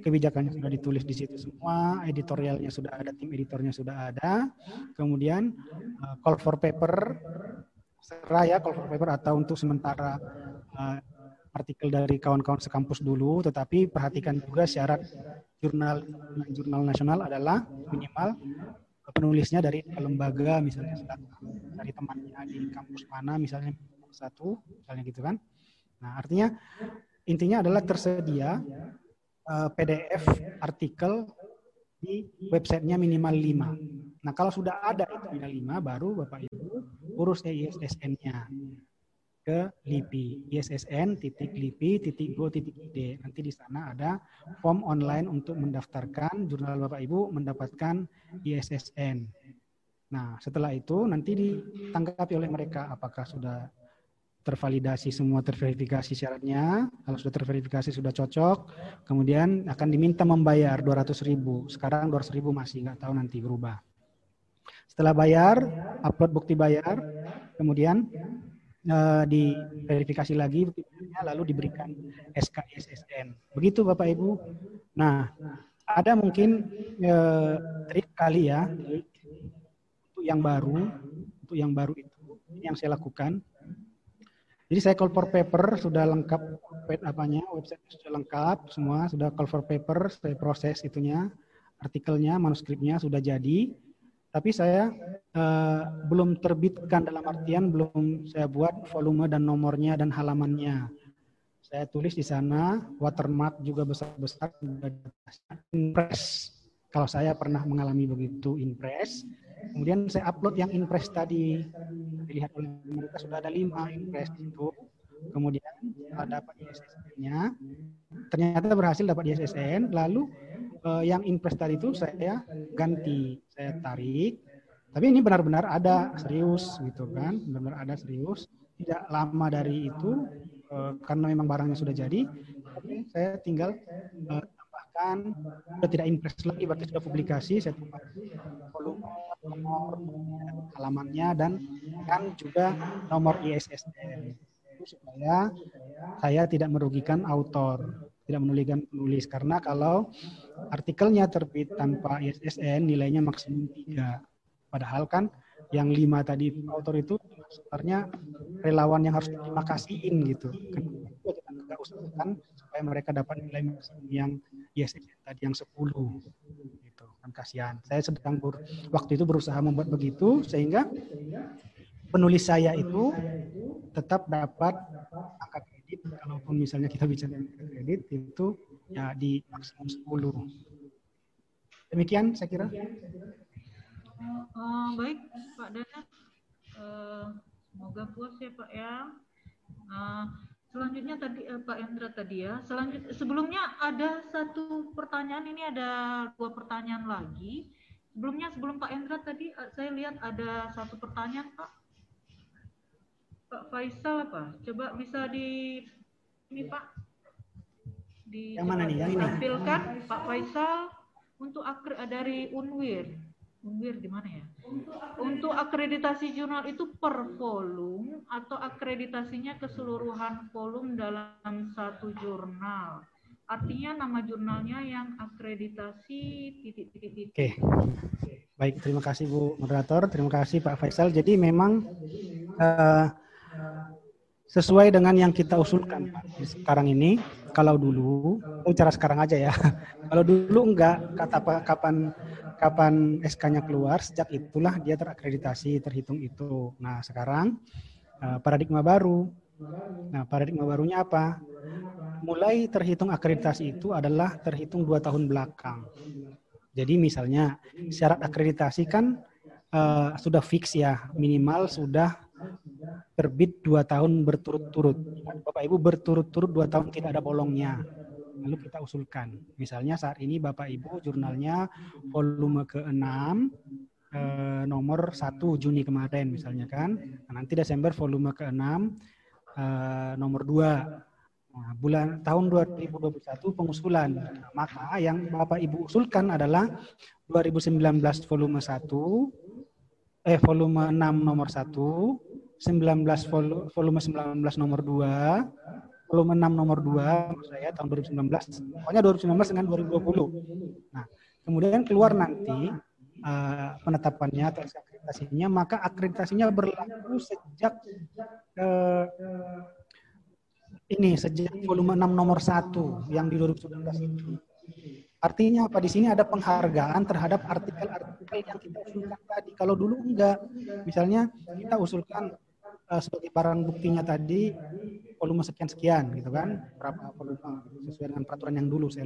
kebijakannya sudah ditulis di situ semua, editorialnya sudah ada, tim editornya sudah ada, kemudian uh, call for paper, serah ya call for paper atau untuk sementara uh, artikel dari kawan-kawan sekampus dulu, tetapi perhatikan juga syarat jurnal jurnal nasional adalah minimal penulisnya dari lembaga misalnya dari temannya di kampus mana misalnya satu misalnya gitu kan Nah, artinya intinya adalah tersedia uh, eh, PDF artikel di websitenya minimal 5. Nah, kalau sudah ada itu minimal 5, baru Bapak Ibu urus ISSN-nya ke LIPI. ISSN titik LIPI titik go titik ID. Nanti di sana ada form online untuk mendaftarkan jurnal Bapak Ibu mendapatkan ISSN. Nah, setelah itu nanti ditanggapi oleh mereka apakah sudah tervalidasi semua terverifikasi syaratnya. Kalau sudah terverifikasi sudah cocok, kemudian akan diminta membayar 200 ribu. Sekarang 200 ribu masih nggak tahu nanti berubah. Setelah bayar, upload bukti bayar, kemudian uh, diverifikasi lagi lalu diberikan SKSSN. Begitu Bapak Ibu. Nah, ada mungkin uh, trik kali ya untuk yang baru, untuk yang baru itu yang saya lakukan jadi saya call for paper sudah lengkap web apanya, website sudah lengkap semua, sudah call for paper, saya proses itunya, artikelnya, manuskripnya sudah jadi. Tapi saya uh, belum terbitkan dalam artian belum saya buat volume dan nomornya dan halamannya. Saya tulis di sana watermark juga besar-besar impress. Kalau saya pernah mengalami begitu impress, Kemudian saya upload yang impress tadi. Dilihat oleh mereka sudah ada lima impress itu. Kemudian dapat ISSN-nya. Ternyata berhasil dapat ISSN. Lalu uh, yang impress tadi itu saya ganti, saya tarik. Tapi ini benar-benar ada serius gitu kan, benar-benar ada serius. Tidak lama dari itu uh, karena memang barangnya sudah jadi. Tapi saya tinggal uh, tambahkan sudah tidak impress lagi berarti sudah publikasi saya tambahkan volume nomor halamannya dan kan juga nomor ISSN supaya saya tidak merugikan autor tidak menuliskan penulis. Karena kalau artikelnya terbit tanpa ISSN nilainya maksimum tiga. Padahal kan yang lima tadi autor itu sebenarnya relawan yang harus terima kasihin gitu. Kan kita nggak usahakan supaya mereka dapat nilai maksimum yang ISSN tadi yang 10 gitu. Kan kasihan. Saya sedang ber, waktu itu berusaha membuat begitu sehingga penulis saya itu tetap dapat angka kredit kalaupun misalnya kita bicara kredit itu ya di maksimum 10 demikian saya kira uh, baik Pak Dana uh, semoga puas ya Pak ya uh, Selanjutnya tadi eh, Pak Endra tadi ya. Selanjutnya sebelumnya ada satu pertanyaan ini ada dua pertanyaan lagi. Sebelumnya sebelum Pak Endra tadi eh, saya lihat ada satu pertanyaan Pak. Pak Faisal apa? Coba bisa di ini Pak di yang mana nih? Yang ini. Tampilkan Pak Faisal untuk akre dari Unwir. Unwir di mana ya? Untuk akreditasi jurnal itu per volume atau akreditasinya keseluruhan volume dalam satu jurnal. Artinya nama jurnalnya yang akreditasi titik-titik. Oke. Baik, terima kasih Bu moderator, terima kasih Pak Faisal. Jadi memang uh, sesuai dengan yang kita usulkan Pak, sekarang ini kalau dulu, bicara sekarang aja ya. [LAUGHS] Kalau dulu enggak, kata apa, kapan kapan SK-nya keluar, sejak itulah dia terakreditasi, terhitung itu. Nah sekarang eh, paradigma baru, Nah, paradigma barunya apa? Mulai terhitung akreditasi itu adalah terhitung dua tahun belakang. Jadi misalnya syarat akreditasi kan uh, sudah fix ya, minimal sudah terbit dua tahun berturut-turut. Bapak Ibu berturut-turut dua tahun tidak ada bolongnya. Lalu kita usulkan. Misalnya saat ini Bapak Ibu jurnalnya volume ke-6 eh, nomor 1 Juni kemarin misalnya kan. Nah, nanti Desember volume ke-6 eh, nomor 2 Nah, bulan tahun 2021 pengusulan. Nah, maka yang Bapak Ibu usulkan adalah 2019 volume 1 eh volume 6 nomor 1, 19 volume 19 nomor 2, volume 6 nomor 2 menurut saya tahun 2019. Pokoknya 2019 dengan 2020. Nah, kemudian keluar nanti uh, penetapannya atau akreditasinya, maka akreditasinya berlaku sejak uh, ini sejak volume 6 nomor 1 yang di 2019 itu. Artinya apa? Di sini ada penghargaan terhadap artikel-artikel yang kita usulkan tadi. Kalau dulu enggak, misalnya kita usulkan uh, sebagai barang buktinya tadi volume sekian-sekian gitu kan, berapa volume sesuai dengan peraturan yang dulu saya,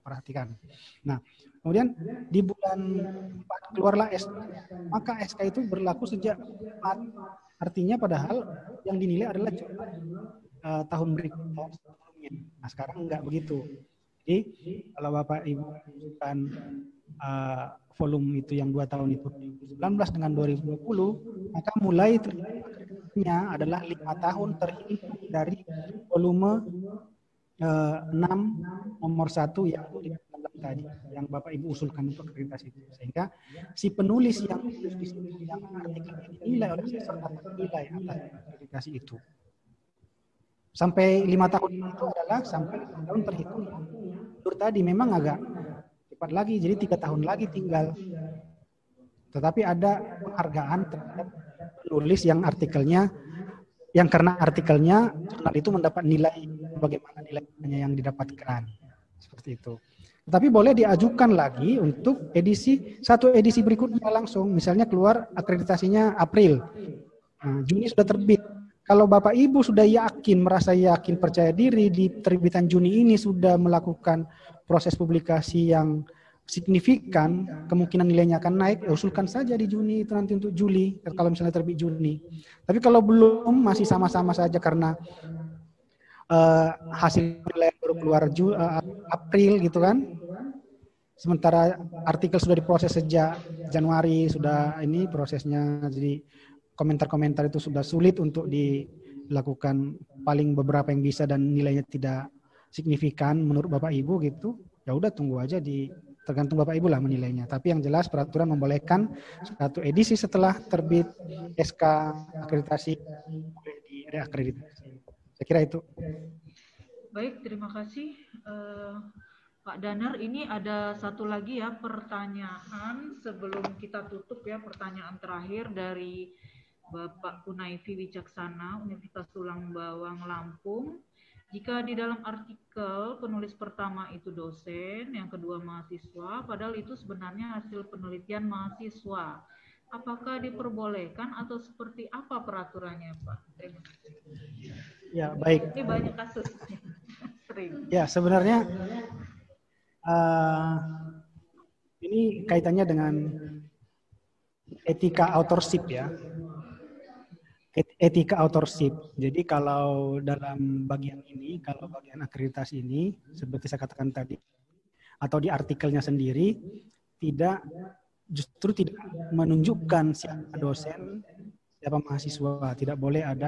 perhatikan. Nah, Kemudian di bulan 4 keluarlah SK. Maka SK itu berlaku sejak 4. Artinya padahal yang dinilai adalah uh, tahun berikutnya. Nah sekarang enggak begitu. Jadi kalau Bapak Ibu kan uh, volume itu yang dua tahun itu 2019 dengan 2020, maka mulai terhitungnya adalah lima tahun terhitung dari volume uh, 6 nomor satu yang tadi yang Bapak Ibu usulkan untuk akreditasi itu. Sehingga si penulis yang yang artikel ini dinilai oleh dapat nilai atas akreditasi itu. Sampai lima tahun itu adalah sampai lima tahun terhitung. Menurut tadi memang agak cepat lagi, jadi tiga tahun lagi tinggal. Tetapi ada penghargaan terhadap penulis yang artikelnya yang karena artikelnya jurnal itu mendapat nilai bagaimana nilainya yang didapatkan seperti itu. Tapi boleh diajukan lagi untuk edisi satu edisi berikutnya langsung. Misalnya keluar akreditasinya April. Nah, Juni sudah terbit. Kalau Bapak Ibu sudah yakin, merasa yakin, percaya diri di terbitan Juni ini sudah melakukan proses publikasi yang signifikan, kemungkinan nilainya akan naik, ya usulkan saja di Juni itu nanti untuk Juli, kalau misalnya terbit Juni. Tapi kalau belum, masih sama-sama saja karena uh, hasil penilaian baru keluar Ju, uh, April gitu kan. Sementara artikel sudah diproses sejak Januari sudah ini prosesnya jadi komentar-komentar itu sudah sulit untuk dilakukan paling beberapa yang bisa dan nilainya tidak signifikan menurut Bapak Ibu gitu. Ya udah tunggu aja di tergantung Bapak Ibu lah menilainya. Tapi yang jelas peraturan membolehkan satu edisi setelah terbit SK akreditasi boleh di reakreditasi. Saya kira itu. Baik, terima kasih uh, Pak Danar. Ini ada satu lagi ya pertanyaan sebelum kita tutup ya pertanyaan terakhir dari Bapak Kunaifi Wicaksana Universitas Tulang Bawang Lampung. Jika di dalam artikel penulis pertama itu dosen, yang kedua mahasiswa, padahal itu sebenarnya hasil penelitian mahasiswa apakah diperbolehkan atau seperti apa peraturannya Pak? Terima kasih. Ya baik. Ini banyak kasus. [LAUGHS] Sering. Ya sebenarnya uh, ini kaitannya dengan etika authorship ya. Etika authorship. Jadi kalau dalam bagian ini, kalau bagian akreditasi ini, seperti saya katakan tadi, atau di artikelnya sendiri, tidak justru tidak menunjukkan siapa dosen, siapa mahasiswa, tidak boleh ada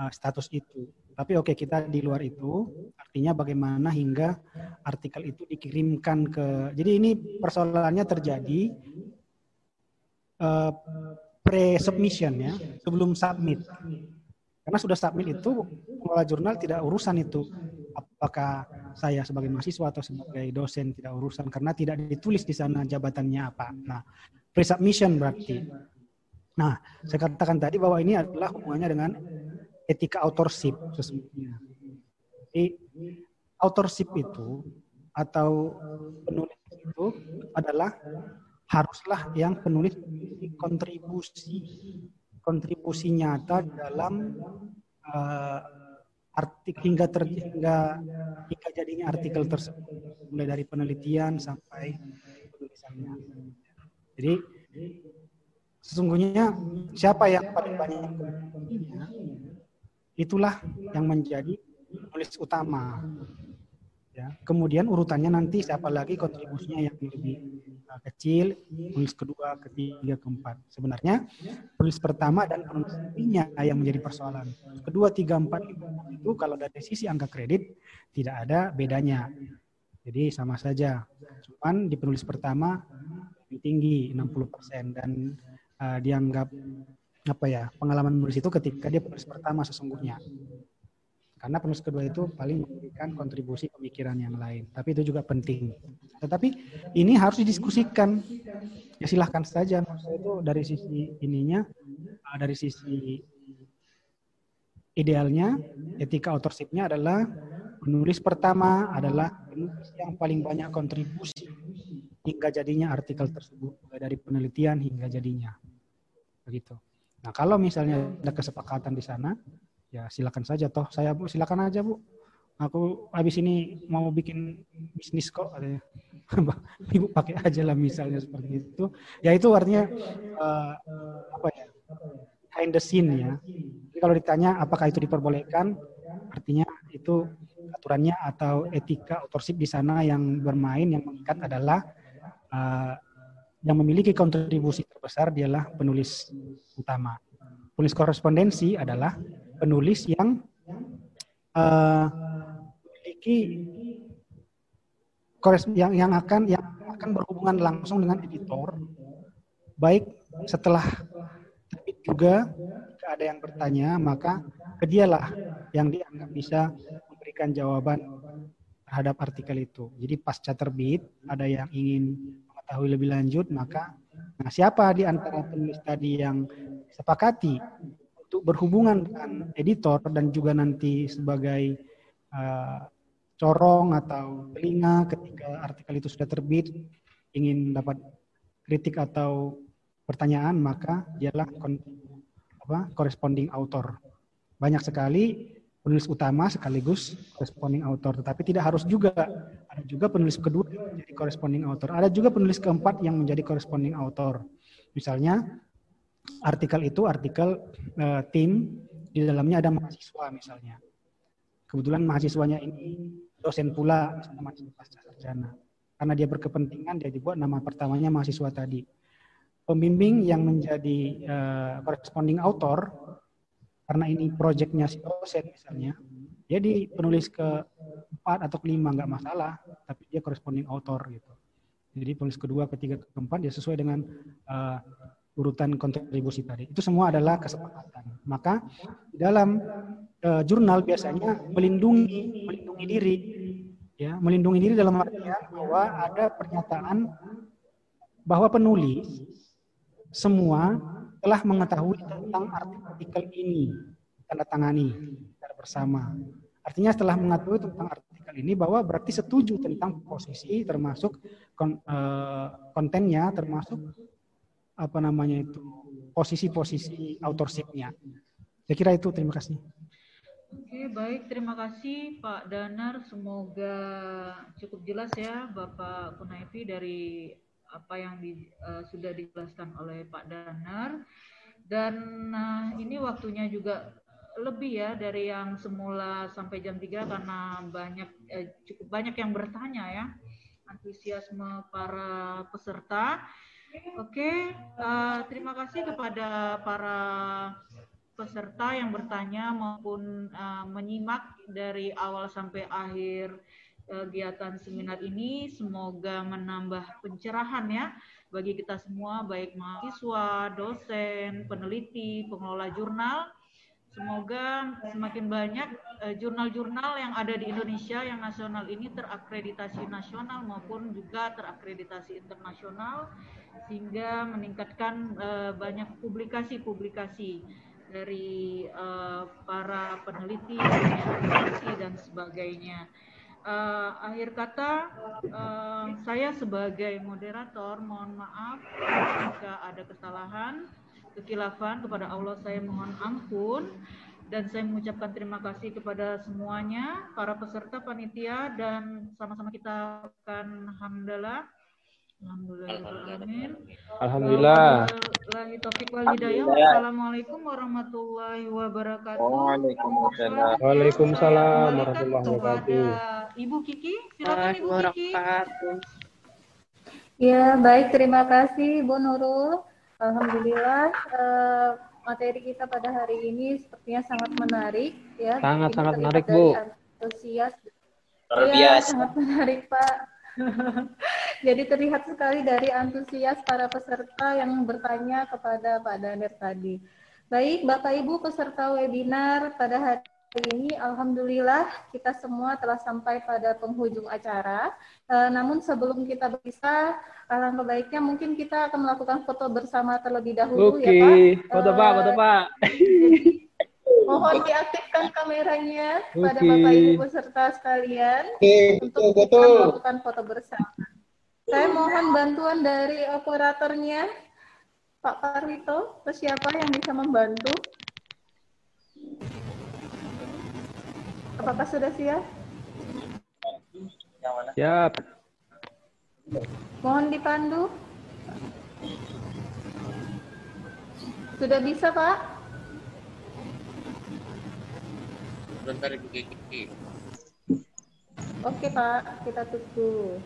uh, status itu. Tapi oke okay, kita di luar itu, artinya bagaimana hingga artikel itu dikirimkan ke. Jadi ini persoalannya terjadi uh, pre-submission ya, sebelum submit. Karena sudah submit itu, pengelola jurnal tidak urusan itu apakah saya sebagai mahasiswa atau sebagai dosen tidak urusan karena tidak ditulis di sana jabatannya apa. Nah, pre-submission berarti. Nah, saya katakan tadi bahwa ini adalah hubungannya dengan etika authorship sesungguhnya. Jadi, authorship itu atau penulis itu adalah haruslah yang penulis kontribusi kontribusi nyata dalam uh, artik hingga ter, hingga hingga jadinya artikel tersebut mulai dari penelitian sampai penulisannya. Jadi sesungguhnya siapa yang paling banyak itulah yang menjadi penulis utama. Ya. Kemudian urutannya nanti siapa lagi kontribusinya yang lebih uh, kecil, penulis kedua, ketiga, keempat. Sebenarnya penulis pertama dan penulis ketiga yang menjadi persoalan. Kedua, tiga, empat itu kalau dari sisi angka kredit tidak ada bedanya. Jadi sama saja. Cuman di penulis pertama lebih tinggi 60% dan uh, dianggap apa ya pengalaman menulis itu ketika dia penulis pertama sesungguhnya karena penulis kedua itu paling memberikan kontribusi pemikiran yang lain. Tapi itu juga penting. Tetapi ini harus didiskusikan. Ya silahkan saja. Maksudnya itu dari sisi ininya, ah, dari sisi idealnya, etika authorship-nya adalah penulis pertama adalah penulis yang paling banyak kontribusi hingga jadinya artikel tersebut dari penelitian hingga jadinya. Begitu. Nah, kalau misalnya ada kesepakatan di sana, ya silakan saja toh. Saya bu silakan aja bu. Aku habis ini mau bikin bisnis kok [LAUGHS] ibu pakai aja lah misalnya seperti itu. Ya itu artinya uh, apa ya behind the scene ya. Jadi kalau ditanya apakah itu diperbolehkan artinya itu aturannya atau etika authorship di sana yang bermain yang mengikat adalah uh, yang memiliki kontribusi terbesar dialah penulis utama. Penulis korespondensi adalah penulis yang uh, memiliki yang yang akan yang akan berhubungan langsung dengan editor baik setelah terbit juga jika ada yang bertanya maka kedialah yang dianggap bisa memberikan jawaban terhadap artikel itu. Jadi pasca terbit ada yang ingin mengetahui lebih lanjut maka nah siapa di antara penulis tadi yang sepakati untuk berhubungan dengan editor dan juga nanti sebagai uh, corong atau telinga ketika artikel itu sudah terbit ingin dapat kritik atau pertanyaan maka dialah apa corresponding author. Banyak sekali penulis utama sekaligus corresponding author, tetapi tidak harus juga ada juga penulis kedua yang menjadi corresponding author. Ada juga penulis keempat yang menjadi corresponding author. Misalnya artikel itu artikel uh, tim di dalamnya ada mahasiswa misalnya. Kebetulan mahasiswanya ini dosen pula misalnya mahasiswa sarjana. Karena dia berkepentingan dia dibuat nama pertamanya mahasiswa tadi. Pembimbing yang menjadi uh, corresponding author karena ini proyeknya si dosen misalnya, dia di penulis ke empat atau kelima nggak masalah, tapi dia corresponding author gitu. Jadi penulis kedua, ketiga, keempat dia sesuai dengan uh, urutan kontribusi tadi. Itu semua adalah kesepakatan. Maka dalam uh, jurnal biasanya melindungi melindungi diri ya, melindungi diri dalam artian bahwa ada pernyataan bahwa penulis semua telah mengetahui tentang artikel ini tanda tangani secara bersama. Artinya setelah mengetahui tentang artikel ini bahwa berarti setuju tentang posisi termasuk kon, uh, kontennya termasuk apa namanya itu posisi-posisi authorship-nya. Saya kira itu. Terima kasih. Oke, baik. Terima kasih Pak Danar. Semoga cukup jelas ya Bapak Kunaifi dari apa yang di, uh, sudah dijelaskan oleh Pak Danar. Dan uh, ini waktunya juga lebih ya dari yang semula sampai jam 3 karena banyak eh, cukup banyak yang bertanya ya. Antusiasme para peserta. Oke, uh, terima kasih kepada para peserta yang bertanya maupun uh, menyimak dari awal sampai akhir kegiatan seminar ini. Semoga menambah pencerahan ya bagi kita semua, baik mahasiswa, dosen, peneliti, pengelola jurnal. Semoga semakin banyak jurnal-jurnal yang ada di Indonesia yang nasional ini terakreditasi nasional maupun juga terakreditasi internasional sehingga meningkatkan uh, banyak publikasi-publikasi dari uh, para peneliti, peneliti dan sebagainya. Uh, akhir kata, uh, saya sebagai moderator mohon maaf jika ada kesalahan, kekilafan kepada Allah saya mohon ampun. dan saya mengucapkan terima kasih kepada semuanya, para peserta panitia dan sama-sama kita akan alhamdulillah. Alhamdulillah. Alhamdulillah. Assalamualaikum warahmatullahi wabarakatuh. Waalaikumsalam. Waalaikumsalam warahmatullahi wabarakatuh. Ibu Kiki, silakan Ibu Kiki. Ya, baik. Terima kasih Bu Nurul. Alhamdulillah. Uh, materi kita pada hari ini sepertinya sangat menarik ya. Sangat sangat menarik Bu. Antusias. Iya, sangat menarik Pak. [LAUGHS] Jadi terlihat sekali dari antusias para peserta yang bertanya kepada Pak Danir tadi. Baik, Bapak Ibu peserta webinar pada hari ini, Alhamdulillah kita semua telah sampai pada penghujung acara. E, namun sebelum kita bisa, alangkah baiknya mungkin kita akan melakukan foto bersama terlebih dahulu Oke. ya Pak. Foto Pak, foto Pak. Jadi, mohon diaktifkan kameranya Oke. pada Bapak Ibu peserta sekalian Oke, untuk kita melakukan foto bersama. Saya mohon bantuan dari operatornya, Pak Parwito, atau siapa yang bisa membantu? Apakah sudah siap? Siap. Mohon dipandu. Sudah bisa, Pak? Sebentar, Ibu Kiki. Oke, Pak. Kita tunggu.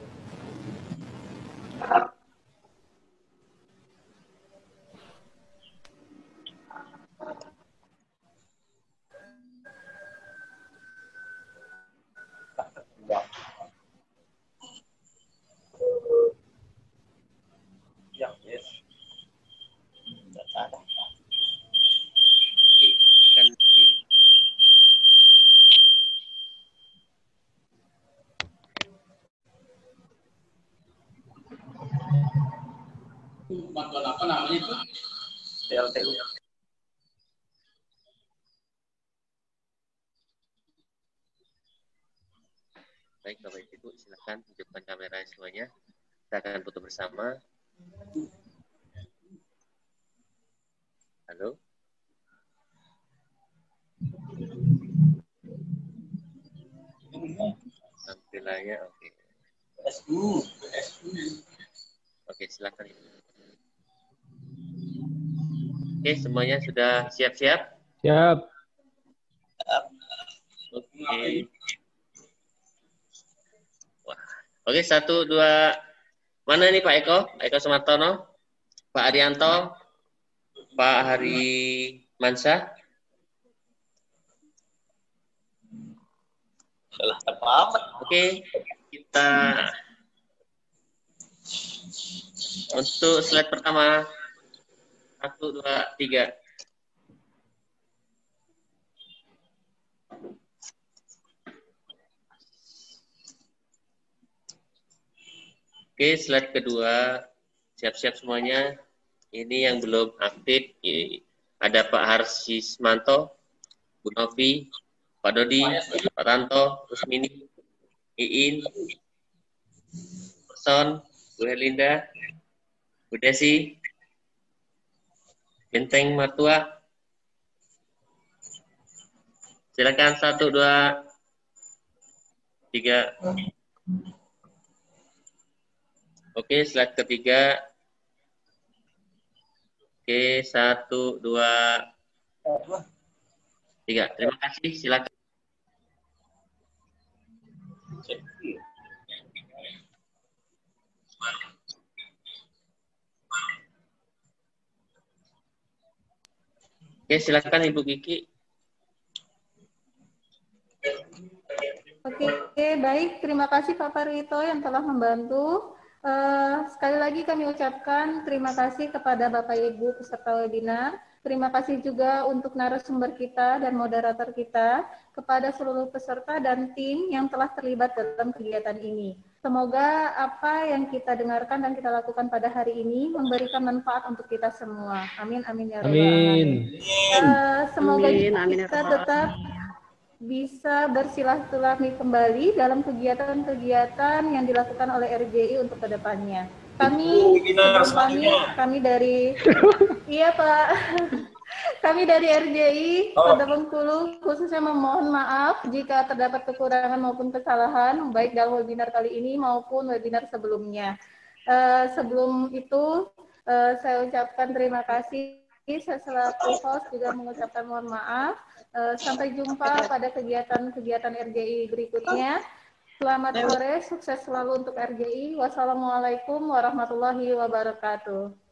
bantuan apa namanya itu? PLTU. Baik Bapak Ibu, silakan tunjukkan kamera semuanya. Kita akan foto bersama. Halo. Tampilannya oke. Okay. Oke, silakan. Oke, semuanya sudah siap-siap? Siap. Oke. Wah. Oke, satu, dua. Mana nih Pak Eko? Pak Eko Sumartono? Pak Arianto? Pak Hari Mansa? Salah Oke, kita untuk slide pertama satu, dua, tiga. Oke, slide kedua. Siap-siap semuanya. Ini yang belum aktif. Ada Pak Harsismanto, Bu Novi, Pak Dodi, Pak Tanto, Rusmini, Iin, Son, Bu Helinda, Bu Desi, Benteng Matua. Silakan satu, dua, tiga. Oke, slide ketiga. Oke, satu, dua, tiga. Terima kasih. Silakan. Oke, silakan Ibu Kiki. Oke, baik. Terima kasih Pak Parwito yang telah membantu. Uh, sekali lagi kami ucapkan terima kasih kepada Bapak Ibu peserta webinar. Terima kasih juga untuk narasumber kita dan moderator kita, kepada seluruh peserta dan tim yang telah terlibat dalam kegiatan ini. Semoga apa yang kita dengarkan dan kita lakukan pada hari ini memberikan manfaat untuk kita semua. Amin, amin ya Rabbal Amin. Uh, semoga amin, amin, ya kita tetap bisa bersilaturahmi kembali dalam kegiatan-kegiatan yang dilakukan oleh RJI untuk ke depannya. Kami, kami, kami dari, [LAUGHS] iya Pak, [LAUGHS] Kami dari RJI Kota Bengkulu khususnya memohon maaf jika terdapat kekurangan maupun kesalahan baik dalam webinar kali ini maupun webinar sebelumnya. Uh, sebelum itu uh, saya ucapkan terima kasih. Saya selaku host juga mengucapkan mohon maaf. Uh, sampai jumpa pada kegiatan-kegiatan RJI berikutnya. Selamat sore, sukses selalu untuk RJI. Wassalamualaikum warahmatullahi wabarakatuh.